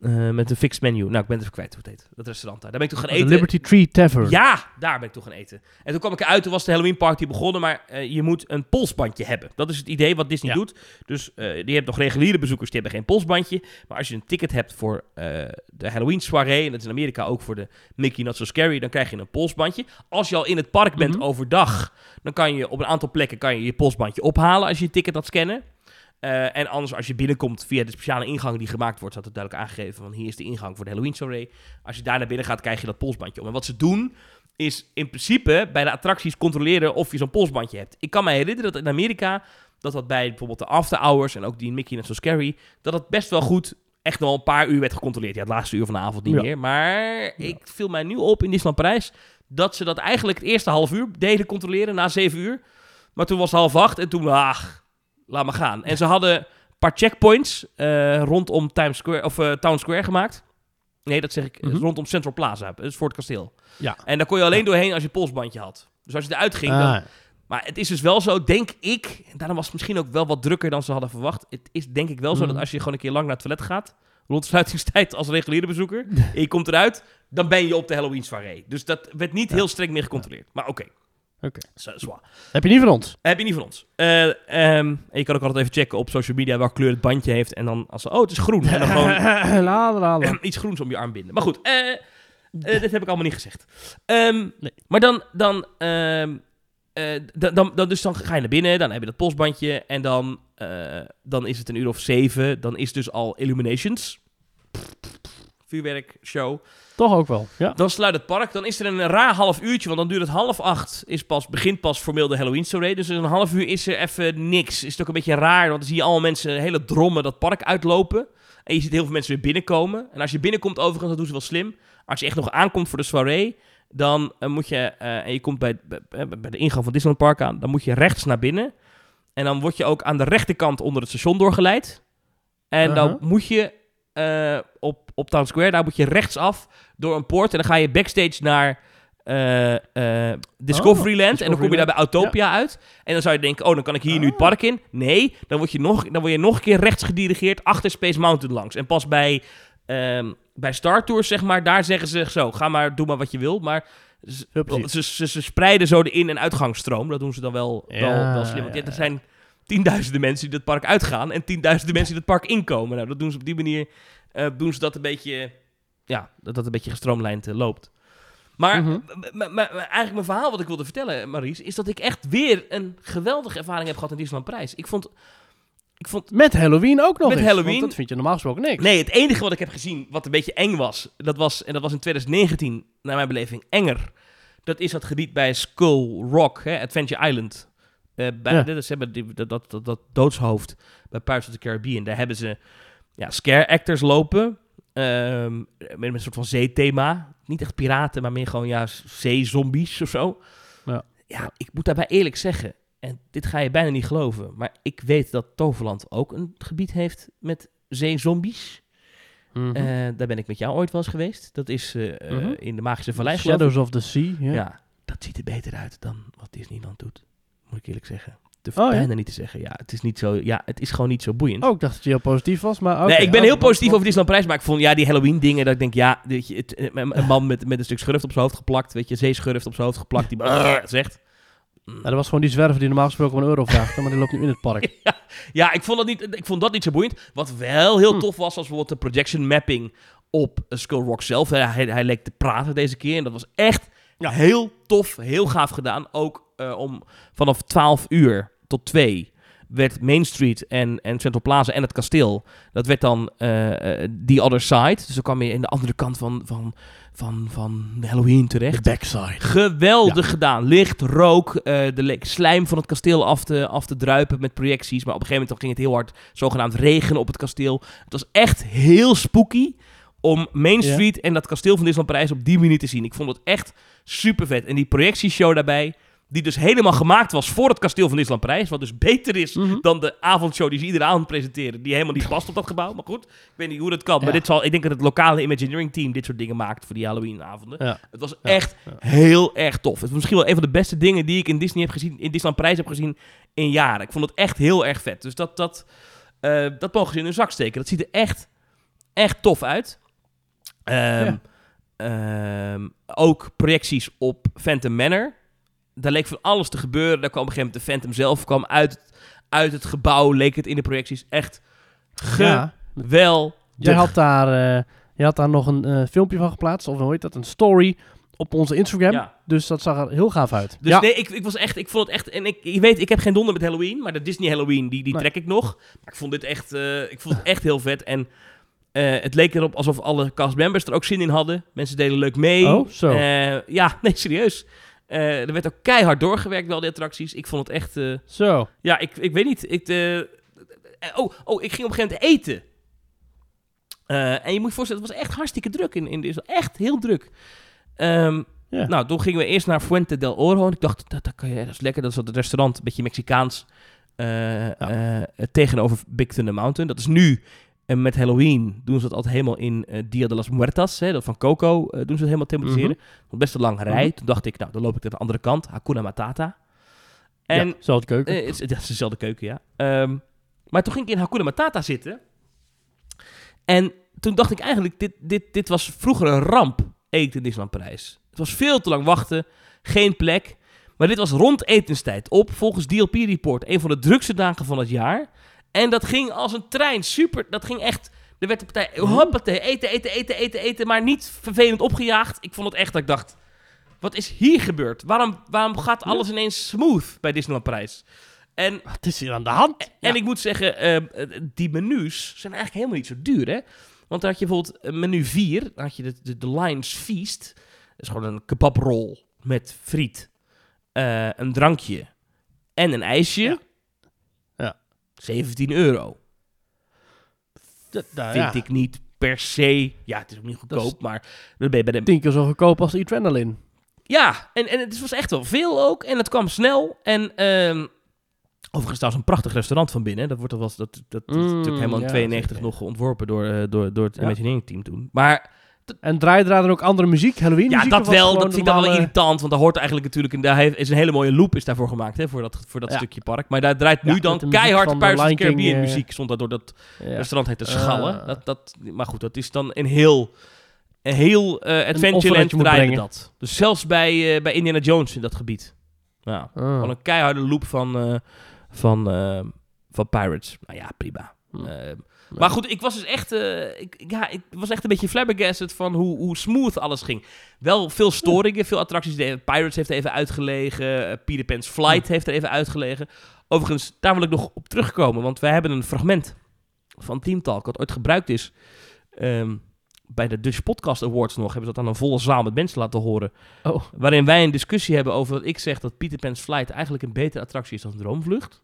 Eh, met een fixed menu. Nou, ik ben het even kwijt hoe het heet. Dat restaurant daar. Daar ben ik toen gaan de eten. Liberty Tree Tavern. Ja, daar ben ik toen gaan eten. En toen kwam ik eruit, toen was de Halloween party begonnen, maar eh, je moet een polsbandje hebben. Dat is het idee wat Disney Ja. doet. Dus eh die hebt nog reguliere bezoekers, die hebben geen polsbandje. Maar als je een ticket hebt voor de Halloween soirée, en dat is in Amerika ook voor de Mickey Not So Scary, dan krijg je een polsbandje. Als je al in het park bent Mhm. overdag, dan kan je op een aantal plekken kan je, je polsbandje ophalen als je je ticket had scannen. Eh, en anders, als je binnenkomt via de speciale ingang die gemaakt wordt, staat het duidelijk aangegeven van hier is de ingang voor de Halloween soirée. Als je daar naar binnen gaat, krijg je dat polsbandje om. En wat ze doen, is in principe bij de attracties controleren of je zo'n polsbandje hebt. Ik kan me herinneren dat in Amerika, dat dat bij bijvoorbeeld de after hours en ook die in Mickey Not So Scary, dat het best wel goed echt wel een paar uur werd gecontroleerd. Ja, het laatste uur van de avond niet Ja. meer. Maar ik viel mij nu op in Disneyland Parijs dat ze dat eigenlijk het eerste half uur deden controleren na zeven uur. Maar toen was het half acht en toen, ach, laat maar gaan. En ze hadden een paar checkpoints eh, rondom Times Square, of, eh, Town Square gemaakt. Nee, dat zeg ik, Mhm. rondom Central Plaza, dus voor het kasteel. Ja. En daar kon je alleen doorheen als je polsbandje had. Dus als je eruit ging, dan... Ah, Maar het is dus wel zo, denk ik... En daarom was het misschien ook wel wat drukker dan ze hadden verwacht. Het is denk ik wel zo Mhm. dat als je gewoon een keer lang naar het toilet gaat... rond sluitingstijd als reguliere bezoeker... <laughs> en je komt eruit, dan ben je op de Halloween soirée. Dus dat werd niet Ja. heel streng meer gecontroleerd. Maar oké. Oké. Zwaar. Heb je niet van ons? Heb je niet van ons. Eh, ehm, en je kan ook altijd even checken op social media welke kleur het bandje heeft. En dan als ze, oh, het is groen. En dan <laughs> gewoon la, la, la. iets groens om je arm binden. Maar goed, eh, eh, dit heb ik allemaal niet gezegd. Ehm, Nee. Maar dan, dan, ehm, eh, dan, dan, dan, dus dan ga je naar binnen, dan heb je dat polsbandje. En dan, eh, dan is het een uur of zeven. Dan is dus al Illuminations. Vuurwerk, show. Toch ook wel. Ja. Dan sluit het park. Dan is er een raar half uurtje. Want dan duurt het half acht. Is pas, begint pas formeel de Halloween soirée. Dus een half uur is er even niks. Is het ook een beetje raar. Want dan zie je allemaal mensen hele drommen dat park uitlopen. En je ziet heel veel mensen weer binnenkomen. En als je binnenkomt overigens, dat doen ze wel slim. Als je echt nog aankomt voor de soirée. Dan eh, moet je, eh, en je komt bij, bij, bij de ingang van Disneyland Park aan. Dan moet je rechts naar binnen. En dan word je ook aan de rechterkant onder het station doorgeleid. En dan Uh-huh. moet je eh, op, op Town Square, daar moet je rechtsaf door een poort. En dan ga je backstage naar eh, eh, Discoveryland. en dan kom je daar bij Autopia uit. En dan zou je denken, oh, dan kan ik hier nu het park in. Nee, dan word, je nog, dan word je nog een keer rechts gedirigeerd achter Space Mountain langs. En pas bij, ehm, bij Star Tours, zeg maar, daar zeggen ze zo, ga maar, doe maar wat je wil. Maar ze, ze, ze, ze spreiden zo de in- en uitgangsstroom. Dat doen ze dan wel, wel, Ja, wel slim. Want ja, er zijn tienduizenden mensen die dat park uitgaan en tienduizenden mensen die dat park inkomen. Nou, dat doen ze op die manier, eh, doen ze dat een beetje, ja, dat dat een beetje gestroomlijnd eh, loopt. Maar, Mhm. eigenlijk mijn verhaal wat ik wilde vertellen, Maries, is dat ik echt weer een geweldige ervaring heb gehad in Disneyland Parijs. Ik vond, ik vond Met Halloween ook nog Met eens, Halloween. want dat vind je normaal gesproken niks. Nee, het enige wat ik heb gezien wat een beetje eng was, dat was, en dat was in 2019, naar mijn beleving, enger. Dat is dat gebied bij Skull Rock, hè, Adventure Island. Bij, Ja. hebben die, dat, dat, dat, doodshoofd bij Pirates of the Caribbean. Daar hebben ze ja, scare actors lopen. ehm, met een soort van zeethema. Niet echt piraten, maar meer gewoon ja, zeezombies of zo. Ja. ja, ik moet daarbij eerlijk zeggen. En dit ga je bijna niet geloven. Maar ik weet dat Toverland ook een gebied heeft met zeezombies. Eh, daar ben ik met jou ooit wel eens geweest. Dat is eh, Mhm. in de Magische Vallei. Shadows of the Sea. Ja. Ja. dat ziet er beter uit dan wat Disneyland doet. Moet ik eerlijk zeggen. Te Oh, ja? niet te zeggen. Ja, het is niet zo. Ja, het is gewoon niet zo boeiend. Oh, ik dacht dat je heel positief was, maar nee, ik ben Oh, heel wat- positief over Disneyland Prijs, maar ik vond ja die Halloween dingen dat ik denk ja, weet je, het, een een man met, met een stuk schurft op zijn hoofd geplakt, weet je, zeeschurft op zijn hoofd geplakt die <laughs> zegt. Ja, dat was gewoon die zwerver die normaal gesproken een euro vraagt, maar die loopt nu in het park. <laughs> Ja, ik vond dat niet, ik vond dat niet zo boeiend. Wat wel heel Hm. tof was, was bijvoorbeeld de projection mapping op eh, Skull Rock zelf. Hij, hij, hij leek te praten deze keer en dat was echt Ja. heel tof, heel gaaf gedaan. Ook eh, om vanaf 12 uur tot 2 werd Main Street en, en Central Plaza en het kasteel, dat werd dan eh, eh, The Other Side. Dus dan kwam je in de andere kant van, van, van, van Halloween terecht. backside. Geweldig gedaan. Licht, rook, eh, de slijm van het kasteel af te, af te druipen met projecties. Maar op een gegeven moment ging het heel hard zogenaamd regenen op het kasteel. Het was echt heel spooky om Main Ja. Street en dat kasteel van Disneyland Parijs op die manier te zien. Ik vond het echt super vet. En die projectieshow daarbij, die dus helemaal gemaakt was voor het kasteel van Disneyland Parijs. Wat dus beter is Mhm. dan de avondshow die ze iedere avond presenteren. Die helemaal niet past op dat gebouw. Maar goed, ik weet niet hoe dat kan. Maar dit zal, ik denk dat het lokale Imagineering team dit soort dingen maakt voor die Halloween-avonden. Ja. Het was echt heel erg tof. Het was misschien wel een van de beste dingen die ik in Disney heb gezien, in Disneyland Prijs heb gezien in jaren. Ik vond het echt heel erg vet. Dus dat, dat, eh, dat mogen ze in hun zak steken. Dat ziet er echt, echt tof uit. Ehm, Ja. ehm, ook projecties op Phantom Manor. Daar leek van alles te gebeuren. Daar kwam op een gegeven moment de Phantom zelf kwam uit, uit het gebouw. Leek het in de projecties echt Ja. geweldig. Jij had daar, eh, jij had daar nog een eh, filmpje van geplaatst, of hoe heet dat, een story op onze Instagram. Ja. Dus dat zag er heel gaaf uit. Dus ja. nee, ik, ik was echt, ik vond het echt, en ik, je weet, ik heb geen donder met Halloween, maar de Disney Halloween, die, die Nee. trek ik nog. Maar ik vond dit echt, eh, ik vond het echt heel vet. En eh, het leek erop alsof alle castmembers er ook zin in hadden. Mensen deden leuk mee. Oh, zo. Eh, ja, <laughs> nee, serieus. Eh, er werd ook keihard doorgewerkt, wel, de attracties. Ik vond het echt, eh, Zo. ja, ik, ik weet niet. Ik, eh, oh, oh, ik ging op een gegeven moment eten. En je moet je voorstellen, het was echt hartstikke druk in, in Disney. Echt heel druk. Ehm, Ja. nou, toen gingen we eerst naar Fuente del Oro. En ik dacht, dat, dat, kan je, dat is lekker. Dat is het restaurant, een beetje Mexicaans. tegenover Big Thunder Mountain. Dat is nu, en met Halloween doen ze dat altijd helemaal in eh, Dia de las Muertas. Hè, dat van Coco eh, doen ze het helemaal thematiseren. Want best een lange rij. Mhm. Toen dacht ik, nou, dan loop ik naar de andere kant. Hakuna Matata. En ja, zo de keuken. eh, het, is, ja, het is dezelfde keuken, ja. Ehm, maar toen ging ik in Hakuna Matata zitten. En toen dacht ik eigenlijk, dit, dit, dit was vroeger een ramp, eten in Disneyland Parijs. Het was veel te lang wachten, geen plek. Maar dit was rond etenstijd op, volgens DLP Report, een van de drukste dagen van het jaar. En dat ging als een trein, super, dat ging echt... Er werd de partij, hoppatee, eten, eten, eten, eten, eten, maar niet vervelend opgejaagd. Ik vond het echt dat ik dacht, wat is hier gebeurd? Waarom, waarom gaat alles ineens smooth bij Disneyland Parijs? En Wat is hier aan de hand? en ik moet zeggen, eh, eh, die menus zijn eigenlijk helemaal niet zo duur, hè? Want dan had je bijvoorbeeld eh, menu 4, dan had je de, de, de Lions Feast. Dat is gewoon een kebabrol met friet, eh, een drankje en een ijsje. Ja. Ja. 17 euro. D- nou, Vind ik niet per se... Ja, het is ook niet Dat is- goedkoop, maar dan ben je bij de... Tien keer zo goedkoop als Adrenaline. Ja, en, en het was echt wel veel ook. En het kwam snel. En ehm overigens trouwens een prachtig restaurant van binnen. Dat, wordt al was, dat, dat is Mm, natuurlijk helemaal in ja, 92 zeker. nog ontworpen door, eh, door, door het Ja. Imagineering team toen. Maar En draaide daar dan ook andere muziek, Halloween ja, muziek? dat was het wel. Dat vind ik dan wel normale- irritant. Want daar hoort eigenlijk natuurlijk... Een, daar heeft, is een hele mooie loop is daarvoor gemaakt. Hè, voor dat, voor dat Ja. stukje park. Maar daar draait nu Ja, dan keihard Pirates Caribbean eh, muziek. Stond daar door dat Ja. restaurant heet de Ah. Schallen. Dat, dat, maar goed, dat is dan een heel... Een heel eh Adventureland draaide dat. Dus zelfs bij, eh, bij Indiana Jones in dat gebied. Ja. Ah. Gewoon een keiharde loop van, eh, van, eh, van Pirates. Nou ja, prima. Hm. Maar goed, ik was dus echt, eh, ik, ja, ik was echt een beetje flabbergasted van hoe, hoe smooth alles ging. Wel veel storingen, veel attracties. Pirates heeft er even uitgelegen. eh, Peter Pan's Flight heeft er even uitgelegen. Overigens, daar wil ik nog op terugkomen, want wij hebben een fragment van Team Talk, wat ooit gebruikt is ehm, bij de Dutch Podcast Awards nog. Hebben ze dat aan een volle zaal met mensen laten horen. Oh. Waarin wij een discussie hebben over wat ik zeg dat Peter Pan's Flight eigenlijk een betere attractie is dan Droomvlucht.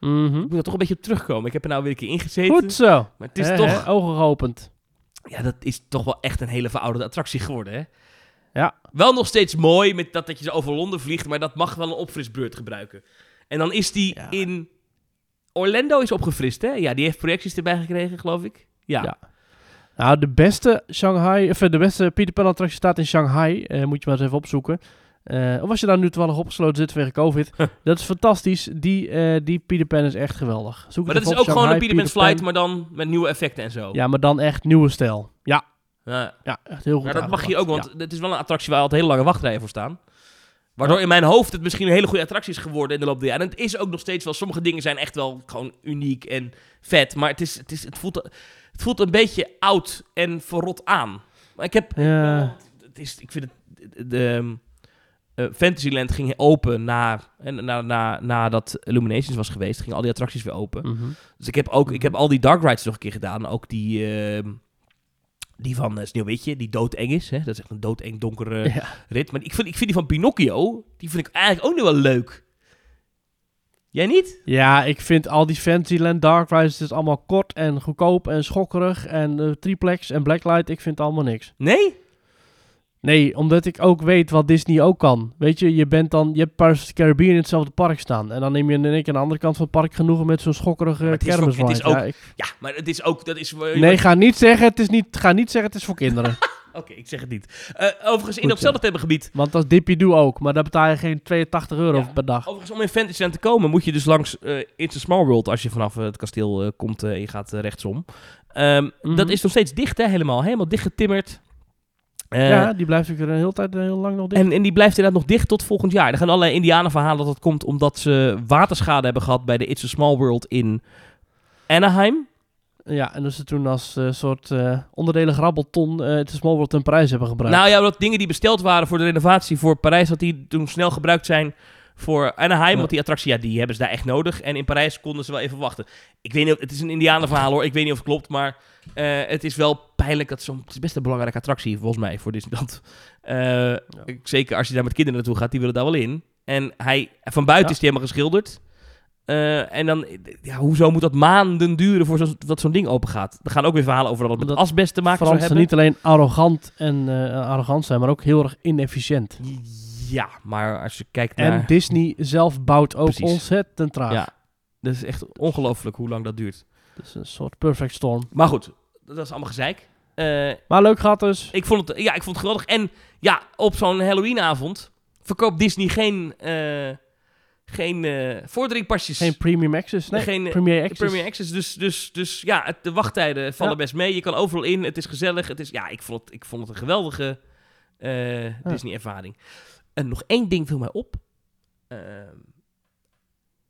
Mhm. Ik moet er toch een beetje op terugkomen. Ik heb er nou weer een keer ingezeten. Goed zo. Maar het is toch... ogen geopend. Ja, dat is toch wel echt een hele verouderde attractie geworden, hè? Ja. Wel nog steeds mooi met dat, dat je zo over Londen vliegt, maar dat mag wel een opfrisbeurt gebruiken. En dan is die Ja. in... Orlando is opgefrist, hè? Ja, die heeft projecties erbij gekregen, geloof ik. Ja. Ja. Nou, de beste Shanghai, of eh, de beste Peter Pan attractie staat in Shanghai. Eh, moet je maar eens even opzoeken. Eh, of als je daar nu toevallig opgesloten zit vanwege COVID. <laughs> dat is fantastisch. Die, eh, die Peter Pan is echt geweldig. Zoek Maar dat is ook gewoon een Shanghai, Peter Pan Flight, maar dan met nieuwe effecten en zo. Ja, maar dan echt nieuwe stijl. Ja, Ja. ja echt heel goed Maar dat mag aangepakt. ook, want het is wel een attractie waar altijd hele lange wachtrijen voor staan. Waardoor in mijn hoofd het misschien een hele goede attractie is geworden in de loop der jaren. En het is ook nog steeds wel, sommige dingen zijn echt wel gewoon uniek en vet. Maar het, is, het, is, het, voelt, het voelt een beetje oud en verrot aan. Maar ik heb, Ja. het is, ik vind het, de, ehm, eh, Fantasyland ging open na, en na, na, nadat Illuminations was geweest, gingen al die attracties weer open. Mhm. Dus ik heb ook ik heb al die dark rides nog een keer gedaan. Ook die, ehm, die van uh, Sneeuwwitje, die doodeng is. Hè? Dat is echt een doodeng donkere Ja. rit. Maar ik vind, ik vind die van Pinocchio, die vind ik eigenlijk ook nog wel leuk. Jij niet? Ja, ik vind al die Fantasyland Dark Rides, het is allemaal kort en goedkoop en schokkerig en eh, triplex en blacklight. Ik vind allemaal niks. Nee? Nee, omdat ik ook weet wat Disney ook kan. Weet je, je bent dan, je hebt Pirates of the Caribbean in hetzelfde park staan. En dan neem je in één keer aan de andere kant van het park genoegen met zo'n schokkerige Maar het is ook- kermisride. het is ook- Ja, ik- Ja, maar het is ook... Dat is, nee, ga niet zeggen, het is niet, ga niet zeggen, het is voor kinderen. <laughs> Oké, ik zeg het niet. Eh, overigens, in Goed, datzelfde themagebied... Want dat is Dippy Doe ook, maar daar betaal je geen 82 euro Ja. per dag. Overigens, om in Fantasyland te komen, moet je dus langs eh It's a Small World... als je vanaf eh, het kasteel komt en je gaat rechtsom. Ehm, Mhm. Dat is nog steeds dicht, hè? Helemaal, helemaal dichtgetimmerd. Eh, ja, die blijft ook een hele tijd eh, heel lang nog dicht. En, en die blijft inderdaad nog dicht tot volgend jaar. Er gaan allerlei indianen verhalen dat dat komt omdat ze waterschade hebben gehad bij de It's a Small World in Anaheim. Ja, en dus ze toen als eh, soort onderdelen grabbelton eh het Small World ten prijs hebben gebruikt. Nou ja, dat dingen die besteld waren voor de renovatie voor Parijs, dat die toen snel gebruikt zijn voor Anaheim. Ja. Want die attractie, ja, die hebben ze daar echt nodig. En in Parijs konden ze wel even wachten. Ik weet niet, of- het is een indianenverhaal hoor. Ik weet niet of het klopt, maar eh, het is wel pijnlijk dat zo'n... Het is best een belangrijke attractie volgens mij voor Disneyland. Eh, Zeker als je daar met kinderen naartoe gaat, die willen daar wel in. En hij, van buiten Ja. is hij helemaal geschilderd. Eh, en dan, ja, hoezo moet dat maanden duren voordat dat zo'n ding open gaat? Er gaan ook weer verhalen over dat het met asbest te maken zou Fransen hebben. niet alleen arrogant en arrogant zijn, maar ook heel erg inefficiënt. Ja, maar als je kijkt naar... En Disney zelf bouwt ook Precies. ontzettend traag. Ja, dat is echt ongelooflijk hoe lang dat duurt. Is een soort perfect storm. Maar goed, dat is allemaal gezeik. Eh, Maar leuk gehad dus. ik, vond het, ja, ik vond het geweldig. En ja, op zo'n Halloweenavond verkoopt Disney geen, eh geen vordringpasjes. Geen premium access. Nee, Geen, premier access. Premier Access. Dus, dus, dus ja, het- de wachttijden vallen Ja. best mee. Je kan overal in. Het is gezellig. Het is, ja, ik vond het, ik vond het een geweldige Disney-ervaring. En nog één ding viel mij op.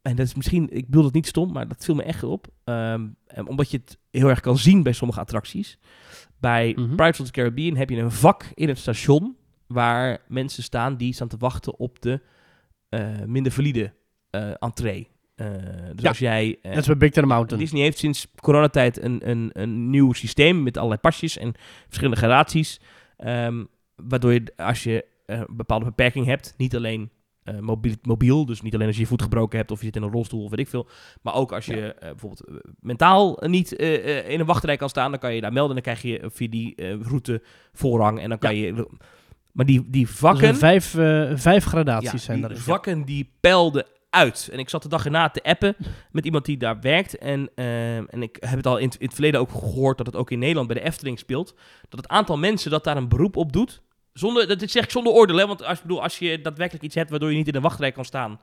En dat is misschien, ik bedoel het niet stom, maar dat viel me echt op. Ehm, omdat je het heel erg kan zien bij sommige attracties. Bij Mhm. Pirates of the Caribbean heb je een vak in het station waar mensen staan die staan te wachten op de eh, minder valide eh entree. Eh, dus Ja. als jij... Net als bij Big Thunder Mountain. Disney heeft sinds coronatijd een, een, een nieuw systeem met allerlei pasjes en verschillende gradaties. Ehm, waardoor je, als je een bepaalde beperking hebt, niet alleen eh, mobiel, mobiel, dus niet alleen als je je voet gebroken hebt of je zit in een rolstoel of weet ik veel, maar ook als je eh, bijvoorbeeld eh, mentaal niet eh, eh, in een wachtrij kan staan, dan kan je daar melden en dan krijg je via die eh, route voorrang en dan kan je... Maar die, die Dus er vakken... vijf, eh, vijf gradaties Ja, zijn die daarin. vakken die peilden uit. En ik zat de dag erna te appen met iemand die daar werkt. En, ehm, en ik heb het al in het verleden ook gehoord dat het ook in Nederland bij de Efteling speelt. Dat het aantal mensen dat daar een beroep op doet. Zonder, dat zeg ik zonder oordeel, hè, want als, ik bedoel, als je daadwerkelijk iets hebt waardoor je niet in een wachtrij kan staan,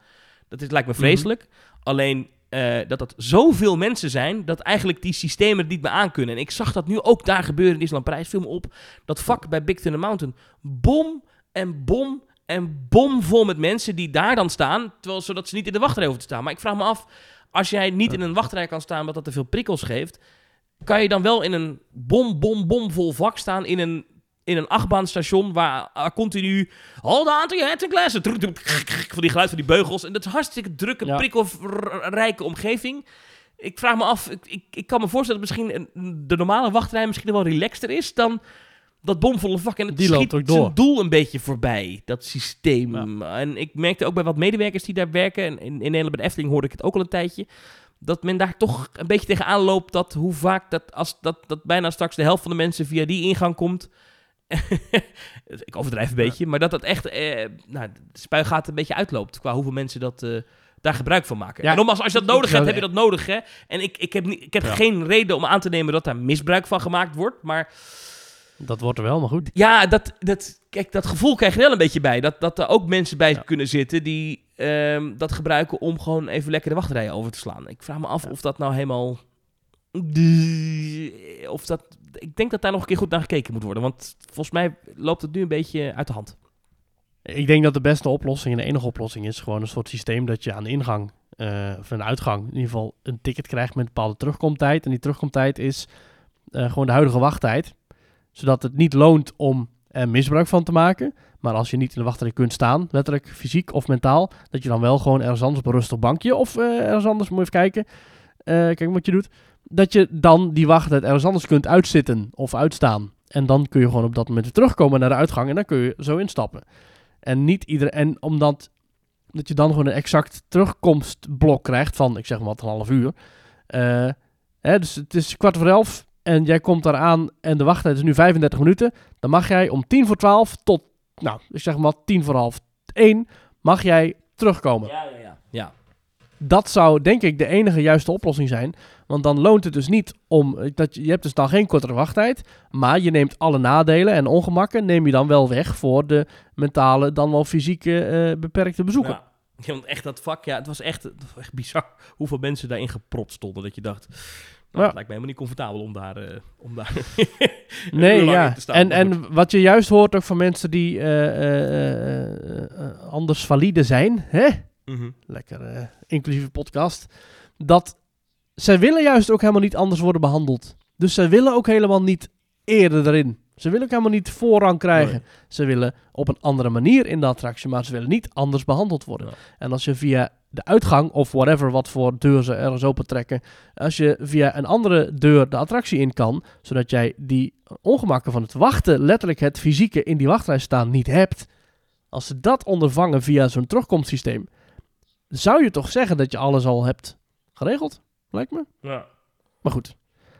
dat is, lijkt me vreselijk. Alleen eh, dat dat zoveel mensen zijn, dat eigenlijk die systemen het niet meer aankunnen. En ik zag dat nu ook daar gebeuren in Disneyland Parijs. Viel me op, dat vak bij Big Thunder Mountain. Bom en bom en bom vol met mensen die daar dan staan, terwijl, zodat ze niet in de wachtrij hoeven te staan. Maar ik vraag me af, als jij niet in een wachtrij kan staan, omdat dat te veel prikkels geeft, kan je dan wel in een bom, bom, bom vol vak staan in een, in een achtbaanstation waar uh, continu hold on to your hats and glasses, van die geluid van die beugels. En dat is hartstikke drukke, Ja. prikkelrijke omgeving. Ik vraag me af, ik, ik, ik kan me voorstellen dat misschien de normale wachtrij misschien wel relaxter is dan dat bomvolle vak. En het Die loopt schiet ook door. zijn doel een beetje voorbij, dat systeem. En ik merkte ook bij wat medewerkers die daar werken, en in, in Nederland bij de Efteling hoorde ik het ook al een tijdje, dat men daar toch een beetje tegenaan loopt dat hoe vaak dat, als, dat, dat bijna straks de helft van de mensen via die ingang komt. <laughs> ik overdrijf een beetje, maar dat dat echt, eh, nou, de spuigaat een beetje uitloopt qua hoeveel mensen dat eh, daar gebruik van maken. Ja, en nogmaals, als je dat nodig hebt, heb je dat nodig, hè. En ik, ik heb, niet, ik heb Ja. geen reden om aan te nemen dat daar misbruik van gemaakt wordt. Maar Dat wordt er wel, maar goed. ja, dat, dat, kijk, dat gevoel krijg je wel een beetje bij. Dat, dat er ook mensen bij kunnen zitten die ehm, dat gebruiken om gewoon even lekker de wachtrijen over te slaan. Ik vraag me af of dat nou helemaal... Of dat... Ik denk dat daar nog een keer goed naar gekeken moet worden. Want volgens mij loopt het nu een beetje uit de hand. Ik denk dat de beste oplossing en de enige oplossing is gewoon een soort systeem dat je aan de ingang eh, of aan de uitgang in ieder geval een ticket krijgt met een bepaalde terugkomtijd. En die terugkomtijd is eh, gewoon de huidige wachttijd. Zodat het niet loont om er misbruik van te maken. Maar als je niet in de wachtrij kunt staan, letterlijk fysiek of mentaal, dat je dan wel gewoon ergens anders op rustig bankje of eh, ergens anders, moet even kijken, eh, kijk wat je doet, dat je dan die wachttijd ergens anders kunt uitzitten of uitstaan. En dan kun je gewoon op dat moment terugkomen naar de uitgang en dan kun je zo instappen. En niet iedereen. En omdat dat je dan gewoon een exact terugkomstblok krijgt van, ik zeg maar wat, een half uur. Eh, hè, dus het is kwart voor elf en jij komt daar aan en de wachttijd is nu 35 minuten. Dan mag jij om tien voor twaalf tot, nou, ik zeg maar tien voor half één, mag jij terugkomen. Ja, ja, ja. ja. Dat zou denk ik de enige juiste oplossing zijn. Want dan loont het dus niet om. Dat je, je hebt dus dan geen kortere wachttijd. Maar je neemt alle nadelen en ongemakken. neem je dan wel weg voor de mentale, dan wel fysieke eh, beperkte bezoeker. Ja. <laughs> Ja, want echt dat vak, ja, het was echt, het was echt bizar <laughs> hoeveel mensen daarin gepropt stonden. Dat je dacht, nou, Ja. het lijkt me helemaal niet comfortabel om daar, eh, om daar <laughs> Nee, ja. in te staan. En, en wat je juist hoort ook van mensen die eh, eh, eh, eh, anders valide zijn. Hè? Mhm. Lekker eh, inclusieve podcast. Dat zij willen juist ook helemaal niet anders worden behandeld. Dus zij willen ook helemaal niet eerder erin. Ze willen ook helemaal niet voorrang krijgen. Nee. Ze willen op een andere manier in de attractie, maar ze willen niet anders behandeld worden. Ja. En als je via de uitgang of whatever wat voor deur ze ergens open trekken, als je via een andere deur de attractie in kan, zodat jij die ongemakken van het wachten, letterlijk het fysieke in die wachtrij staan, niet hebt. Als ze dat ondervangen via zo'n terugkomstsysteem, zou je toch zeggen dat je alles al hebt geregeld? Lijkt me. Ja. Maar goed,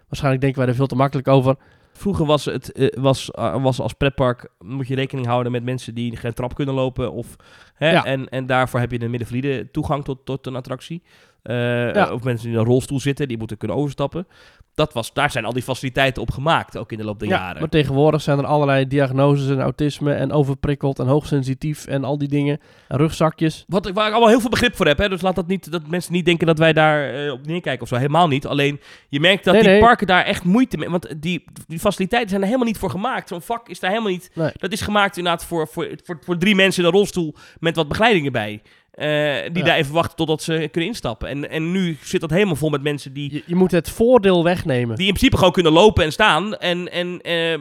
waarschijnlijk denken wij er veel te makkelijk over. Vroeger was het eh, was, eh, was als pretpark moet je rekening houden met mensen die geen trap kunnen lopen of hè, Ja. en, en daarvoor heb je de middenvalide toegang tot, tot een attractie. Eh, Ja. Of mensen die in een rolstoel zitten, die moeten kunnen overstappen. Dat was, daar zijn al die faciliteiten op gemaakt, ook in de loop der Ja, jaren. maar tegenwoordig zijn er allerlei diagnoses en autisme en overprikkeld en hoogsensitief en al die dingen. En rugzakjes. Wat, waar ik allemaal heel veel begrip voor heb. Hè? Dus laat dat niet, dat mensen niet denken dat wij daar eh, op neerkijken of zo. Helemaal niet. Alleen je merkt dat Nee, die nee. parken daar echt moeite mee. Want die, die faciliteiten zijn er helemaal niet voor gemaakt. Zo'n vak is daar helemaal niet. Nee. Dat is gemaakt inderdaad voor, voor, voor, voor drie mensen in een rolstoel met wat begeleiding erbij. Eh, die Ja. daar even wachten totdat ze kunnen instappen. En, en nu zit dat helemaal vol met mensen die, Je, je moet het voordeel wegnemen. die in principe gewoon kunnen lopen en staan. En, en eh,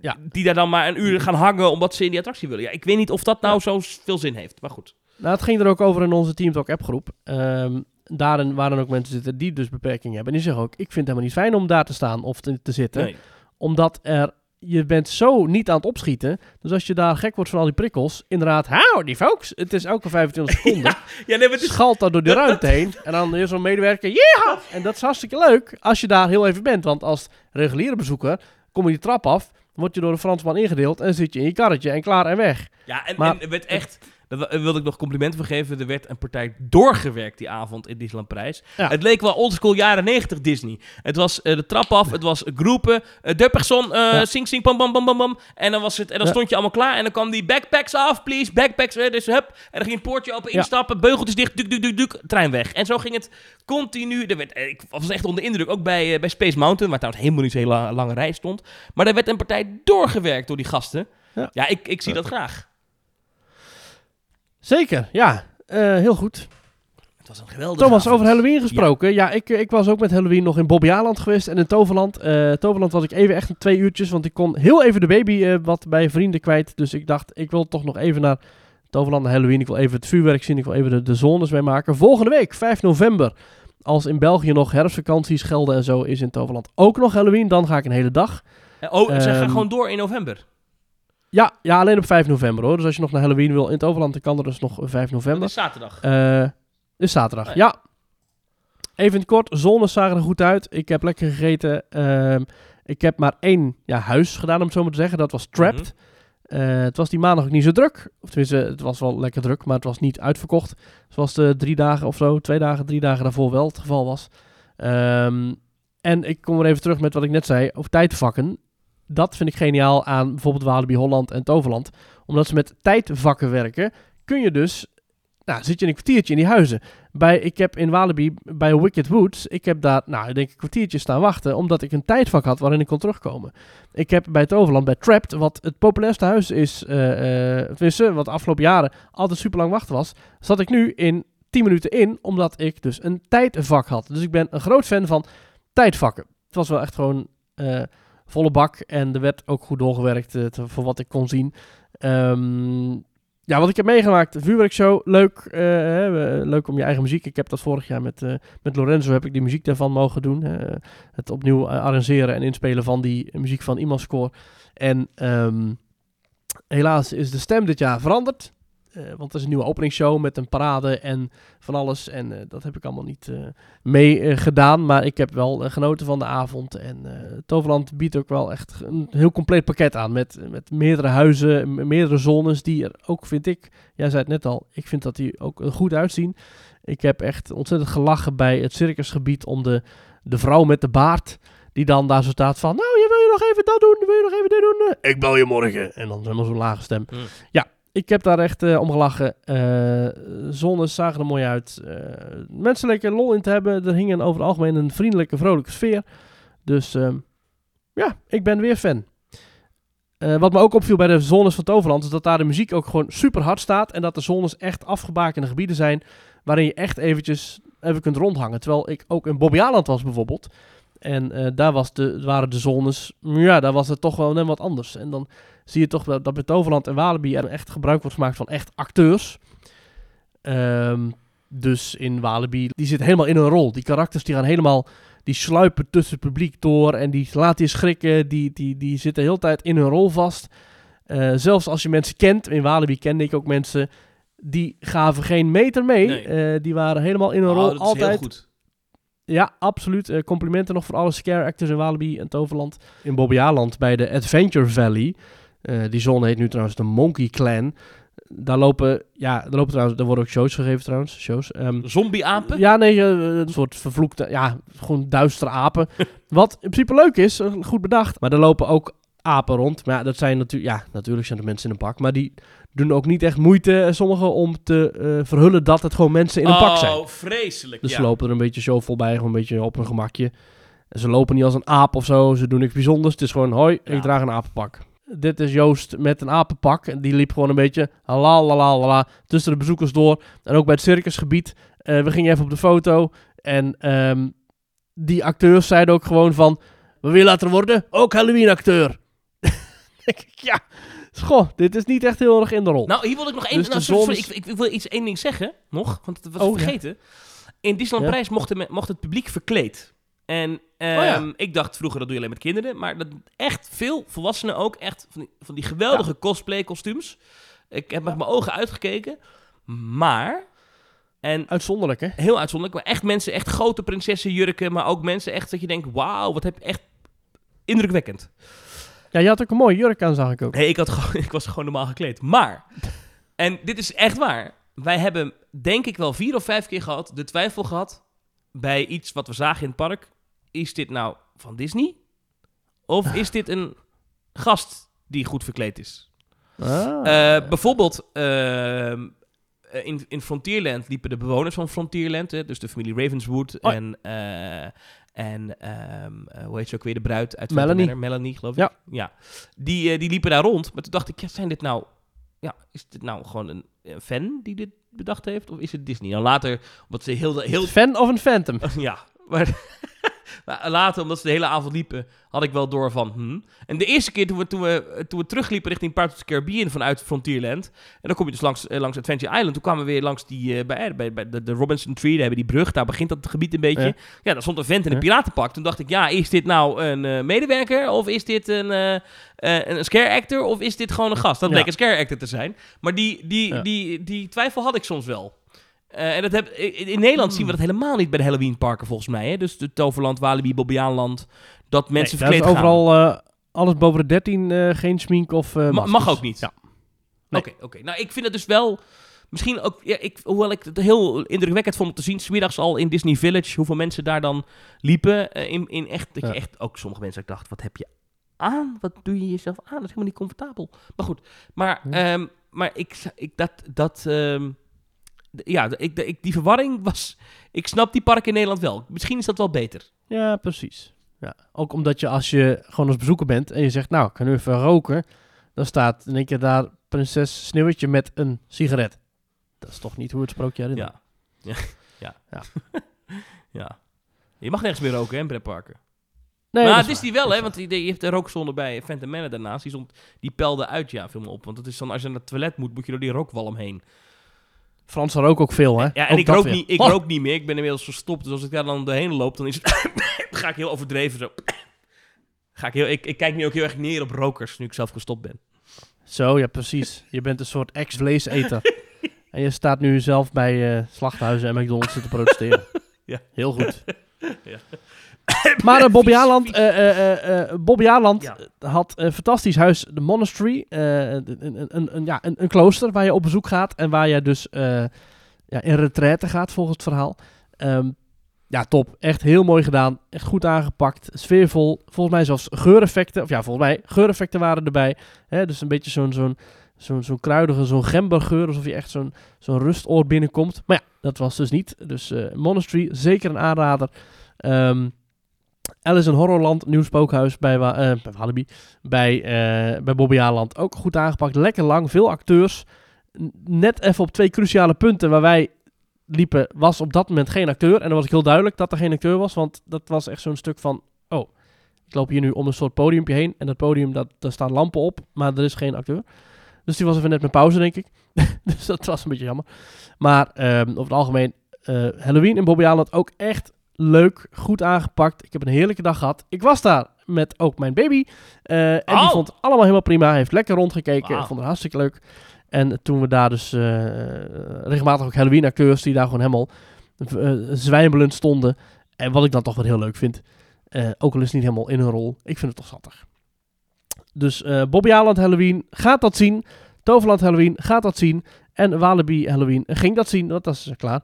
Ja. die daar dan maar een uur gaan hangen omdat ze in die attractie willen. Ja, ik weet niet of dat nou zo veel zin heeft. Maar goed. Nou, het ging er ook over in onze Team Talk appgroep. Ehm daarin waren ook mensen zitten die dus beperkingen hebben. En die zeggen ook, ik vind het helemaal niet fijn om daar te staan of te, te zitten. Nee. Omdat er, je bent zo niet aan het opschieten. Dus als je daar gek wordt van al die prikkels, inderdaad, hou die folks. Het is elke 25 <laughs> seconden. Ja, nee, maar het is schalt dat door de ruimte heen. En dan is zo'n medewerker, yeah! En dat is hartstikke leuk als je daar heel even bent. Want als reguliere bezoeker kom je die trap af, word je door een Fransman ingedeeld en zit je in je karretje en klaar en weg. Ja, en, Maar- en werd echt... Daar wilde ik nog complimenten voor geven. Er werd een partij doorgewerkt die avond in Disneyland Parijs. Ja. Het leek wel oldschool jaren 90 Disney. Het was eh, de trap af, het was groepen, uh, de persoon, eh Ja. sing sing pam pam pam pam pam. En dan, was het, en dan stond je allemaal klaar en dan kwam die backpacks af, please, backpacks, eh, dus hup. En dan ging een poortje open, instappen, beugeltjes dicht, duk, duk, duk, duk, trein weg. En zo ging het continu. Er werd, eh, ik was echt onder de indruk, ook bij, eh, bij Space Mountain, waar trouwens helemaal niet zo'n hele la- lange rij stond. Maar er werd een partij doorgewerkt door die gasten. Ja. Ja, ik, ik zie dat graag. Zeker, ja. Eh, heel goed. Het was een geweldige Thomas, avond. over Halloween gesproken. Ja, ik, ik was ook met Halloween nog in Bobby Aland geweest en in Toverland. Eh, Toverland was ik even echt twee uurtjes, want ik kon heel even de baby eh, wat bij vrienden kwijt. Dus ik dacht, ik wil toch nog even naar Toverland en Halloween. Ik wil even het vuurwerk zien, ik wil even de, de zones meemaken. Volgende week, 5 november, als in België nog herfstvakanties gelden en zo, is in Toverland ook nog Halloween. Dan ga ik een hele dag. Oh, ze gaan Ehm, gewoon door in november. Ja, ja, alleen op 5 november hoor. Dus als je nog naar Halloween wil in Toverland, dan kan er dus nog 5 Dat november. is zaterdag. Eh is zaterdag, Oh ja. Even in het kort, zones zagen er goed uit. Ik heb lekker gegeten. Ehm, ik heb maar één ja, huis gedaan, om het zo maar te zeggen. Dat was Trapped. Eh, het was die maandag ook niet zo druk. Of tenminste, het was wel lekker druk, maar het was niet uitverkocht. Zoals de drie dagen of zo, twee dagen, drie dagen daarvoor wel het geval was. Ehm, en ik kom weer even terug met wat ik net zei over tijdvakken. Dat vind ik geniaal aan bijvoorbeeld Walibi Holland en Toverland. Omdat ze met tijdvakken werken, kun je dus... Nou, zit je een kwartiertje in die huizen. Bij, ik heb in Walibi, bij Wicked Woods, ik heb daar, nou, ik denk een kwartiertje staan wachten, omdat ik een tijdvak had waarin ik kon terugkomen. Ik heb bij Toverland, bij Trapped, wat het populairste huis is, eh, tenminste, wat de afgelopen jaren altijd super lang wachten was, zat ik nu in 10 minuten in, omdat ik dus een tijdvak had. Dus ik ben een groot fan van tijdvakken. Het was wel echt gewoon eh, volle bak en er werd ook goed doorgewerkt eh, voor wat ik kon zien. Ehm, ja, wat ik heb meegemaakt, vuurwerkshow, leuk. eh, hè, leuk om je eigen muziek. Ik heb dat vorig jaar met, eh, met Lorenzo heb ik die muziek daarvan mogen doen. het opnieuw arrangeren en inspelen van die muziek van Imascore. En ehm, helaas is de stem dit jaar veranderd. Eh, want er is een nieuwe openingsshow met een parade en van alles. En eh, dat heb ik allemaal niet eh, mee gedaan. Maar ik heb wel genoten van de avond. En Toverland biedt ook wel echt een heel compleet pakket aan. Met, met meerdere huizen, meerdere zones. Die er ook, vind ik, jij zei het net al, ik vind dat die ook goed uitzien. Ik heb echt ontzettend gelachen bij het circusgebied om de, de vrouw met de baard. Die dan daar zo staat van, nou, je wil je nog even dat doen, wil je nog even dit doen? Ik bel je morgen. En dan helemaal zo'n lage stem. Hmm. Ja, ik heb daar echt eh, om gelachen. Eh zones zagen er mooi uit. Eh, mensen lekker lol in te hebben. Er hing een over het algemeen een vriendelijke, vrolijke sfeer. Dus ehm, ja, ik ben weer fan. Wat me ook opviel bij de zones van Toverland is dat daar de muziek ook gewoon super hard staat. En dat de zones echt afgebakende gebieden zijn waarin je echt eventjes even kunt rondhangen. Terwijl ik ook in Bobbejaanland was bijvoorbeeld. En eh, daar was de, waren de zones, ja, daar was het toch wel net wat anders. En dan zie je toch dat, dat bij Toverland en Walibi er echt gebruik wordt gemaakt van echt acteurs. Ehm, dus in Walibi, die zitten helemaal in hun rol. Die karakters die gaan helemaal, die sluipen tussen het publiek door en die laten je schrikken. Die, die, die zitten de hele tijd in hun rol vast. Eh, zelfs als je mensen kent, in Walibi kende ik ook mensen, die gaven geen meter mee. Nee. Eh, die waren helemaal in hun Oh, rol, dat is heel altijd. goed. Ja, absoluut. Eh, complimenten nog voor alle scare actors in Walibi en Toverland. In Bobbejaanland bij de Adventure Valley. eh, die zone heet nu trouwens de Monkey Clan. Daar lopen, ja, daar lopen trouwens, daar worden ook shows gegeven trouwens. Shows. Ehm, Zombie-apen? ja, nee, eh, een soort vervloekte, ja, gewoon duistere apen. <laughs> Wat in principe leuk is, goed bedacht. Maar er lopen ook apen rond. Maar ja, dat zijn natuurlijk, ja, natuurlijk zijn er mensen in een pak. Maar die doen ook niet echt moeite, eh, sommigen, om te eh, verhullen dat het gewoon mensen in een pak zijn. Oh, vreselijk. Dus ja. ze lopen er een beetje zo voorbij, gewoon een beetje op hun gemakje. En ze lopen niet als een aap of zo, ze doen niks bijzonders. Het is gewoon, hoi, Ja. ik draag een apenpak. Dit is Joost met een apenpak. En die liep gewoon een beetje la la la la tussen de bezoekers door. En ook bij het circusgebied. Eh, we gingen even op de foto. En ehm, die acteurs zeiden ook gewoon van... We willen later worden, ook Halloween-acteur. <laughs> denk ik, ja, goh, dit is niet echt heel erg in de rol. Nou, hier wil ik nog één... Dus nou, sorry, sorry, ik, ik wil iets één ding zeggen, nog, want dat was Oh, ja. vergeten. In Disneyland Ja. Prijs mocht, mocht het publiek verkleed. En ehm, Oh ja. ik dacht vroeger, dat doe je alleen met kinderen. Maar dat echt veel volwassenen ook echt van die, van die geweldige cosplay kostuums. Ik heb met mijn ogen uitgekeken. Maar... En Uitzonderlijk, hè? heel uitzonderlijk, maar echt mensen, echt grote prinsessenjurken, maar ook mensen echt dat je denkt, wauw, wat heb je echt indrukwekkend. Ja, je had ook een mooie jurk aan, zag ik ook. Nee, ik, had gewoon, <laughs> ik was gewoon normaal gekleed. Maar, en dit is echt waar, wij hebben denk ik wel vier of vijf keer gehad, de twijfel gehad, bij iets wat we zagen in het park, is dit nou van Disney? Of is dit een gast die goed verkleed is? Ah. Eh, bijvoorbeeld, eh, in, in Frontierland liepen de bewoners van Frontierland, hè, dus de familie Ravenswood Oh. en, eh, en ehm, eh, hoe heet ze ook weer, de bruid uit Melanie. Manor, Melanie, geloof ik. Ja. ja. Die, eh, die liepen daar rond, maar toen dacht ik, ja, zijn dit nou, ja, is dit nou gewoon een, een fan die dit bedacht heeft, of is het Disney? Nou, later, omdat ze heel, heel Fan of een Phantom? <laughs> ja, maar <laughs> later, omdat ze de hele avond liepen, had ik wel door van... Hmm. En de eerste keer toen we, toen, we, toen we terugliepen richting Pirates of the Caribbean vanuit Frontierland... en dan kom je dus langs, eh, langs Adventure Island. Toen kwamen we weer langs die, eh, bij, bij, bij de, de Robinson Tree, daar hebben die brug. Daar begint dat gebied een beetje. Ja. Ja, daar stond een vent in een piratenpak. Toen dacht ik, ja, is dit nou een eh, medewerker? Of is dit een, eh, eh, een scare actor? Of is dit gewoon een gast? Dat Ja. bleek een scare actor te zijn. Maar die, die, die, die twijfel had ik soms wel. Eh, en dat heb, in, in Nederland zien we dat helemaal niet bij de Halloween parken volgens mij. Hè? Dus de Toverland, Walibi, Bobbejaanland. Dat mensen Nee, verkleed gaan. overal, eh, alles boven de 13 eh, geen smink of Ma- mag ook niet. Ja. Oké, Nee. oké. Nou, ik vind het dus wel... Misschien ook... Ja, ik, hoewel ik het heel indrukwekkend vond om te zien... smiddags al in Disney Village... hoeveel mensen daar dan liepen. in, in echt... Dat Ja. je echt... Ook sommige mensen... Ik dacht, wat heb je aan? Wat doe je jezelf aan? Dat is helemaal niet comfortabel. Maar goed. Maar, Ja. ehm, maar ik... ik dat... dat ehm, ja, ik, die verwarring was... Ik snap die park in Nederland wel. Misschien is dat wel beter. Ja, precies. Ja. Ook omdat je als je gewoon als bezoeker bent en je zegt, nou, ik kan nu even roken. Dan staat in één keer daar prinses Sneeuwwitje met een sigaret. Dat is toch niet hoe het sprookje erin Ja. <laughs> Ja. Ja. Ja. <laughs> ja. Je mag nergens meer roken, hè, in pretparken. Nee, maar het is die wel, hè? Want die, je hebt de rookszone bij Phantom Manor daarnaast. Die, stond, die pelde uit, ja, viel me op. Want dat is dan, als je naar het toilet moet, moet je door die rookwalm heen. Fransen roken ook veel, hè? Ja, en Ook ik rook, weer. niet, ik Oh, rook niet meer. Ik ben inmiddels verstopt. Dus als ik daar dan doorheen loop, dan is het... <coughs> ga ik heel overdreven zo... <coughs> Ga ik, heel, ik, ik kijk nu ook heel erg neer op rokers, nu ik zelf gestopt ben. Zo, ja, precies. Je bent een soort ex-vleeseter. <laughs> en je staat nu zelf bij eh, slachthuizen en McDonald's te protesteren. <laughs> Ja. Heel goed. <laughs> Ja. <laughs> Maar Bobby eh, eh, eh, eh, Bobby Aland Ja. had een fantastisch huis, de Monastery. eh, een, een, een, ja, een, een klooster waar je op bezoek gaat en waar je dus eh, ja, in retraite gaat volgens het verhaal. Ehm, ja, top. Echt heel mooi gedaan. Echt goed aangepakt. Sfeervol. Volgens mij zelfs geureffecten. Of ja, volgens mij geureffecten waren erbij. Hè, dus een beetje zo'n zo'n zo'n zo'n kruidige, zo'n gembergeur. Alsof je echt zo'n zo'n rustoord binnenkomt. Maar ja, dat was dus niet. Dus Monastery, zeker een aanrader. Ehm Alice in Horrorland, nieuw spookhuis bij, eh, bij Walibi. Bij, eh, bij Bobby Aland ook goed aangepakt. Lekker lang, veel acteurs. Net even op twee cruciale punten waar wij liepen, was op dat moment geen acteur. En dan was ik heel duidelijk dat er geen acteur was. Want dat was echt zo'n stuk van, oh, ik loop hier nu om een soort podiumpje heen. En dat podium, dat, daar staan lampen op, maar er is geen acteur. Dus die was even net met pauze, denk ik. <laughs> dus dat was een beetje jammer. Maar ehm, over het algemeen, eh, Halloween in Bobby Aland ook echt leuk, goed aangepakt. Ik heb een heerlijke dag gehad. Ik was daar met ook mijn baby. eh, en die Oh. vond het allemaal helemaal prima. Hij heeft lekker rondgekeken. Wauw. Vond het hartstikke leuk. En toen we daar dus eh, regelmatig ook Halloween acteurs die daar gewoon helemaal eh, zwijmelend stonden. En wat ik dan toch wel heel leuk vind. ook al is het niet helemaal in hun rol. Ik vind het toch schattig. Dus Bobby Aland Halloween, gaat dat zien. Toverland Halloween, gaat dat zien. En Walibi Halloween, ging dat zien. Dat is klaar.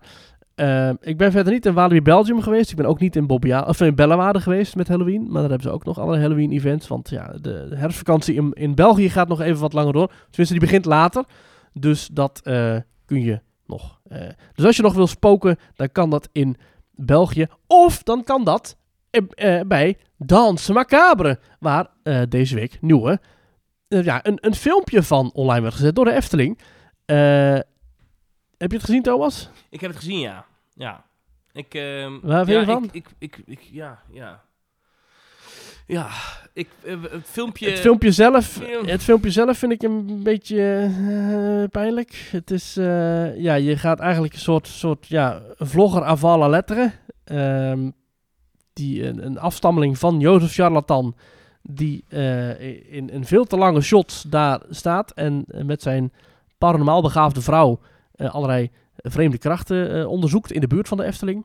Eh, ik ben verder niet in Walibi Belgium geweest. Ik ben ook niet in, Bobby A- of in geweest met Halloween. Maar daar hebben ze ook nog allerlei Halloween events. Want ja, de, herfstvakantie in, in België gaat nog even wat langer door. Tenminste, die begint later. Dus dat eh, kun je nog. eh. dus als je nog wil spoken, dan kan dat in België. Of dan kan dat eh, bij Danse Macabre. Waar deze week nieuwe, ja, een, een filmpje van online werd gezet door de Efteling. Eh, heb je het gezien, Thomas? Ik heb het gezien, ja. Ja. Ik, ehm, Waar vind ja, je van? Ik, ik, ik, ik- ja, ja. Ja, ik, eh, het filmpje... Het filmpje, zelf, het filmpje zelf vind ik een beetje eh, pijnlijk. Het is, eh, ja, je gaat eigenlijk een soort, soort ja, vlogger avant la lettre. Ehm, die een, een afstammeling van Jozef Charlatan. Die in een veel te lange shot daar staat. En met zijn paranormaal begaafde vrouw allerlei vreemde krachten eh, onderzoekt in de buurt van de Efteling.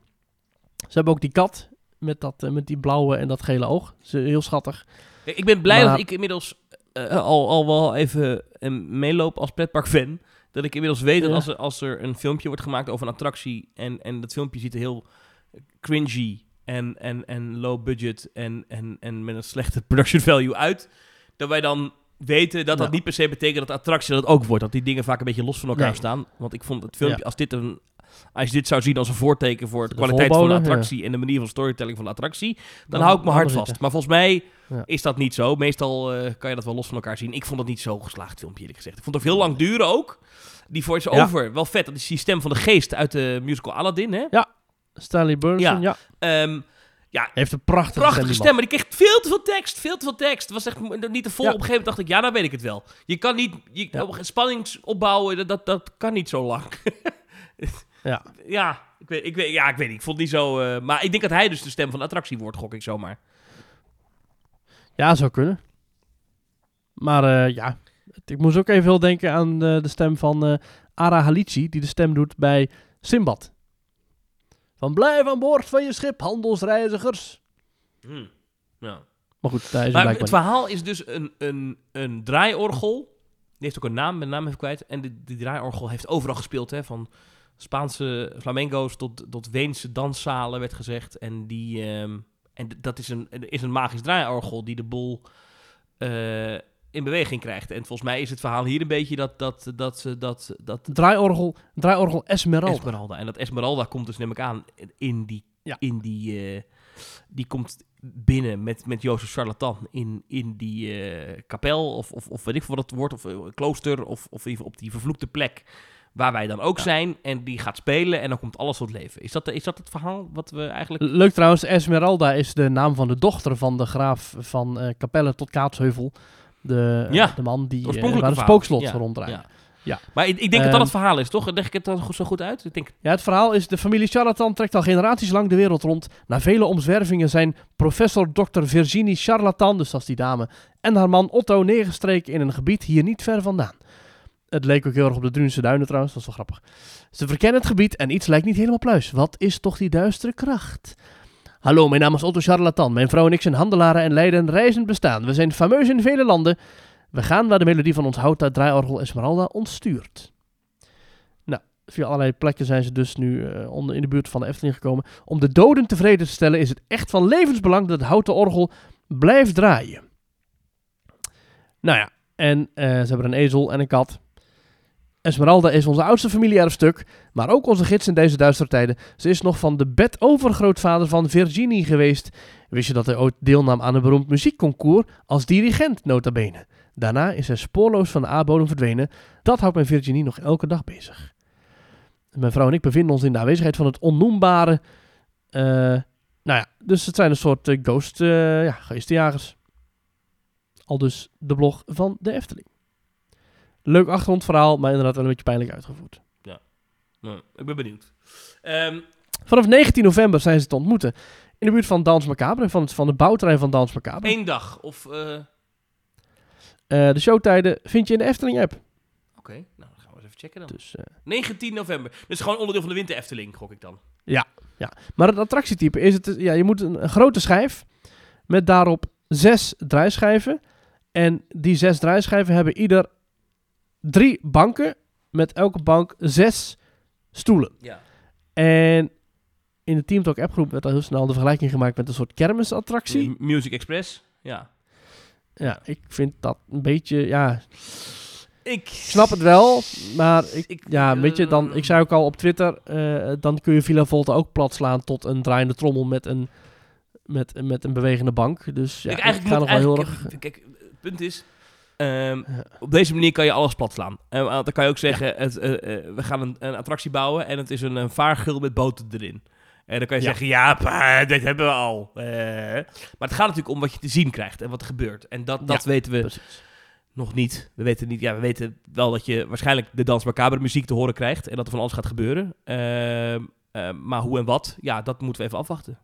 Ze hebben ook die kat met, dat, eh, met die blauwe en dat gele oog. Ze heel schattig. Ik ben blij Maar- dat ik inmiddels eh, al, al wel even eh, meeloop als pretparkfan. Dat ik inmiddels weet dat als er, als er een filmpje wordt gemaakt over een attractie... en, en dat filmpje ziet er heel cringy en, en, en low budget en, en, en met een slechte production value uit... dat wij dan weten dat dat Ja. niet per se betekent dat de attractie dat ook wordt. Dat die dingen vaak een beetje los van elkaar Nee. staan. Want ik vond het filmpje, Ja. als dit een... Als je dit zou zien als een voorteken voor de, De kwaliteit van de attractie en de manier van storytelling van de attractie, dan, hou ik mijn hart vast. Maar volgens mij Ja. is dat niet zo. Meestal eh, kan je dat wel los van elkaar zien. Ik vond het niet zo geslaagd filmpje, eerlijk gezegd. Ik vond het ook heel lang duren ook. Die voice-over, wel vet. Dat is die stem van de geest uit de musical Aladdin, hè? Stanley Burnson, ja. Ehm, ja, Heeft een prachtige, prachtige stem, maar die kreeg veel te veel tekst. Veel te veel tekst. Het was echt niet te vol. Ja. Op een gegeven moment dacht ik, ja, nou weet ik het wel. Je kan niet... Je, Ja. op- Spanningsopbouwen, dat, dat, dat kan niet zo lang. <laughs> Ja. Ja, ik weet, ik weet, ja, ik weet niet. Ik vond het niet zo... eh, maar ik denk dat hij dus de stem van de attractie wordt, gok ik zomaar. Ja, zou kunnen. Maar eh, ja, ik moest ook even heel denken aan eh, de stem van Ara Halici, die de stem doet bij Simbad. Van blijf aan boord van je schip, handelsreizigers. Hm. Ja. Maar goed, daar is Maar het verhaal is dus een, een, een draaiorgel. Die heeft ook een naam, mijn naam even kwijt. En die, die draaiorgel heeft overal gespeeld, hè. Van Spaanse flamenco's tot, tot Weense danszalen, werd gezegd. En, die, ehm, en dat is een, is een magisch draaiorgel die de boel eh, in beweging krijgt. En volgens mij is het verhaal hier een beetje dat... dat, dat, ze- dat, dat. Draaiorgel, draaiorgel Esmeralda. Esmeralda. En dat Esmeralda komt dus, neem ik aan, in die... Ja. In die, eh, die komt binnen met, met Jozef Charlatan in, in die eh, kapel, of, of, of weet ik veel wat het wordt, of eh, klooster, of, of even op die vervloekte plek waar wij dan ook Ja. zijn. En die gaat spelen en dan komt alles tot leven. Is dat, is dat het verhaal wat we eigenlijk... Leuk trouwens, Esmeralda is de naam van de dochter van de graaf van eh Capelle tot Kaatsheuvel. De, eh, Ja, de man die oorspronkelijke waar verhaal. spookslot Ja, ronddraait. ja. Ja. Maar ik, ik denk dat dat Ehm, het verhaal is, toch? Leg ik het dan zo goed uit? Ik denk, Ja, het verhaal is, de familie Charlatan trekt al generaties lang de wereld rond. Na vele omzwervingen zijn professor Dr. Virginie Charlatan, dus dat is die dame, en haar man Otto neergestreken in een gebied hier niet ver vandaan. Het leek ook heel erg op de Drunense duinen trouwens, dat is wel grappig. Ze verkennen het gebied en iets lijkt niet helemaal pluis. Wat is toch die duistere kracht? Hallo, mijn naam is Otto Charlatan. Mijn vrouw en ik zijn handelaren en leiden een reizend bestaan. We zijn fameus in vele landen. We gaan waar de melodie van ons houten draaiorgel Esmeralda ons stuurt. Nou, via allerlei plekken zijn ze dus nu eh, onder, in de buurt van de Efteling gekomen. Om de doden tevreden te stellen is het echt van levensbelang dat het houten orgel blijft draaien. Nou ja, en eh, ze hebben een ezel en een kat. Esmeralda is onze oudste familie-erfstuk, maar ook onze gids in deze duistere tijden. Ze is nog van de bedovergrootvader van Virginie geweest. Wist je dat hij ooit deelnam aan een beroemd muziekconcours als dirigent, nota bene. Daarna is hij spoorloos van de aardbodem verdwenen. Dat houdt mijn Virginie nog elke dag bezig. Mijn vrouw en ik bevinden ons in de aanwezigheid van het onnoembare. eh, nou ja, dus het zijn een soort eh, ghost, eh, ja, geestenjagers. Al dus de blog van de Efteling. Leuk achtergrondverhaal, maar inderdaad wel een beetje pijnlijk uitgevoerd. nou, ik ben benieuwd. Ehm, Vanaf 19 november zijn ze te ontmoeten. In de buurt van Dans Macabre, van, het, van de bouwterrein van Dans Macabre. Eén dag, of... eh, Eh, de showtijden vind je in de Efteling-app. Oké, nou, dan gaan we eens even checken dan. Dus, eh, 19 november. Dus gewoon onderdeel van de Winter Efteling, gok ik dan. Maar het attractietype is het, ja, je moet een, een grote schijf met daarop zes draaischijven. En die zes draaischijven hebben ieder drie banken met elke bank zes stoelen. Ja. En in de Team Talk appgroep werd al heel snel de vergelijking gemaakt met een soort kermisattractie. M- Music Express, ja. Ja, ik vind dat een beetje, ja, Ik snap het wel, maar ik, Ik- ja, weet je, dan, ik zei ook al op Twitter, eh, dan kun je Villa Volta ook plat slaan tot een draaiende trommel met een, met, met een bewegende bank. Dus ja, ik ik, ga nog wel heel erg... Kijk, het punt is... ehm, Ja. Op deze manier kan je alles plat slaan. En dan kan je ook zeggen, het, eh, eh, we gaan een, een attractie bouwen en het is een, een vaargul met boten erin. En dan kan je Ja. zeggen, ja, pa, dit hebben we al. Eh, maar het gaat natuurlijk om wat je te zien krijgt en wat er gebeurt. En dat, dat weten we Precies. nog niet. We weten niet. Ja, we weten wel dat je waarschijnlijk de Dans Macabre muziek te horen krijgt en dat er van alles gaat gebeuren. Ehm, maar hoe en wat, ja, dat moeten we even afwachten.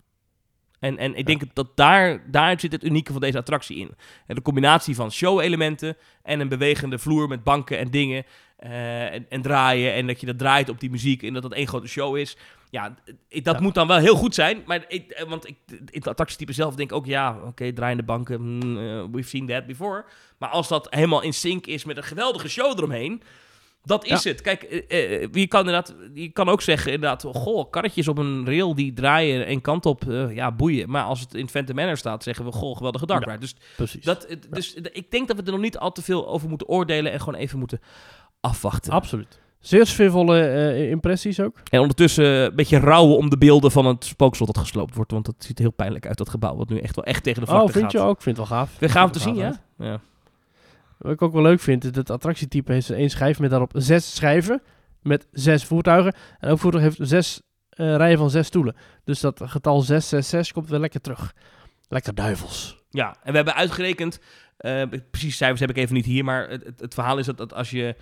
En, en ik denk dat daar, daar zit het unieke van deze attractie in. En de combinatie van show-elementen en een bewegende vloer met banken en dingen eh, en, en draaien. En dat je dat draait op die muziek en dat dat één grote show is. Ja, ik- dat Ja. moet dan wel heel goed zijn. Maar ik, eh, want ik, in het attractietype zelf denk ik ook, ja, oké, draaiende banken, hmm, eh, we've seen that before. Maar als dat helemaal in sync is met een geweldige show eromheen, dat is het. Kijk, eh, eh, je, kan inderdaad, je kan ook zeggen inderdaad, goh, karretjes op een rail die draaien één kant op, eh, ja, boeien. Maar als het in Phantom Manor staat, zeggen we, goh, geweldige dark Ja. Dus, Precies. dat, eh, dus eh, ik denk dat we er nog niet al te veel over moeten oordelen en gewoon even moeten afwachten. Absoluut. Zeer sfeervolle eh, impressies ook. En ondertussen een beetje rouwen om de beelden van het spookslot dat gesloopt wordt. Want dat ziet heel pijnlijk uit, dat gebouw. Wat nu echt wel echt tegen de vlakte Oh, vind gaat. je ook? Ik vind het wel gaaf. Weer gaaf te zien, ja? ja. Wat ik ook wel leuk vind, is dat het attractietype heeft één schijf met daarop zes schijven met zes voertuigen. En elk voertuig heeft zes eh, rijen van zes stoelen. Dus dat getal 666 komt weer lekker terug. Lekker duivels. Ja, en we hebben uitgerekend, eh, precies cijfers heb ik even niet hier, maar het, het, het verhaal is dat, dat als je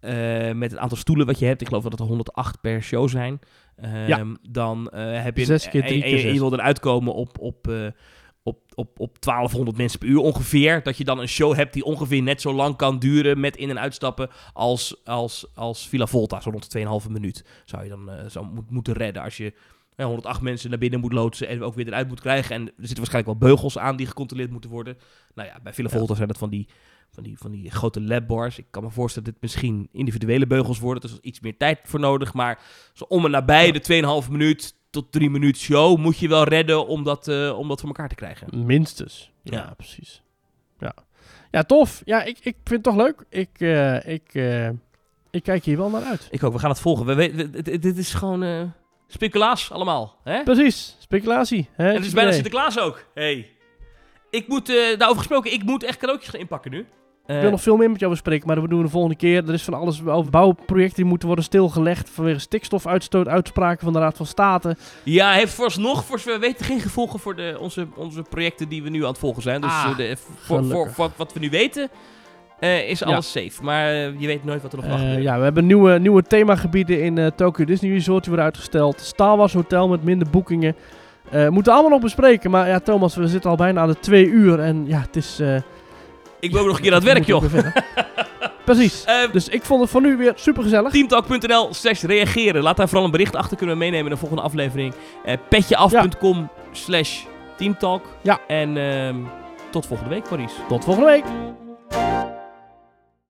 eh, met het aantal stoelen wat je hebt, ik geloof dat er 108 per show zijn, ehm, Ja. dan eh, heb je... Zes keer drie en, keer je- en je zes. wil eruit komen op, op, op, op, op 1200 mensen per uur ongeveer. Dat je dan een show hebt die ongeveer net zo lang kan duren met in- en uitstappen als, als, als Villa Volta. Zo rond de 2,5 minuut zou je dan eh, zou moet, moeten redden als je ja, 108 mensen naar binnen moet loodsen en ook weer eruit moet krijgen. En er zitten waarschijnlijk wel beugels aan die gecontroleerd moeten worden. Nou ja, bij Villa Ja. Volta zijn dat van die, van, die, van die grote labbars. Ik kan me voorstellen dat dit misschien individuele beugels worden. Dus er is iets meer tijd voor nodig. Maar zo om en nabij de 2,5 minuut tot 3 minuut show moet je wel redden om dat, eh, om dat voor elkaar te krijgen. Minstens. Ja, Ja. precies. Ja. ja, tof. Ja, ik, ik vind het toch leuk. Ik, eh, ik, eh, ik kijk hier wel naar uit. Ik ook, we gaan het volgen. We weten, we- dit, is gewoon speculaas allemaal. Hè? Precies, speculatie. Hè? En het is bijna. Sinterklaas ook. Hey. Ik moet, daarover gesproken, ik moet echt cadeautjes gaan inpakken nu. Eh, Ik wil nog veel meer met jou bespreken, maar dat doen we de volgende keer. Er is van alles over bouwprojecten die moeten worden stilgelegd vanwege stikstofuitstoot, uitspraken van de Raad van State. Ja, heeft vooralsnog, voor we weten, geen gevolgen voor de, onze, onze projecten die we nu aan het volgen zijn. Dus Ah, eh, de, voor, voor, wat, we nu weten, eh, is Ja. alles safe. Maar eh, je weet nooit wat er nog mag Eh, gebeuren. ja, we hebben nieuwe, nieuwe themagebieden in eh, Tokyo Disney Resort die worden uitgesteld. Star Wars Hotel met minder boekingen. Eh moeten we allemaal nog bespreken. Maar ja, Thomas, we zitten al bijna aan de twee uur. En ja, het is... Ik wil ook nog een keer aan het werk, joh. <laughs> Precies. Eh, Dus ik vond het voor nu weer super gezellig. Teamtalk.nl slash reageren. Laat daar vooral een bericht achter. Kunnen we meenemen in de volgende aflevering. Eh petjeaf.com slash teamtalk. Ja. En ehm, tot volgende week, Maurice. Tot volgende week.